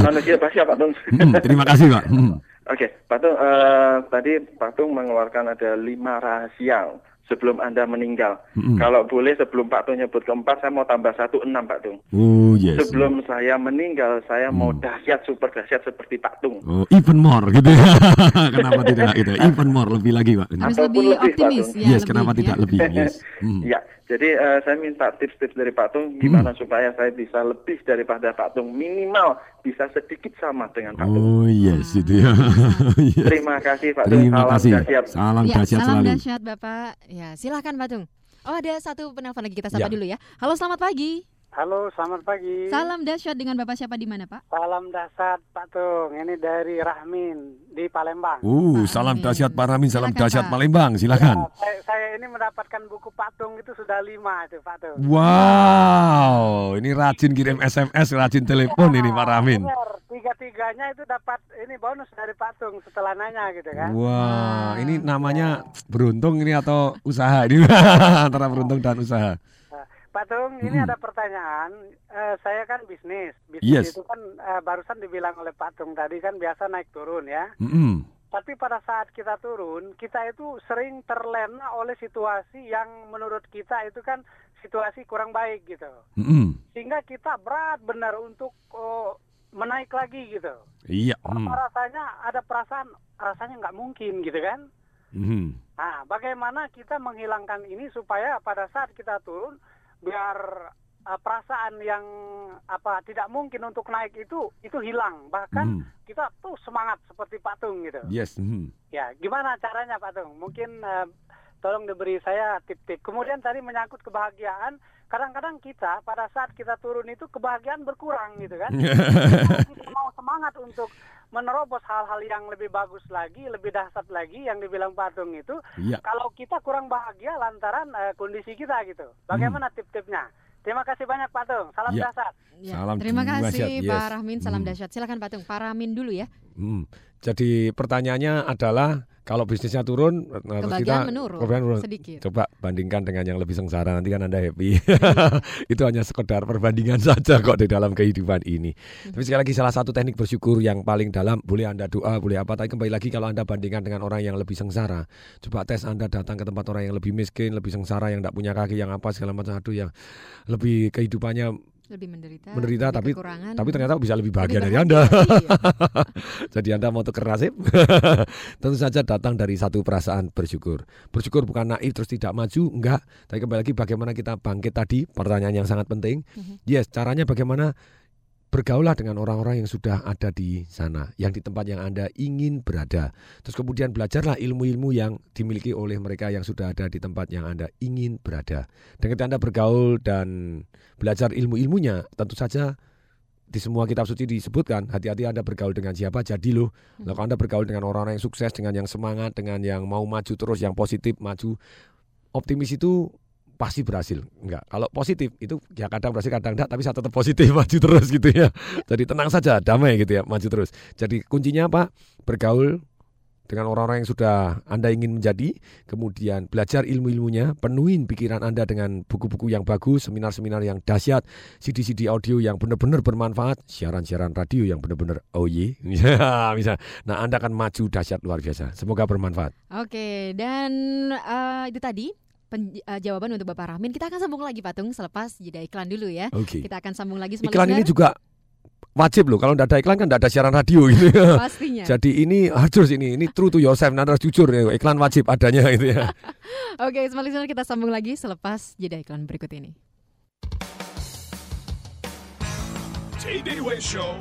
Speaker 5: Manusia pasti Pak Tung. <laughs>
Speaker 3: Mm, terima kasih, Pak. Mm.
Speaker 5: Oke, Pak Tung, eh, tadi Pak Tung mengeluarkan ada lima rahasia sebelum Anda meninggal.
Speaker 3: Mm-mm.
Speaker 5: Kalau boleh sebelum Pak Tung nyebut keempat, saya mau tambah satu enam Pak Tung.
Speaker 3: Oh, yes.
Speaker 5: Sebelum saya meninggal, saya mau dahsyat, super dahsyat seperti Pak Tung.
Speaker 3: Oh, even more gitu ya. <laughs> kenapa tidak gitu? Even more lebih lagi, Pak.
Speaker 2: Harus
Speaker 5: Ataupun
Speaker 2: lebih
Speaker 5: lebih, Pak
Speaker 2: optimis
Speaker 5: Tung.
Speaker 2: ya.
Speaker 3: yes,
Speaker 2: lebih,
Speaker 3: kenapa
Speaker 2: ya.
Speaker 3: tidak lebih? Yes. <laughs> Mm.
Speaker 5: Ya, jadi eh, saya minta tips-tips dari Pak Tung gimana supaya saya bisa lebih daripada Pak Tung minimal bisa sedikit sama dengan Pak Tung.
Speaker 3: Oh, yes, itu ya. Yes. <laughs>
Speaker 5: Terima kasih Pak Tung.
Speaker 3: Terima
Speaker 5: Salam
Speaker 3: kasih.
Speaker 5: dahsyat.
Speaker 3: Salam
Speaker 2: Ya,
Speaker 3: dahsyat
Speaker 2: salam
Speaker 3: selalu.
Speaker 2: dahsyat Bapak. Ya, silakan Pak Tung. Oh, ada satu penelpon lagi kita sapa
Speaker 5: Ya.
Speaker 2: dulu ya. Halo, selamat pagi.
Speaker 21: Halo, selamat pagi.
Speaker 2: Salam dahsyat dengan Bapak siapa di mana, Pak?
Speaker 21: Salam dasar Pak Tung. Ini dari Rahmin di Palembang.
Speaker 3: Uh, salam dahsyat Pak Ramin, salam
Speaker 21: Silakan,
Speaker 3: dahsyat
Speaker 21: Pak.
Speaker 3: Palembang, silakan.
Speaker 21: Ya, saya, saya ini mendapatkan buku Pak Tung itu sudah lima itu Pak Tung.
Speaker 3: Wow, ini rajin kirim SMS, rajin telepon ini Pak.
Speaker 21: Benar, tiga-tiganya itu dapat ini bonus dari Pak Tung setelah nanya gitu kan.
Speaker 3: Wah, ini namanya beruntung ini atau usaha ini <laughs> antara beruntung dan usaha.
Speaker 21: Pak Tung, ini ada pertanyaan. Eh, saya kan bisnis. Bisnis
Speaker 3: Yes.
Speaker 21: itu kan eh, barusan dibilang oleh Pak Tung tadi kan biasa naik turun ya.
Speaker 3: Mm-mm.
Speaker 21: Tapi pada saat kita turun, kita itu sering terlena oleh situasi yang menurut kita itu kan situasi kurang baik gitu.
Speaker 3: Mm-mm.
Speaker 21: Sehingga kita berat benar untuk oh, menaik lagi gitu.
Speaker 3: Iya.
Speaker 21: Apa
Speaker 3: mm.
Speaker 21: rasanya ada perasaan rasanya nggak mungkin gitu kan?
Speaker 3: Mhm.
Speaker 21: Nah, bagaimana kita menghilangkan ini supaya pada saat kita turun biar uh, perasaan yang apa tidak mungkin untuk naik itu itu hilang bahkan
Speaker 3: Mhm.
Speaker 21: kita tuh semangat seperti Pak Tung gitu.
Speaker 3: Yes. mhm.
Speaker 21: Ya, gimana caranya Pak Tung? Mungkin uh, tolong diberi saya tip-tip. Kemudian tadi menyangkut kebahagiaan, kadang-kadang kita pada saat kita turun itu kebahagiaan berkurang gitu kan. <laughs> kita mau semangat untuk menerobos hal-hal yang lebih bagus lagi, lebih dahsyat lagi yang dibilang Pak Tung itu.
Speaker 3: Iya.
Speaker 21: Kalau kita kurang bahagia lantaran uh, kondisi kita gitu. Bagaimana tip-tipnya? Terima kasih banyak Pak Tung. Salam
Speaker 3: Ya.
Speaker 21: dahsyat.
Speaker 2: Ya,
Speaker 3: Salam
Speaker 2: terima
Speaker 3: dahsyat,
Speaker 2: kasih
Speaker 3: yes.
Speaker 2: Pak Rahmin, salam
Speaker 3: Hmm.
Speaker 2: dahsyat. Silakan Pak Tung. Pak Rahmin dulu ya.
Speaker 3: Hmm. Jadi pertanyaannya adalah kalau bisnisnya turun, terus
Speaker 2: Kebahagiaan
Speaker 3: kita
Speaker 2: menurun,
Speaker 3: kebahagiaan menurun.
Speaker 2: sedikit.
Speaker 3: Coba bandingkan dengan yang lebih sengsara nanti kan anda happy. <laughs> Itu hanya sekedar perbandingan <laughs> saja kok di dalam kehidupan ini. Tapi sekali lagi salah satu teknik bersyukur yang paling dalam boleh anda doa, boleh apa. Tapi kembali lagi kalau anda bandingkan dengan orang yang lebih sengsara, coba tes anda datang ke tempat orang yang lebih miskin, lebih sengsara, yang tidak punya kaki, yang apa segala macam aduh yang lebih kehidupannya
Speaker 2: Lebih menderita.
Speaker 3: menderita
Speaker 2: lebih
Speaker 3: tapi
Speaker 2: kekurangan.
Speaker 3: tapi ternyata bisa lebih bahagia
Speaker 2: Lebih
Speaker 3: dari Anda.
Speaker 2: bahagia, <laughs>
Speaker 3: Jadi Anda mau tuker nasib? <laughs> Tentu saja datang dari satu perasaan bersyukur. Bersyukur bukan naif terus tidak maju, enggak. Tapi kembali lagi bagaimana kita bangkit tadi, pertanyaan yang sangat penting.
Speaker 2: Mhm.
Speaker 3: Yes, caranya bagaimana bergaulah dengan orang-orang yang sudah ada di sana, yang di tempat yang Anda ingin berada. Terus kemudian belajarlah ilmu-ilmu yang dimiliki oleh mereka yang sudah ada di tempat yang Anda ingin berada. Dan ketika Anda bergaul dan belajar ilmu-ilmunya, tentu saja di semua kitab suci disebutkan hati-hati Anda bergaul dengan siapa jadi loh. Kalau Anda bergaul dengan orang-orang yang sukses, dengan yang semangat, dengan yang mau maju terus, yang positif, maju, optimis itu pasti berhasil. Enggak. Kalau positif itu ya kadang berhasil kadang enggak, tapi saya tetap positif <laughs> maju terus gitu ya. Jadi tenang saja, damai gitu ya, maju terus. Jadi kuncinya apa? Bergaul dengan orang-orang yang sudah Anda ingin menjadi, kemudian belajar ilmu-ilmunya, penuhin pikiran Anda dengan buku-buku yang bagus, seminar-seminar yang dahsyat, CD-CD audio yang benar-benar bermanfaat, siaran-siaran radio yang benar-benar oh ye, <laughs> bisa. Nah, Anda akan maju dahsyat luar biasa. Semoga bermanfaat.
Speaker 2: Oke, dan eh, itu tadi pen- eh, jawaban untuk Bapak Rahmin. Kita akan sambung lagi Patung selepas jeda iklan dulu ya.
Speaker 3: Oke.
Speaker 2: Kita akan sambung lagi sama
Speaker 3: Iklan ini juga wajib loh. Kalau tidak ada iklan kan tidak ada siaran radio gitu. ya.
Speaker 2: Pastinya. <laughs>
Speaker 3: Jadi ini harus ini ini true to yourself. Nah, harus jujur ya. Iklan wajib adanya gitu ya. <laughs>
Speaker 2: Oke, smart listener kita sambung lagi selepas jeda iklan berikut ini.
Speaker 1: Show.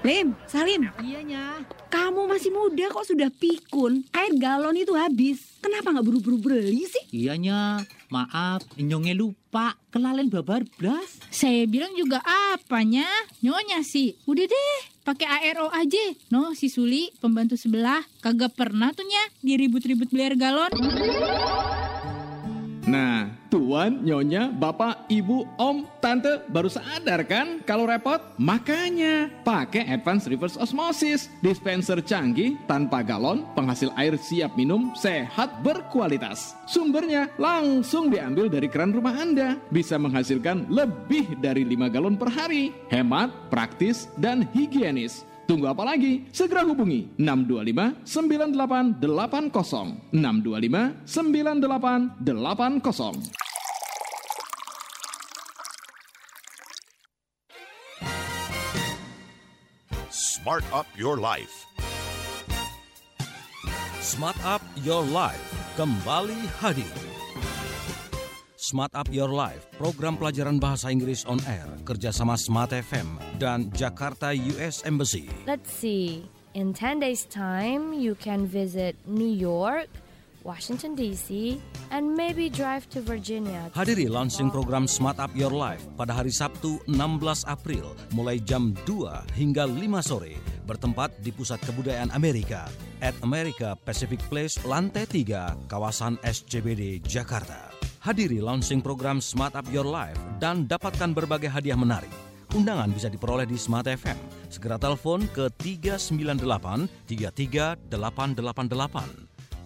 Speaker 14: Lim, Salim. Iyanya. Kamu masih muda kok sudah pikun. Air galon itu habis. Kenapa nggak buru-buru beli sih?
Speaker 15: Iyanya, maaf, nyonge lupa, kelalen babar blas.
Speaker 16: Saya bilang juga apanya? Nyonya sih. Udah deh, pakai ARO aja. No, si Suli, pembantu sebelah, kagak pernah tuh nya diribut-ribut beli air galon.
Speaker 17: Nah, tuan, nyonya, bapak, ibu, om, tante baru sadar kan kalau repot? Makanya pakai Advanced Reverse Osmosis, dispenser canggih tanpa galon, penghasil air siap minum, sehat berkualitas. Sumbernya langsung diambil dari keran rumah Anda, bisa menghasilkan lebih dari 5 galon per hari. Hemat, praktis, dan higienis. Tunggu apa lagi? Segera hubungi 625 9880 625 9880
Speaker 1: Smart up your life.
Speaker 4: Smart Up Your Life kembali hadir. Smart Up Your Life, program pelajaran bahasa Inggris on air kerjasama Smart FM dan Jakarta US Embassy.
Speaker 11: Let's see. In 10 days' time, you can visit New York, Washington, D.C., and maybe drive to Virginia.
Speaker 4: Hadiri launching program Smart Up Your Life pada hari Sabtu 16 April mulai jam 2 hingga 5 sore bertempat di Pusat Kebudayaan Amerika at America Pacific Place lantai 3 kawasan SCBD Jakarta. Hadiri launching program Smart Up Your Life dan dapatkan berbagai hadiah menarik. Undangan bisa diperoleh di Smart FM. Segera telepon ke 398 33888.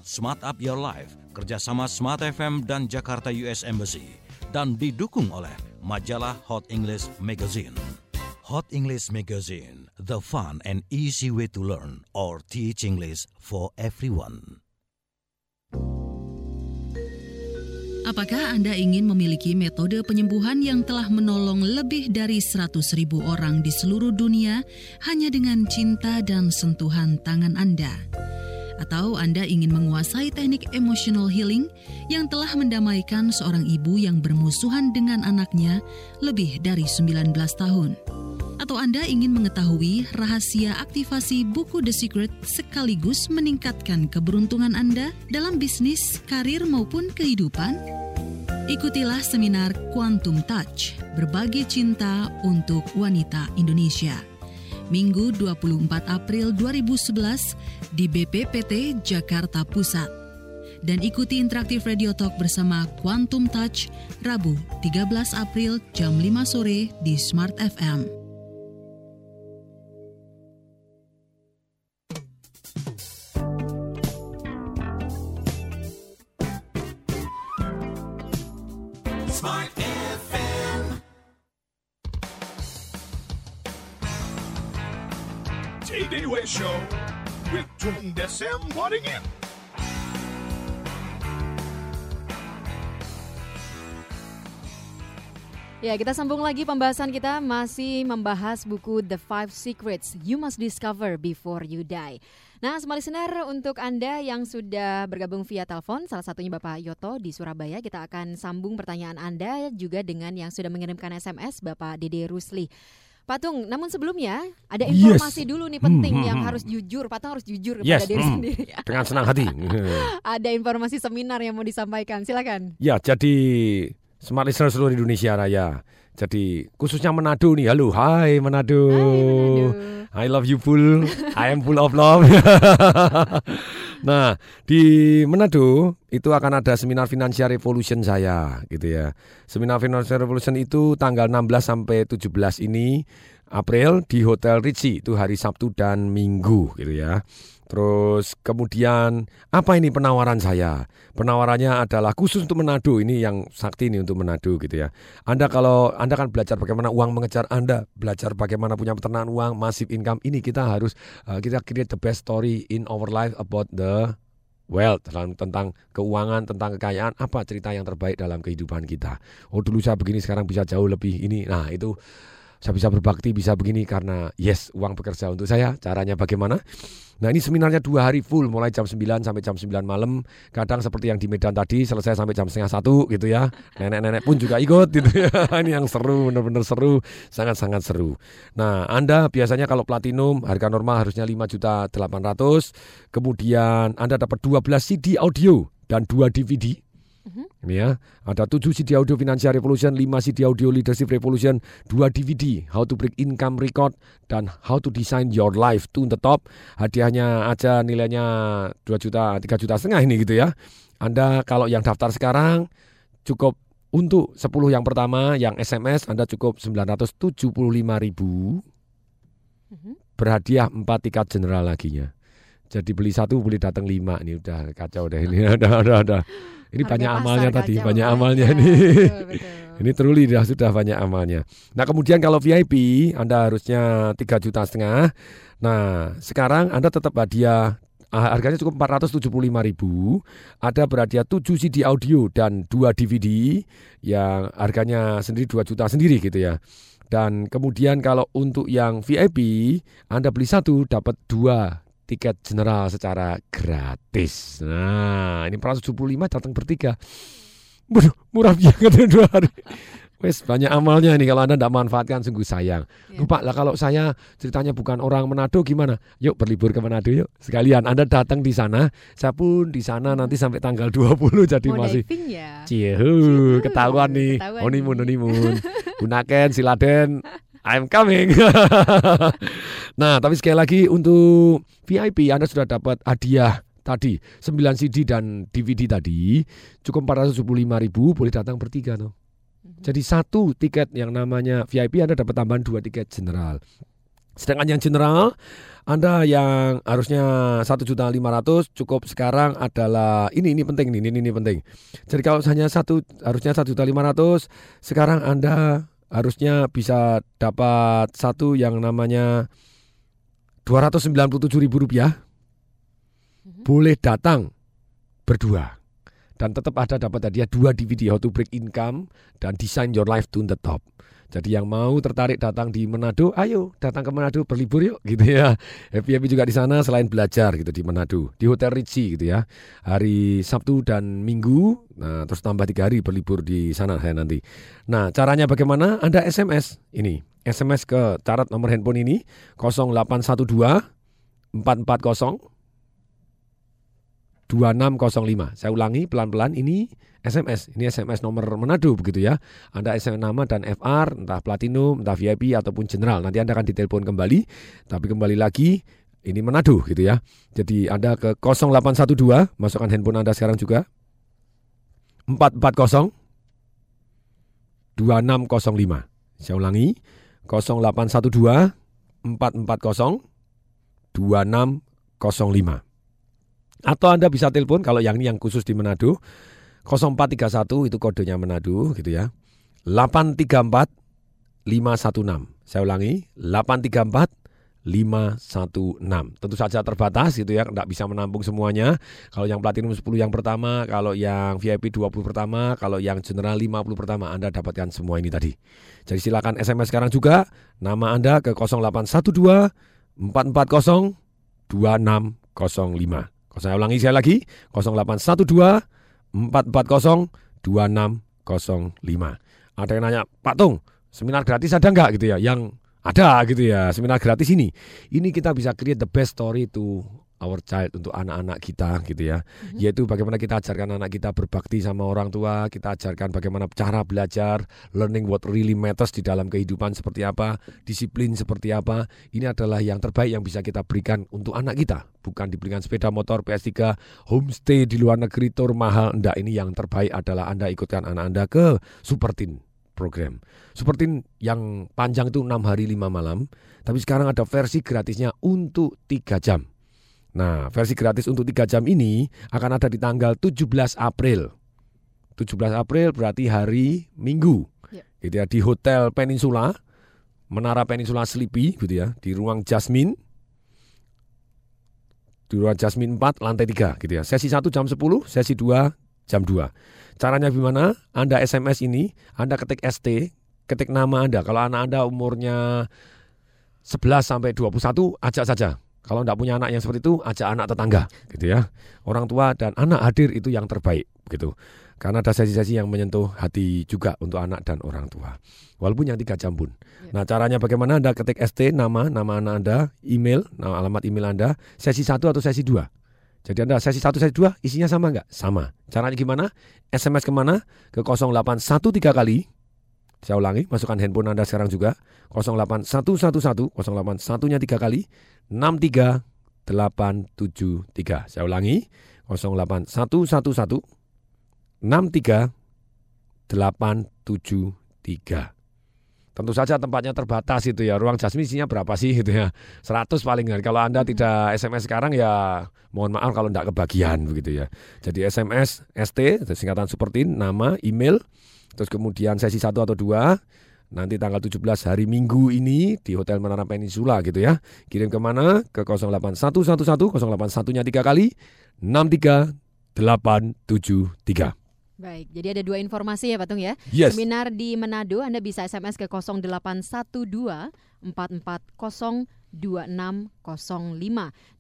Speaker 4: Smart Up Your Life kerjasama Smart FM dan Jakarta US Embassy dan didukung oleh majalah Hot English Magazine. Hot English Magazine, the fun and easy way to learn or teach English for everyone.
Speaker 22: Apakah Anda ingin memiliki metode penyembuhan yang telah menolong lebih dari 100 ribu orang di seluruh dunia hanya dengan cinta dan sentuhan tangan Anda? Atau Anda ingin menguasai teknik emotional healing yang telah mendamaikan seorang ibu yang bermusuhan dengan anaknya lebih dari 19 tahun? Atau Anda ingin mengetahui rahasia aktivasi buku The Secret sekaligus meningkatkan keberuntungan Anda dalam bisnis, karir maupun kehidupan? Ikutilah seminar Quantum Touch, berbagi cinta untuk wanita Indonesia. Minggu 24 April 2011 di BPPT Jakarta Pusat. Dan ikuti interaktif Radio Talk bersama Quantum Touch Rabu 13 April jam 5 sore di Smart FM.
Speaker 1: Tunde semboringen.
Speaker 2: Ya, kita sambung lagi pembahasan kita masih membahas buku The Five Secrets You Must Discover Before You Die. Nah, semua listener untuk Anda yang sudah bergabung via telepon, salah satunya Bapak Yoto di Surabaya, kita akan sambung pertanyaan Anda juga dengan yang sudah mengirimkan SMS Bapak Dede Rusli. Pak Tung, namun sebelumnya ada
Speaker 3: Yes.
Speaker 2: informasi dulu nih penting
Speaker 3: Hmm, hmm,
Speaker 2: yang
Speaker 3: hmm.
Speaker 2: harus jujur. Pak Tung harus jujur kepada
Speaker 3: Yes,
Speaker 2: diri
Speaker 3: hmm,
Speaker 2: sendiri. <laughs>
Speaker 3: dengan senang hati.
Speaker 2: ada informasi seminar yang mau disampaikan. Silakan.
Speaker 3: Ya, jadi Smart Listener seluruh Indonesia Raya. Jadi khususnya Manado nih. Halo, hai Manado. I love you full. I am full of love. <laughs> nah, di Manado itu akan ada seminar Financial Revolution saya gitu ya. Seminar Financial Revolution itu tanggal 16 sampai 17 ini April di Hotel Ritzy itu hari Sabtu dan Minggu gitu ya. Terus kemudian apa ini penawaran saya? Penawarannya adalah khusus untuk Manado ini yang sakti ini untuk Manado gitu ya. Anda kalau Anda kan belajar bagaimana uang mengejar Anda, belajar bagaimana punya peternakan uang, massive income ini kita harus uh, kita create the best story in our life about the wealth tentang keuangan, tentang kekayaan, apa cerita yang terbaik dalam kehidupan kita. Oh dulu saya begini sekarang bisa jauh lebih ini. Nah, itu saya bisa berbakti bisa begini karena yes uang bekerja untuk saya. Caranya bagaimana? Nah ini seminarnya dua hari full mulai jam 9 sampai jam 9 malam. Kadang seperti yang di Medan tadi selesai sampai jam setengah satu gitu ya. Nenek-nenek pun juga ikut gitu ya. <laughs> Ini yang seru bener-bener seru. Sangat-sangat seru. Nah anda biasanya kalau platinum harga normal harusnya 5 juta 800 kemudian anda dapat 12 CD audio dan 2 DVD ini ya, ada 7 CD audio Financial Revolution, 5 CD audio Leadership Revolution, 2 DVD How to Break Income Record dan How to Design Your Life to the Top. Hadiahnya aja nilainya 2 juta, 3 juta setengah ini gitu ya. Anda kalau yang daftar sekarang cukup untuk 10 yang pertama yang SMS Anda cukup 975 ribu berhadiah 4 tiket general laginya. Jadi beli satu beli datang lima ini udah kacau deh ini <laughs> udah udah udah ini
Speaker 23: Harga
Speaker 3: banyak amalnya tadi banyak
Speaker 23: Pak.
Speaker 3: amalnya
Speaker 23: Ya,
Speaker 3: ini
Speaker 23: betul, <laughs> betul.
Speaker 3: ini truly dah sudah banyak amalnya. Nah kemudian kalau VIP Anda harusnya tiga juta setengah. Nah sekarang Anda tetap hadiah ah, harganya cukup 475 ribu. Ada berhadiah 7 CD audio dan 2 DVD yang harganya sendiri 2 juta sendiri gitu ya. Dan kemudian kalau untuk yang VIP Anda beli satu dapat dua tiket general secara gratis. Nah ini 475 datang bertiga. Waduh, murah banget dua hari. Wes banyak amalnya nih kalau Anda tidak manfaatkan sungguh sayang. Lupa lah kalau saya ceritanya bukan orang Manado gimana? Yuk berlibur ke Manado yuk. Sekalian Anda datang di sana, saya pun di sana nanti sampai tanggal 20 jadi
Speaker 2: Mau
Speaker 3: masih
Speaker 2: ya?
Speaker 3: Cihu, ketahuan nih.
Speaker 2: ketahuan
Speaker 3: Honeymoon, honeymoon. <laughs> Gunakan siladen. I'm coming. <laughs> nah, tapi sekali lagi untuk VIP Anda sudah dapat hadiah tadi 9 CD dan DVD tadi cukup 475 ribu boleh datang bertiga tuh. Jadi satu tiket yang namanya VIP Anda dapat tambahan dua tiket general. Sedangkan yang general Anda yang harusnya satu juta lima ratus cukup sekarang adalah ini ini penting nih ini ini penting. Jadi kalau hanya satu harusnya satu juta lima ratus sekarang Anda harusnya bisa dapat satu yang namanya dua ratus sembilan puluh tujuh ribu rupiah. Boleh datang berdua dan tetap ada dapat hadiah dua DVD How to Break Income dan Design Your Life to the Top. Jadi yang mau tertarik datang di Manado, ayo datang ke Manado berlibur yuk gitu ya. Happy happy juga di sana selain belajar gitu di Manado di Hotel Ritzy gitu ya. Hari Sabtu dan Minggu, nah terus tambah tiga hari berlibur di sana saya nanti. Nah caranya bagaimana? Anda SMS ini, SMS ke carat nomor handphone ini 0812 440 2605. Saya ulangi pelan-pelan ini SMS. Ini SMS nomor Manado begitu ya. Anda SMS nama dan FR, entah Platinum, entah VIP ataupun General. Nanti Anda akan ditelepon kembali. Tapi kembali lagi ini Manado gitu ya. Jadi Anda ke 0812, masukkan handphone Anda sekarang juga. 440 2605. Saya ulangi 0812 440 2605. Atau Anda bisa telepon kalau yang ini yang khusus di Manado 0431 itu kodenya Manado gitu ya. 834 516. Saya ulangi 834 Tentu saja terbatas gitu ya, tidak bisa menampung semuanya. Kalau yang platinum 10 yang pertama, kalau yang VIP 20 pertama, kalau yang general 50 pertama Anda dapatkan semua ini tadi. Jadi silakan SMS sekarang juga nama Anda ke 0812 440 2605. Saya ulangi saya lagi 0812 440 2605. Ada yang nanya, Pak Tung, seminar gratis ada nggak gitu ya? Yang ada gitu ya, seminar gratis ini. Ini kita bisa create the best story to our child untuk anak-anak kita gitu ya. Yaitu bagaimana kita ajarkan anak kita berbakti sama orang tua, kita ajarkan bagaimana cara belajar, learning what really matters di dalam kehidupan seperti apa, disiplin seperti apa. Ini adalah yang terbaik yang bisa kita berikan untuk anak kita. Bukan diberikan sepeda motor, PS3, homestay di luar negeri, tour mahal. Enggak, ini yang terbaik adalah Anda ikutkan anak Anda ke Super Teen program. Super Teen yang panjang itu 6 hari 5 malam, tapi sekarang ada versi gratisnya untuk 3 jam. Nah, versi gratis untuk 3 jam ini akan ada di tanggal 17 April. 17 April berarti hari Minggu. Gitu ya, di Hotel Peninsula, Menara Peninsula Sleepy gitu ya, di ruang Jasmine. Di ruang Jasmine 4 lantai 3 gitu ya. Sesi 1 jam 10, sesi 2 jam 2. Caranya gimana? Anda SMS ini, Anda ketik ST, ketik nama Anda. Kalau anak Anda umurnya 11 sampai 21, ajak saja. Kalau tidak punya anak yang seperti itu, ajak anak tetangga, gitu ya. Orang tua dan anak hadir itu yang terbaik, gitu. Karena ada sesi-sesi yang menyentuh hati juga untuk anak dan orang tua. Walaupun yang tiga jam pun. Nah caranya bagaimana Anda ketik ST, nama, nama anak Anda, email, nama alamat email Anda, sesi satu atau sesi dua. Jadi Anda sesi satu, sesi dua, isinya sama nggak? Sama. Caranya gimana? SMS ke mana? Ke 0813 kali, saya ulangi, masukkan handphone Anda sekarang juga. 08111, 081-nya 3 kali, 63873. Saya ulangi, 08111, 63873. Tentu saja tempatnya terbatas itu ya. Ruang jasmine isinya berapa sih gitu ya. 100 paling kan. Kalau Anda tidak SMS sekarang ya mohon maaf kalau tidak kebagian begitu ya. Jadi SMS ST singkatan seperti nama, email, terus kemudian sesi 1 atau 2 nanti tanggal 17 hari Minggu ini di Hotel Menara Peninsula gitu ya. Kirim ke mana? Ke 08111 081-nya 3 kali 63873.
Speaker 2: Baik, jadi ada dua informasi ya Patung ya.
Speaker 3: Yes.
Speaker 2: Seminar di Manado Anda bisa SMS ke 0812 440 2605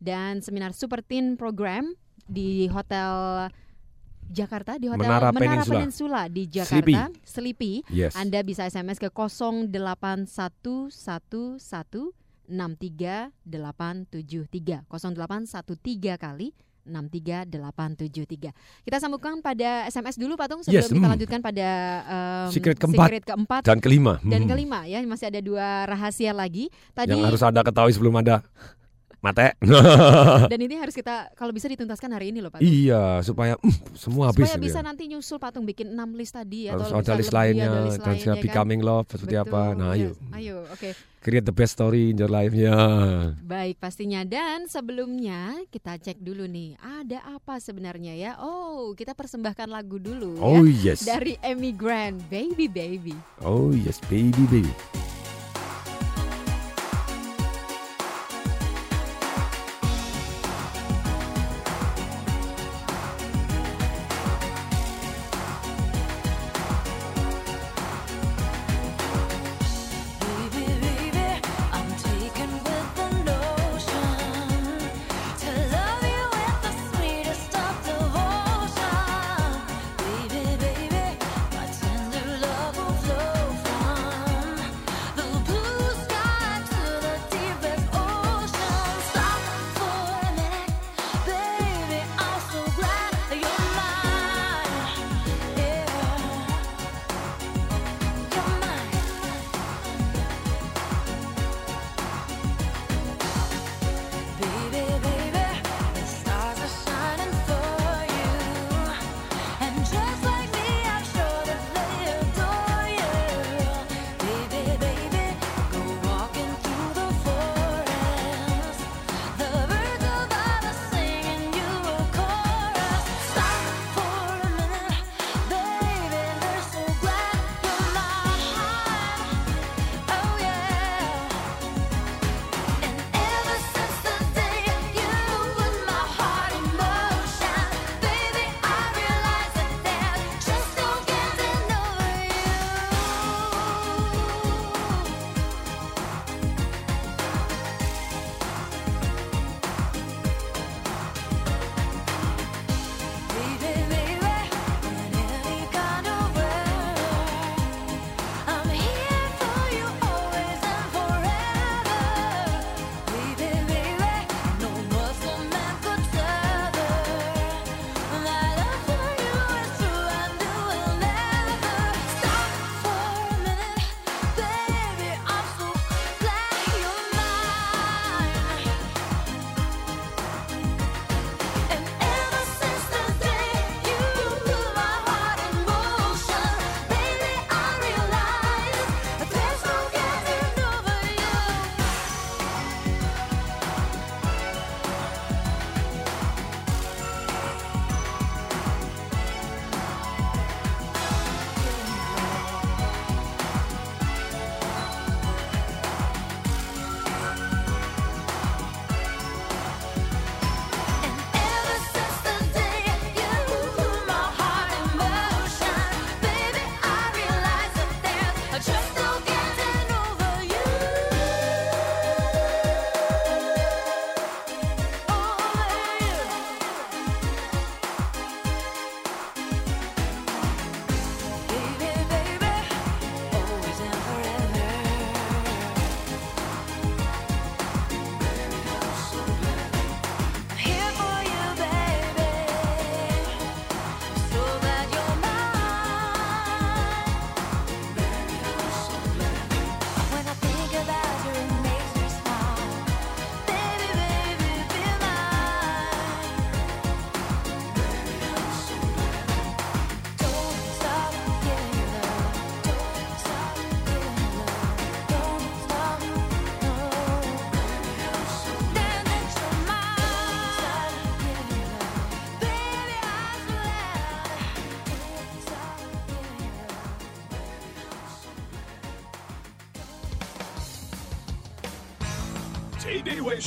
Speaker 2: dan seminar Super Teen Program di Hotel Jakarta di Hotel
Speaker 3: Menara
Speaker 2: Menara,
Speaker 3: Peninsula.
Speaker 2: Peninsula. di Jakarta,
Speaker 3: Sleepy.
Speaker 2: Sleepy.
Speaker 3: Yes.
Speaker 2: Anda bisa SMS ke 08111 63873 08113 kali 63873. Kita sambungkan pada SMS dulu Patung sebelum
Speaker 3: Yes,
Speaker 2: kita
Speaker 3: hmm.
Speaker 2: lanjutkan pada um,
Speaker 3: Secret keempat
Speaker 2: keempat
Speaker 3: dan kelima.
Speaker 2: Dan
Speaker 3: Hmm.
Speaker 2: kelima ya, masih ada dua rahasia lagi. Tadi
Speaker 3: Yang harus Anda ketahui sebelum Anda mate. <laughs>
Speaker 2: dan ini harus kita kalau bisa dituntaskan hari ini loh Patung.
Speaker 3: iya, supaya mm, semua habis
Speaker 2: Supaya bisa
Speaker 3: ya.
Speaker 2: nanti nyusul Patung bikin 6 list tadi ya
Speaker 3: Harus
Speaker 2: atau
Speaker 3: ada list lainnya,
Speaker 2: ada list
Speaker 3: dan
Speaker 2: lainnya, kan?
Speaker 3: Becoming Love seperti apa.
Speaker 2: Betul,
Speaker 3: Nah, ayo.
Speaker 2: yes. Ayo, oke.
Speaker 3: Create the best story in your life ya.
Speaker 2: Baik pastinya dan sebelumnya kita cek dulu nih ada apa sebenarnya ya. Oh kita persembahkan lagu dulu
Speaker 3: Oh,
Speaker 2: ya
Speaker 3: yes.
Speaker 2: dari Amy Grant Baby Baby.
Speaker 3: Oh yes, baby. Baby,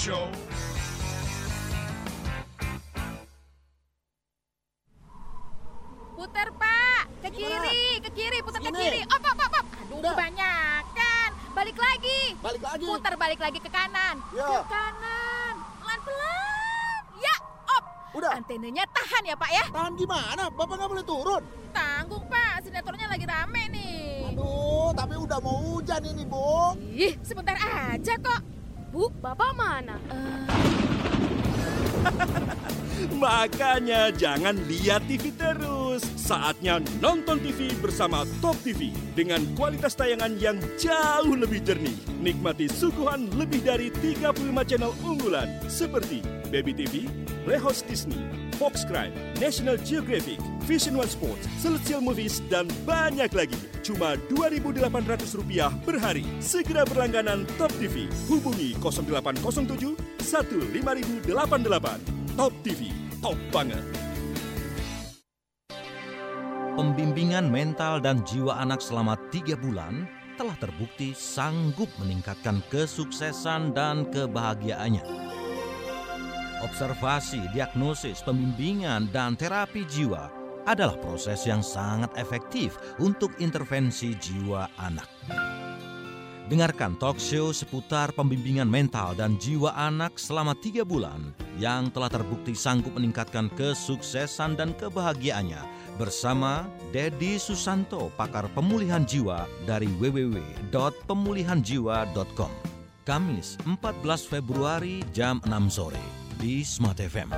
Speaker 1: Show.
Speaker 23: Putar pak, ke kiri, ke kiri, putar ke kiri. Op, op, op, op. Aduh, kebanyakan. Balik lagi.
Speaker 24: Balik lagi.
Speaker 23: Putar balik lagi ke kanan.
Speaker 24: Ya.
Speaker 23: Ke kanan. Pelan-pelan. Ya, op.
Speaker 24: Udah.
Speaker 23: Antenanya tahan ya pak ya.
Speaker 24: Tahan gimana? Bapak nggak boleh turun.
Speaker 23: Tanggung pak, sinetronnya lagi rame nih.
Speaker 24: Aduh, tapi udah mau hujan ini, Bu.
Speaker 25: Makanya jangan lihat TV terus. Saatnya nonton TV bersama Top TV dengan kualitas tayangan yang jauh lebih jernih. Nikmati suguhan lebih dari 35 channel unggulan seperti Baby TV, Playhouse Disney, Fox Crime, National Geographic, Vision One Sports, Celestial Movies, dan banyak lagi. Cuma Rp2.800 per hari. Segera berlangganan Top TV. Hubungi 0807 15088. Top TV,
Speaker 4: Pembimbingan mental dan jiwa anak selama tiga bulan telah terbukti sanggup meningkatkan kesuksesan dan kebahagiaannya. Observasi, diagnosis, pembimbingan, dan terapi jiwa adalah proses yang sangat efektif untuk intervensi jiwa anak. Dengarkan talk show seputar pembimbingan mental dan jiwa anak selama tiga bulan yang telah terbukti sanggup meningkatkan kesuksesan dan kebahagiaannya bersama Dedi Susanto, pakar pemulihan jiwa dari www.pemulihanjiwa.com. Kamis 14 Februari jam 6 sore di Smart FM.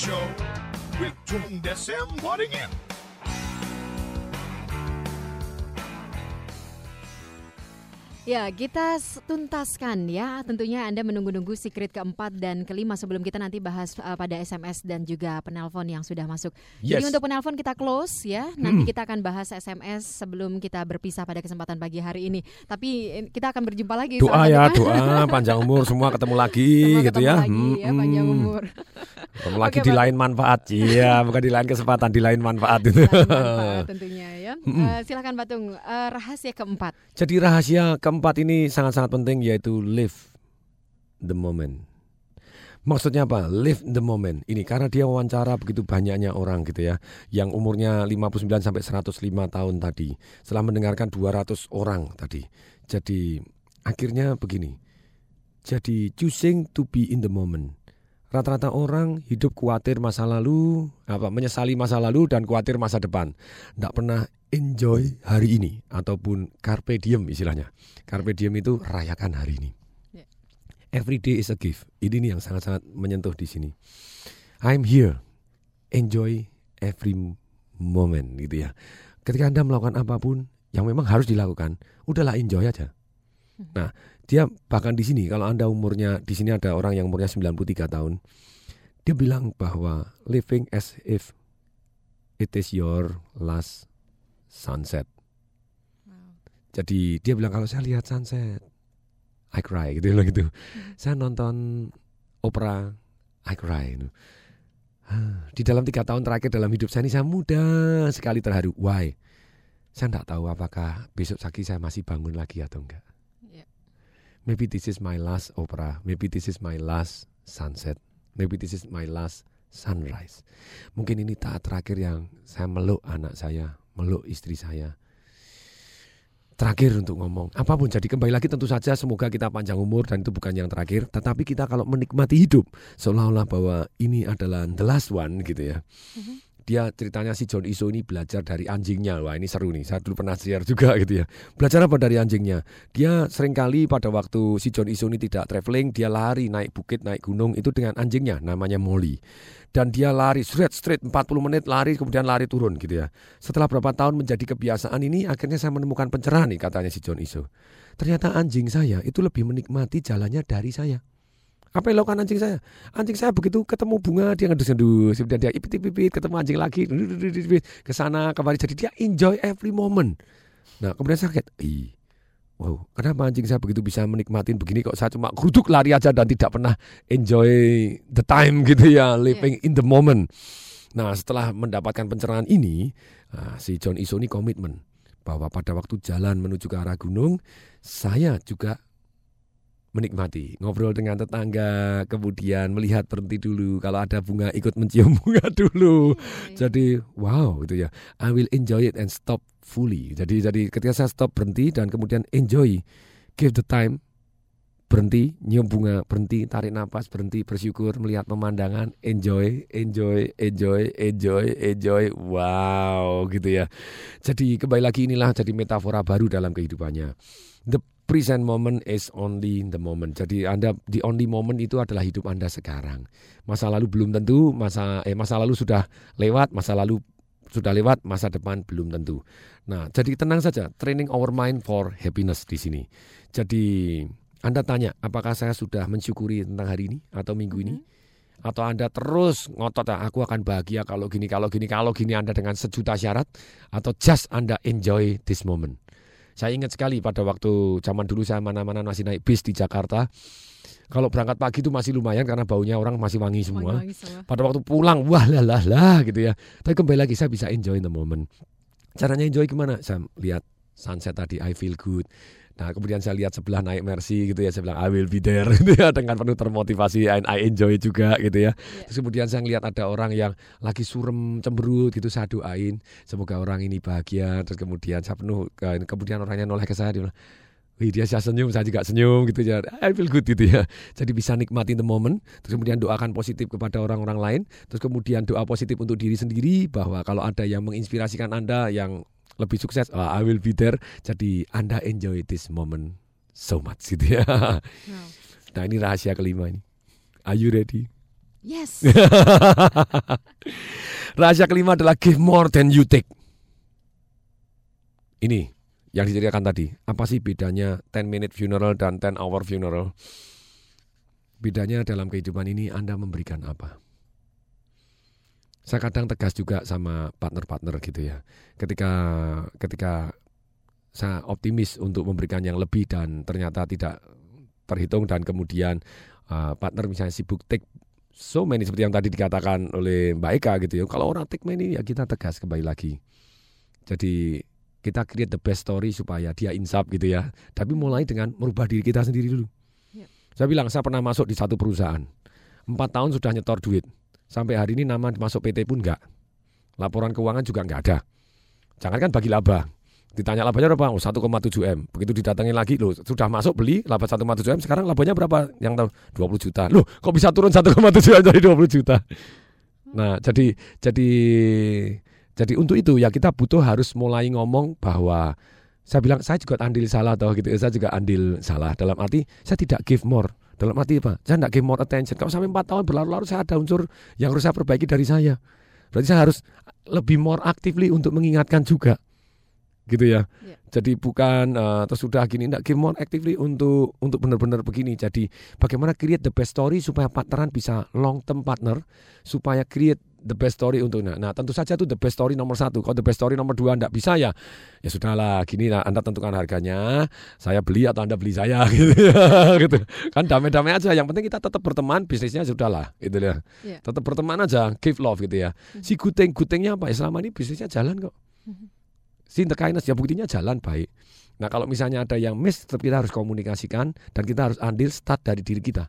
Speaker 1: Show with Tung Desem Waddingin.
Speaker 2: Ya, kita tuntaskan ya. Tentunya Anda menunggu-nunggu secret keempat dan kelima sebelum kita nanti bahas uh, pada SMS dan juga penelpon yang sudah masuk. Jadi
Speaker 3: Yes.
Speaker 2: untuk penelpon kita close ya. Nanti
Speaker 3: Hmm.
Speaker 2: kita akan bahas SMS sebelum kita berpisah pada kesempatan pagi hari ini. Tapi eh, kita akan berjumpa lagi.
Speaker 3: Doa ya,
Speaker 2: Depan.
Speaker 3: doa panjang umur semua ketemu lagi <laughs>
Speaker 2: Semua
Speaker 3: gitu
Speaker 2: ketemu
Speaker 3: ya.
Speaker 2: lagi ya, panjang
Speaker 3: Mm-mm.
Speaker 2: umur.
Speaker 3: Ketemu lagi
Speaker 2: Oke,
Speaker 3: di lain manfaat. Iya, bukan di lain kesempatan, di lain manfaat itu.
Speaker 2: Manfaat <laughs> tentunya ya.
Speaker 3: Mm-mm.
Speaker 2: Eh, silakan Batung, Eh, rahasia keempat.
Speaker 3: Jadi rahasia keempat ini sangat-sangat penting yaitu live the moment. Maksudnya apa? Live the moment. Ini karena dia wawancara begitu banyaknya orang gitu ya yang umurnya 59 sampai 105 tahun tadi. Setelah mendengarkan 200 orang tadi. Jadi akhirnya begini. Jadi choosing to be in the moment. Rata-rata orang hidup khawatir masa lalu, apa menyesali masa lalu dan khawatir masa depan. Tidak pernah enjoy hari ini ataupun carpe diem istilahnya. Carpe diem itu rayakan hari ini. Every day is a gift. Ini nih yang sangat-sangat menyentuh di sini. I'm here. Enjoy every moment gitu ya. Ketika Anda melakukan apa pun yang memang harus dilakukan, udahlah enjoy aja. Nah, dia bahkan di sini kalau Anda umurnya di sini ada orang yang umurnya 93 tahun. Dia bilang bahwa living as if it is your last sunset. Jadi dia bilang kalau saya lihat sunset, I cry gitu bilang gitu. <laughs> Saya nonton opera, I cry. gitu. Ah, Di dalam tiga tahun terakhir dalam hidup saya ini saya mudah sekali terharu. Why? Saya tidak tahu apakah besok pagi saya masih bangun lagi atau enggak. Maybe this is my last opera. Maybe this is my last sunset. Maybe this is my last sunrise. Mungkin ini tahap terakhir yang saya meluk anak saya, meluk istri saya. Terakhir untuk ngomong apa pun jadi kembali lagi tentu saja semoga kita panjang umur dan itu bukan yang terakhir. Tetapi kita kalau menikmati hidup seolah-olah bahwa ini adalah the last one gitu ya dia ceritanya si John Iso ini belajar dari anjingnya. Wah ini seru nih, saya dulu pernah share juga <laughs> gitu ya. Belajar apa dari anjingnya? Dia sering kali pada waktu si John Iso ini tidak traveling, dia lari naik bukit, naik gunung itu dengan anjingnya namanya Molly. Dan dia lari straight straight 40 menit lari kemudian lari turun gitu ya. Setelah berapa tahun menjadi kebiasaan ini akhirnya saya menemukan pencerahan nih katanya si John Iso. Ternyata anjing saya itu lebih menikmati jalannya dari saya. Apa yang dilakukan anjing saya? Anjing saya begitu ketemu bunga dia ngendus-ngendus, kemudian dia ipit-ipit, ketemu anjing lagi, ke sana kembali. Jadi dia enjoy every moment. Nah kemudian saya kaget, ih, wow, kenapa anjing saya begitu bisa menikmatin begini kok saya cuma geruduk lari aja dan tidak pernah enjoy the time gitu ya, living in the moment. Nah, setelah mendapatkan pencerahan ini, nah, si John Iso ini komitmen bahwa pada waktu jalan menuju ke arah gunung, saya juga menikmati ngobrol dengan tetangga, kemudian melihat berhenti dulu. Kalau ada bunga ikut mencium <laughs> bunga dulu. Jadi wow gitu ya. I will enjoy it and stop fully. Jadi jadi ketika saya stop berhenti dan kemudian enjoy, give the time berhenti, nyium bunga, berhenti, tarik nafas, berhenti, bersyukur, melihat pemandangan, enjoy, enjoy, enjoy, enjoy, enjoy, wow gitu ya. Jadi kembali lagi inilah jadi metafora baru dalam kehidupannya. The present moment is only the moment. Jadi Anda the only moment itu adalah hidup Anda sekarang. Masa lalu belum tentu, masa eh masa lalu sudah lewat, masa lalu sudah lewat, masa depan belum tentu. Nah, jadi tenang saja, training our mind for happiness di sini. Jadi Anda tanya, apakah saya sudah mensyukuri tentang hari ini atau minggu ini? Atau Anda terus ngotot, "Ah, aku akan bahagia kalau gini, kalau gini, kalau gini Anda dengan sejuta syarat? Atau just Anda enjoy this moment? Saya ingat sekali pada waktu zaman dulu saya mana-mana masih naik bis di Jakarta. Kalau berangkat pagi itu masih lumayan karena baunya orang masih wangi semua.
Speaker 2: Wangi semua.
Speaker 3: Pada waktu pulang, wah lah lah lah gitu ya. Tapi kembali lagi saya bisa enjoy the moment. Caranya enjoy gimana? Saya lihat sunset tadi, I feel good. Nah kemudian saya lihat sebelah naik Mercy gitu ya, saya bilang I will be there <laughs> gitu ya dengan penuh termotivasi and I enjoy juga gitu ya. Terus kemudian saya lihat ada orang yang lagi surem cemberut gitu saya doain semoga orang ini bahagia. Terus kemudian saya penuh kemudian orangnya noleh ke saya dia bilang, Wih dia saya senyum, saya juga senyum gitu ya. I feel good gitu ya. Jadi bisa nikmatin the moment. Terus kemudian doakan positif kepada orang-orang lain. Terus kemudian doa positif untuk diri sendiri bahwa kalau ada yang menginspirasikan Anda yang lebih sukses, ah, I will be there. Jadi Anda enjoy this moment so much gitu ya. Nah ini rahasia kelima ini. Are you ready?
Speaker 2: Yes. <laughs>
Speaker 3: rahasia kelima adalah give more than you take. Ini yang diceritakan tadi. Apa sih bedanya 10 minute funeral dan 10 hour funeral? Bedanya dalam kehidupan ini Anda memberikan apa? Saya kadang tegas juga sama partner-partner gitu ya. Ketika ketika saya optimis untuk memberikan yang lebih dan ternyata tidak terhitung dan kemudian uh, partner misalnya sibuk take so many seperti yang tadi dikatakan oleh Mbak Eka gitu ya. Kalau orang take many ya kita tegas kembali lagi. Jadi kita create the best story supaya dia insaf gitu ya. Tapi mulai dengan merubah diri kita sendiri dulu. Saya bilang saya pernah masuk di satu perusahaan. Empat tahun sudah nyetor duit. Sampai hari ini nama masuk PT pun enggak. Laporan keuangan juga enggak ada. Jangan kan bagi laba. Ditanya labanya berapa? Oh, 1,7 M. Begitu didatengin lagi, loh sudah masuk beli laba 1,7 M. Sekarang labanya berapa? Yang tahu 20 juta. Loh kok bisa turun 1,7 M jadi 20 juta? Nah jadi jadi jadi untuk itu ya kita butuh harus mulai ngomong bahwa saya bilang saya juga andil salah toh gitu. Saya juga andil salah dalam arti saya tidak give more. Dalam arti apa? Saya tidak give more attention. Kalau sampai 4 tahun berlalu-lalu saya ada unsur yang harus saya perbaiki dari saya. Berarti saya harus lebih more actively untuk mengingatkan juga. Gitu ya. Jadi bukan uh, terus sudah gini tidak give more actively untuk untuk benar-benar begini. Jadi bagaimana create the best story supaya partneran bisa long term partner supaya create the best story untuk nah, tentu saja itu the best story nomor satu. Kalau the best story nomor dua tidak bisa ya ya sudahlah gini nah, anda tentukan harganya. Saya beli atau anda beli saya <laughs> gitu, gitu. kan damai-damai aja. Yang penting kita tetap berteman bisnisnya sudahlah gitu ya.
Speaker 2: Iya.
Speaker 3: tetap berteman aja give love gitu ya. Si guting gutingnya apa ya? Selama ini bisnisnya jalan kok. Si the kindness ya buktinya jalan baik. Nah kalau misalnya ada yang miss tetap kita harus komunikasikan dan kita harus andil start dari diri kita.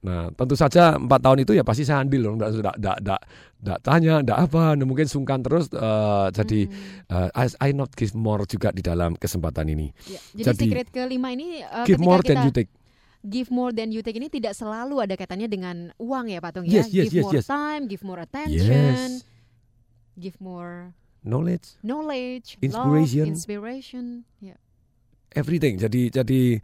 Speaker 3: Nah, tentu saja empat tahun itu ya pasti saya andil enggak enggak enggak, enggak tanya, enggak apa, nah, mungkin sungkan terus eh, jadi eh, I, I not give more juga di dalam kesempatan ini.
Speaker 2: Ya, Jadi, secret kelima ini uh,
Speaker 3: give more
Speaker 2: kita
Speaker 3: than you take.
Speaker 2: give more than you take ini tidak selalu ada kaitannya dengan uang ya Pak Tung ya.
Speaker 3: Yes, yes,
Speaker 2: give
Speaker 3: yes,
Speaker 2: more
Speaker 3: yes.
Speaker 2: time, give more attention,
Speaker 3: Yes.
Speaker 2: give more
Speaker 3: Knowledge,
Speaker 2: knowledge,
Speaker 3: Inspiration.
Speaker 2: love, inspiration. Ya.
Speaker 3: everything. Jadi jadi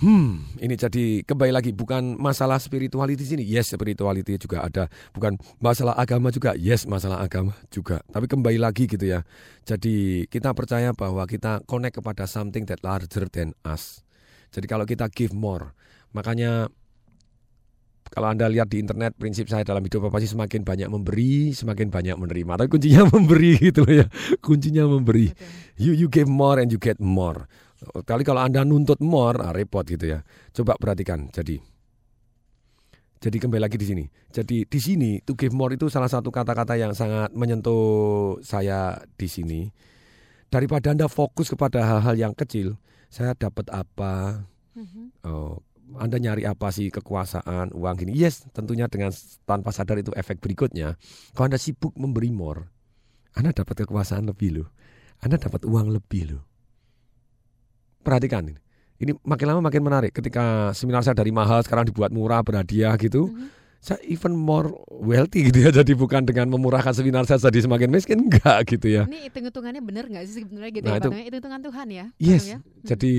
Speaker 3: hmm, ini jadi kembali lagi bukan masalah spirituality di sini. Yes, spirituality juga ada. Bukan masalah agama juga. Yes, masalah agama juga. Tapi kembali lagi gitu ya. Jadi kita percaya bahwa kita connect kepada something that larger than us. Jadi kalau kita give more, makanya kalau Anda lihat di internet prinsip saya dalam hidup apa sih semakin banyak memberi, semakin banyak menerima. Tapi kuncinya <laughs> memberi gitu loh ya. Kuncinya memberi. You you give more and you get more. Kali kalau Anda nuntut more, ah, repot gitu ya. Coba perhatikan. Jadi jadi kembali lagi di sini. Jadi di sini to give more itu salah satu kata-kata yang sangat menyentuh saya di sini. Daripada Anda fokus kepada hal-hal yang kecil, saya dapat apa? Oh, anda nyari apa sih kekuasaan, uang gini? Yes, tentunya dengan tanpa sadar itu efek berikutnya. Kalau Anda sibuk memberi more, Anda dapat kekuasaan lebih loh. Anda dapat uang lebih loh. Perhatikan ini. Ini makin lama makin menarik. Ketika seminar saya dari mahal sekarang dibuat murah berhadiah gitu. Saya even more wealthy gitu ya. <laughs> Jadi bukan dengan memurahkan seminar saya jadi semakin miskin enggak gitu ya.
Speaker 2: Ini hitung-hitungannya bener nggak sih sebenarnya gitu
Speaker 3: Nah,
Speaker 2: ya
Speaker 3: itu-
Speaker 2: Patungnya? Hitung-hitungan Tuhan ya.
Speaker 3: Yes,
Speaker 2: ya?
Speaker 3: jadi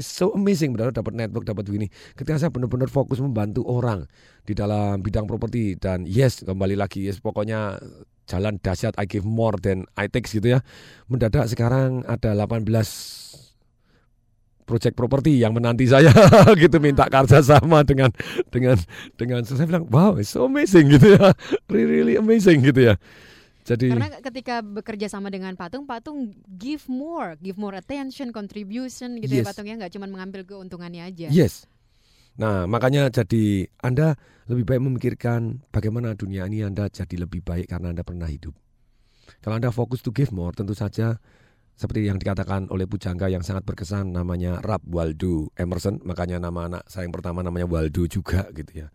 Speaker 3: so amazing benar dapat network dapat begini. Ketika saya benar-benar fokus membantu orang di dalam bidang properti dan yes kembali lagi yes pokoknya jalan dahsyat I give more than I take gitu ya. Mendadak sekarang ada 18 project properti yang menanti saya <laughs> gitu minta kerja sama dengan dengan dengan saya bilang wow it's so amazing gitu ya <laughs> really, really amazing gitu ya jadi
Speaker 2: Karena ketika bekerja sama dengan Patung, Patung give more, give more attention, contribution gitu ya
Speaker 3: Yes.
Speaker 2: Patungnya nggak cuma mengambil keuntungannya aja.
Speaker 3: Yes. Nah, makanya jadi Anda lebih baik memikirkan bagaimana dunia ini Anda jadi lebih baik karena Anda pernah hidup. Kalau Anda fokus to give more, tentu saja seperti yang dikatakan oleh pujangga yang sangat berkesan namanya Rap Waldo Emerson, makanya nama anak saya yang pertama namanya Waldo juga gitu ya.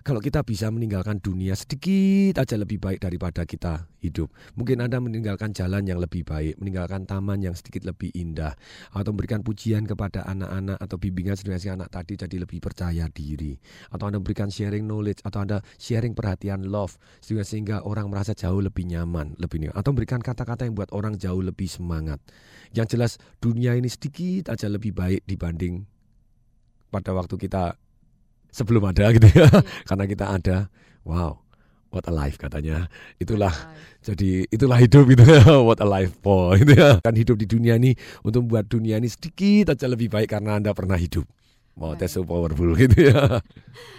Speaker 3: Kalau kita bisa meninggalkan dunia sedikit aja lebih baik daripada kita hidup. Mungkin Anda meninggalkan jalan yang lebih baik, meninggalkan taman yang sedikit lebih indah, atau memberikan pujian kepada anak-anak atau bimbingan si anak tadi jadi lebih percaya diri. Atau Anda berikan sharing knowledge, atau Anda sharing perhatian love, sehingga, sehingga orang merasa jauh lebih nyaman, lebih nyaman. Atau berikan kata-kata yang buat orang jauh lebih semangat. Yang jelas dunia ini sedikit aja lebih baik dibanding pada waktu kita sebelum ada gitu ya. <laughs> Karena kita ada wow what a life katanya. Itulah jadi itulah hidup gitu ya. <laughs> What a life for gitu ya. Kan hidup di dunia ini untuk membuat dunia ini sedikit aja lebih baik karena anda pernah hidup wow that's so powerful <laughs> gitu ya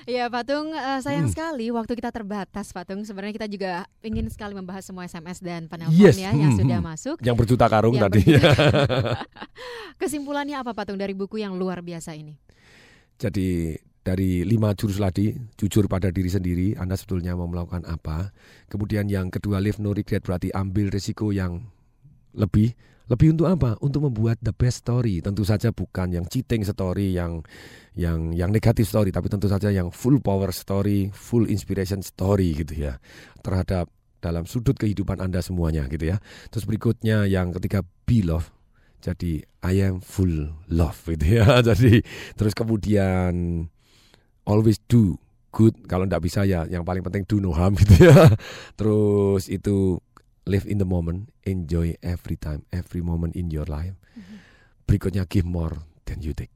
Speaker 2: Iya Patung, eh, sayang
Speaker 3: Hmm.
Speaker 2: sekali waktu kita terbatas Patung. Sebenarnya kita juga ingin sekali membahas semua SMS dan penelpon
Speaker 3: Yes,
Speaker 2: ya yang
Speaker 3: hmm,
Speaker 2: sudah
Speaker 3: hmm.
Speaker 2: masuk.
Speaker 3: Yang berjuta karung
Speaker 2: Yang
Speaker 3: tadi.
Speaker 2: berjuta- <laughs> Kesimpulannya apa Patung dari buku yang luar biasa ini?
Speaker 3: Jadi dari lima jurus tadi, jujur pada diri sendiri, Anda sebetulnya mau melakukan apa. Kemudian yang kedua, live no regret, berarti ambil risiko yang lebih. Lebih untuk apa? Untuk membuat the best story. Tentu saja bukan yang cheating story, yang yang yang negatif story, tapi tentu saja yang full power story, full inspiration story gitu ya. Terhadap dalam sudut kehidupan Anda semuanya gitu ya. Terus berikutnya yang ketiga, be love. Jadi I am full love gitu ya. <laughs> Jadi terus kemudian always do good. Kalau tidak bisa ya yang paling penting do no harm gitu ya. <laughs> Terus itu live in the moment, enjoy every time, every moment in your life. Berikutnya give more than you take.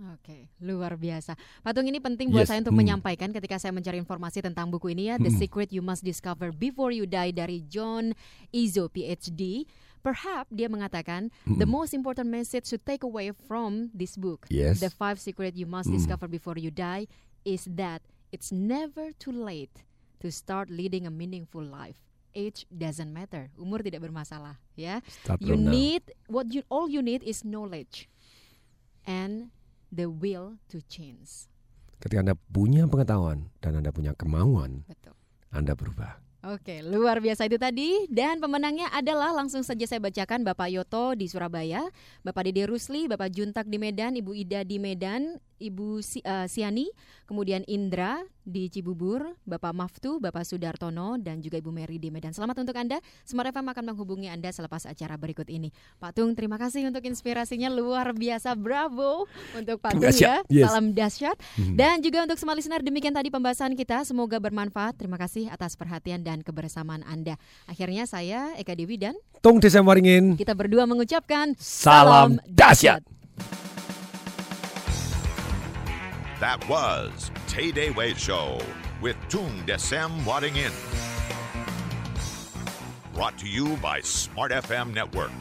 Speaker 2: Oke, luar biasa. Patung ini penting buat
Speaker 3: Yes,
Speaker 2: saya untuk
Speaker 3: hmm.
Speaker 2: menyampaikan ketika saya mencari informasi tentang buku ini ya, The
Speaker 3: Hmm.
Speaker 2: Secret You Must Discover Before You Die dari John Izzo PhD. Perhaps dia mengatakan the
Speaker 3: Hmm.
Speaker 2: most important message to take away from this book,
Speaker 3: Yes.
Speaker 2: The Five Secret You Must
Speaker 3: Hmm.
Speaker 2: Discover Before You Die, is that it's never too late to start leading a meaningful life. Age doesn't matter, umur tidak bermasalah, ya.
Speaker 3: Start
Speaker 2: You
Speaker 3: from now.
Speaker 2: need what you all you need is knowledge and the will to change.
Speaker 3: Ketika Anda punya pengetahuan dan Anda punya kemauan,
Speaker 2: Betul.
Speaker 3: Anda berubah.
Speaker 2: Oke, luar biasa itu tadi dan pemenangnya adalah langsung saja saya bacakan Bapak Yoto di Surabaya, Bapak Dede Rusli, Bapak Juntak di Medan, Ibu Ida di Medan, Ibu Si- eh, Siani, kemudian Indra di Cibubur, Bapak Maftu, Bapak Sudartono dan juga Ibu Mary di Medan. Selamat untuk Anda. Smart FM akan menghubungi Anda selepas acara berikut ini. Pak Tung, terima kasih untuk inspirasinya luar biasa. Bravo untuk Pak Tung ya.
Speaker 3: Yes.
Speaker 2: Salam dahsyat.
Speaker 3: Hmm.
Speaker 2: Dan juga untuk semua listener demikian tadi pembahasan kita. Semoga bermanfaat. Terima kasih atas perhatian dan kebersamaan Anda. Akhirnya saya Eka Dewi dan
Speaker 3: Tung Desem Waringin.
Speaker 2: kita berdua mengucapkan
Speaker 3: Salam dahsyat.
Speaker 1: That was Tay Day Way Show with Tung Desem Wadding In. Brought to you by Smart FM Network.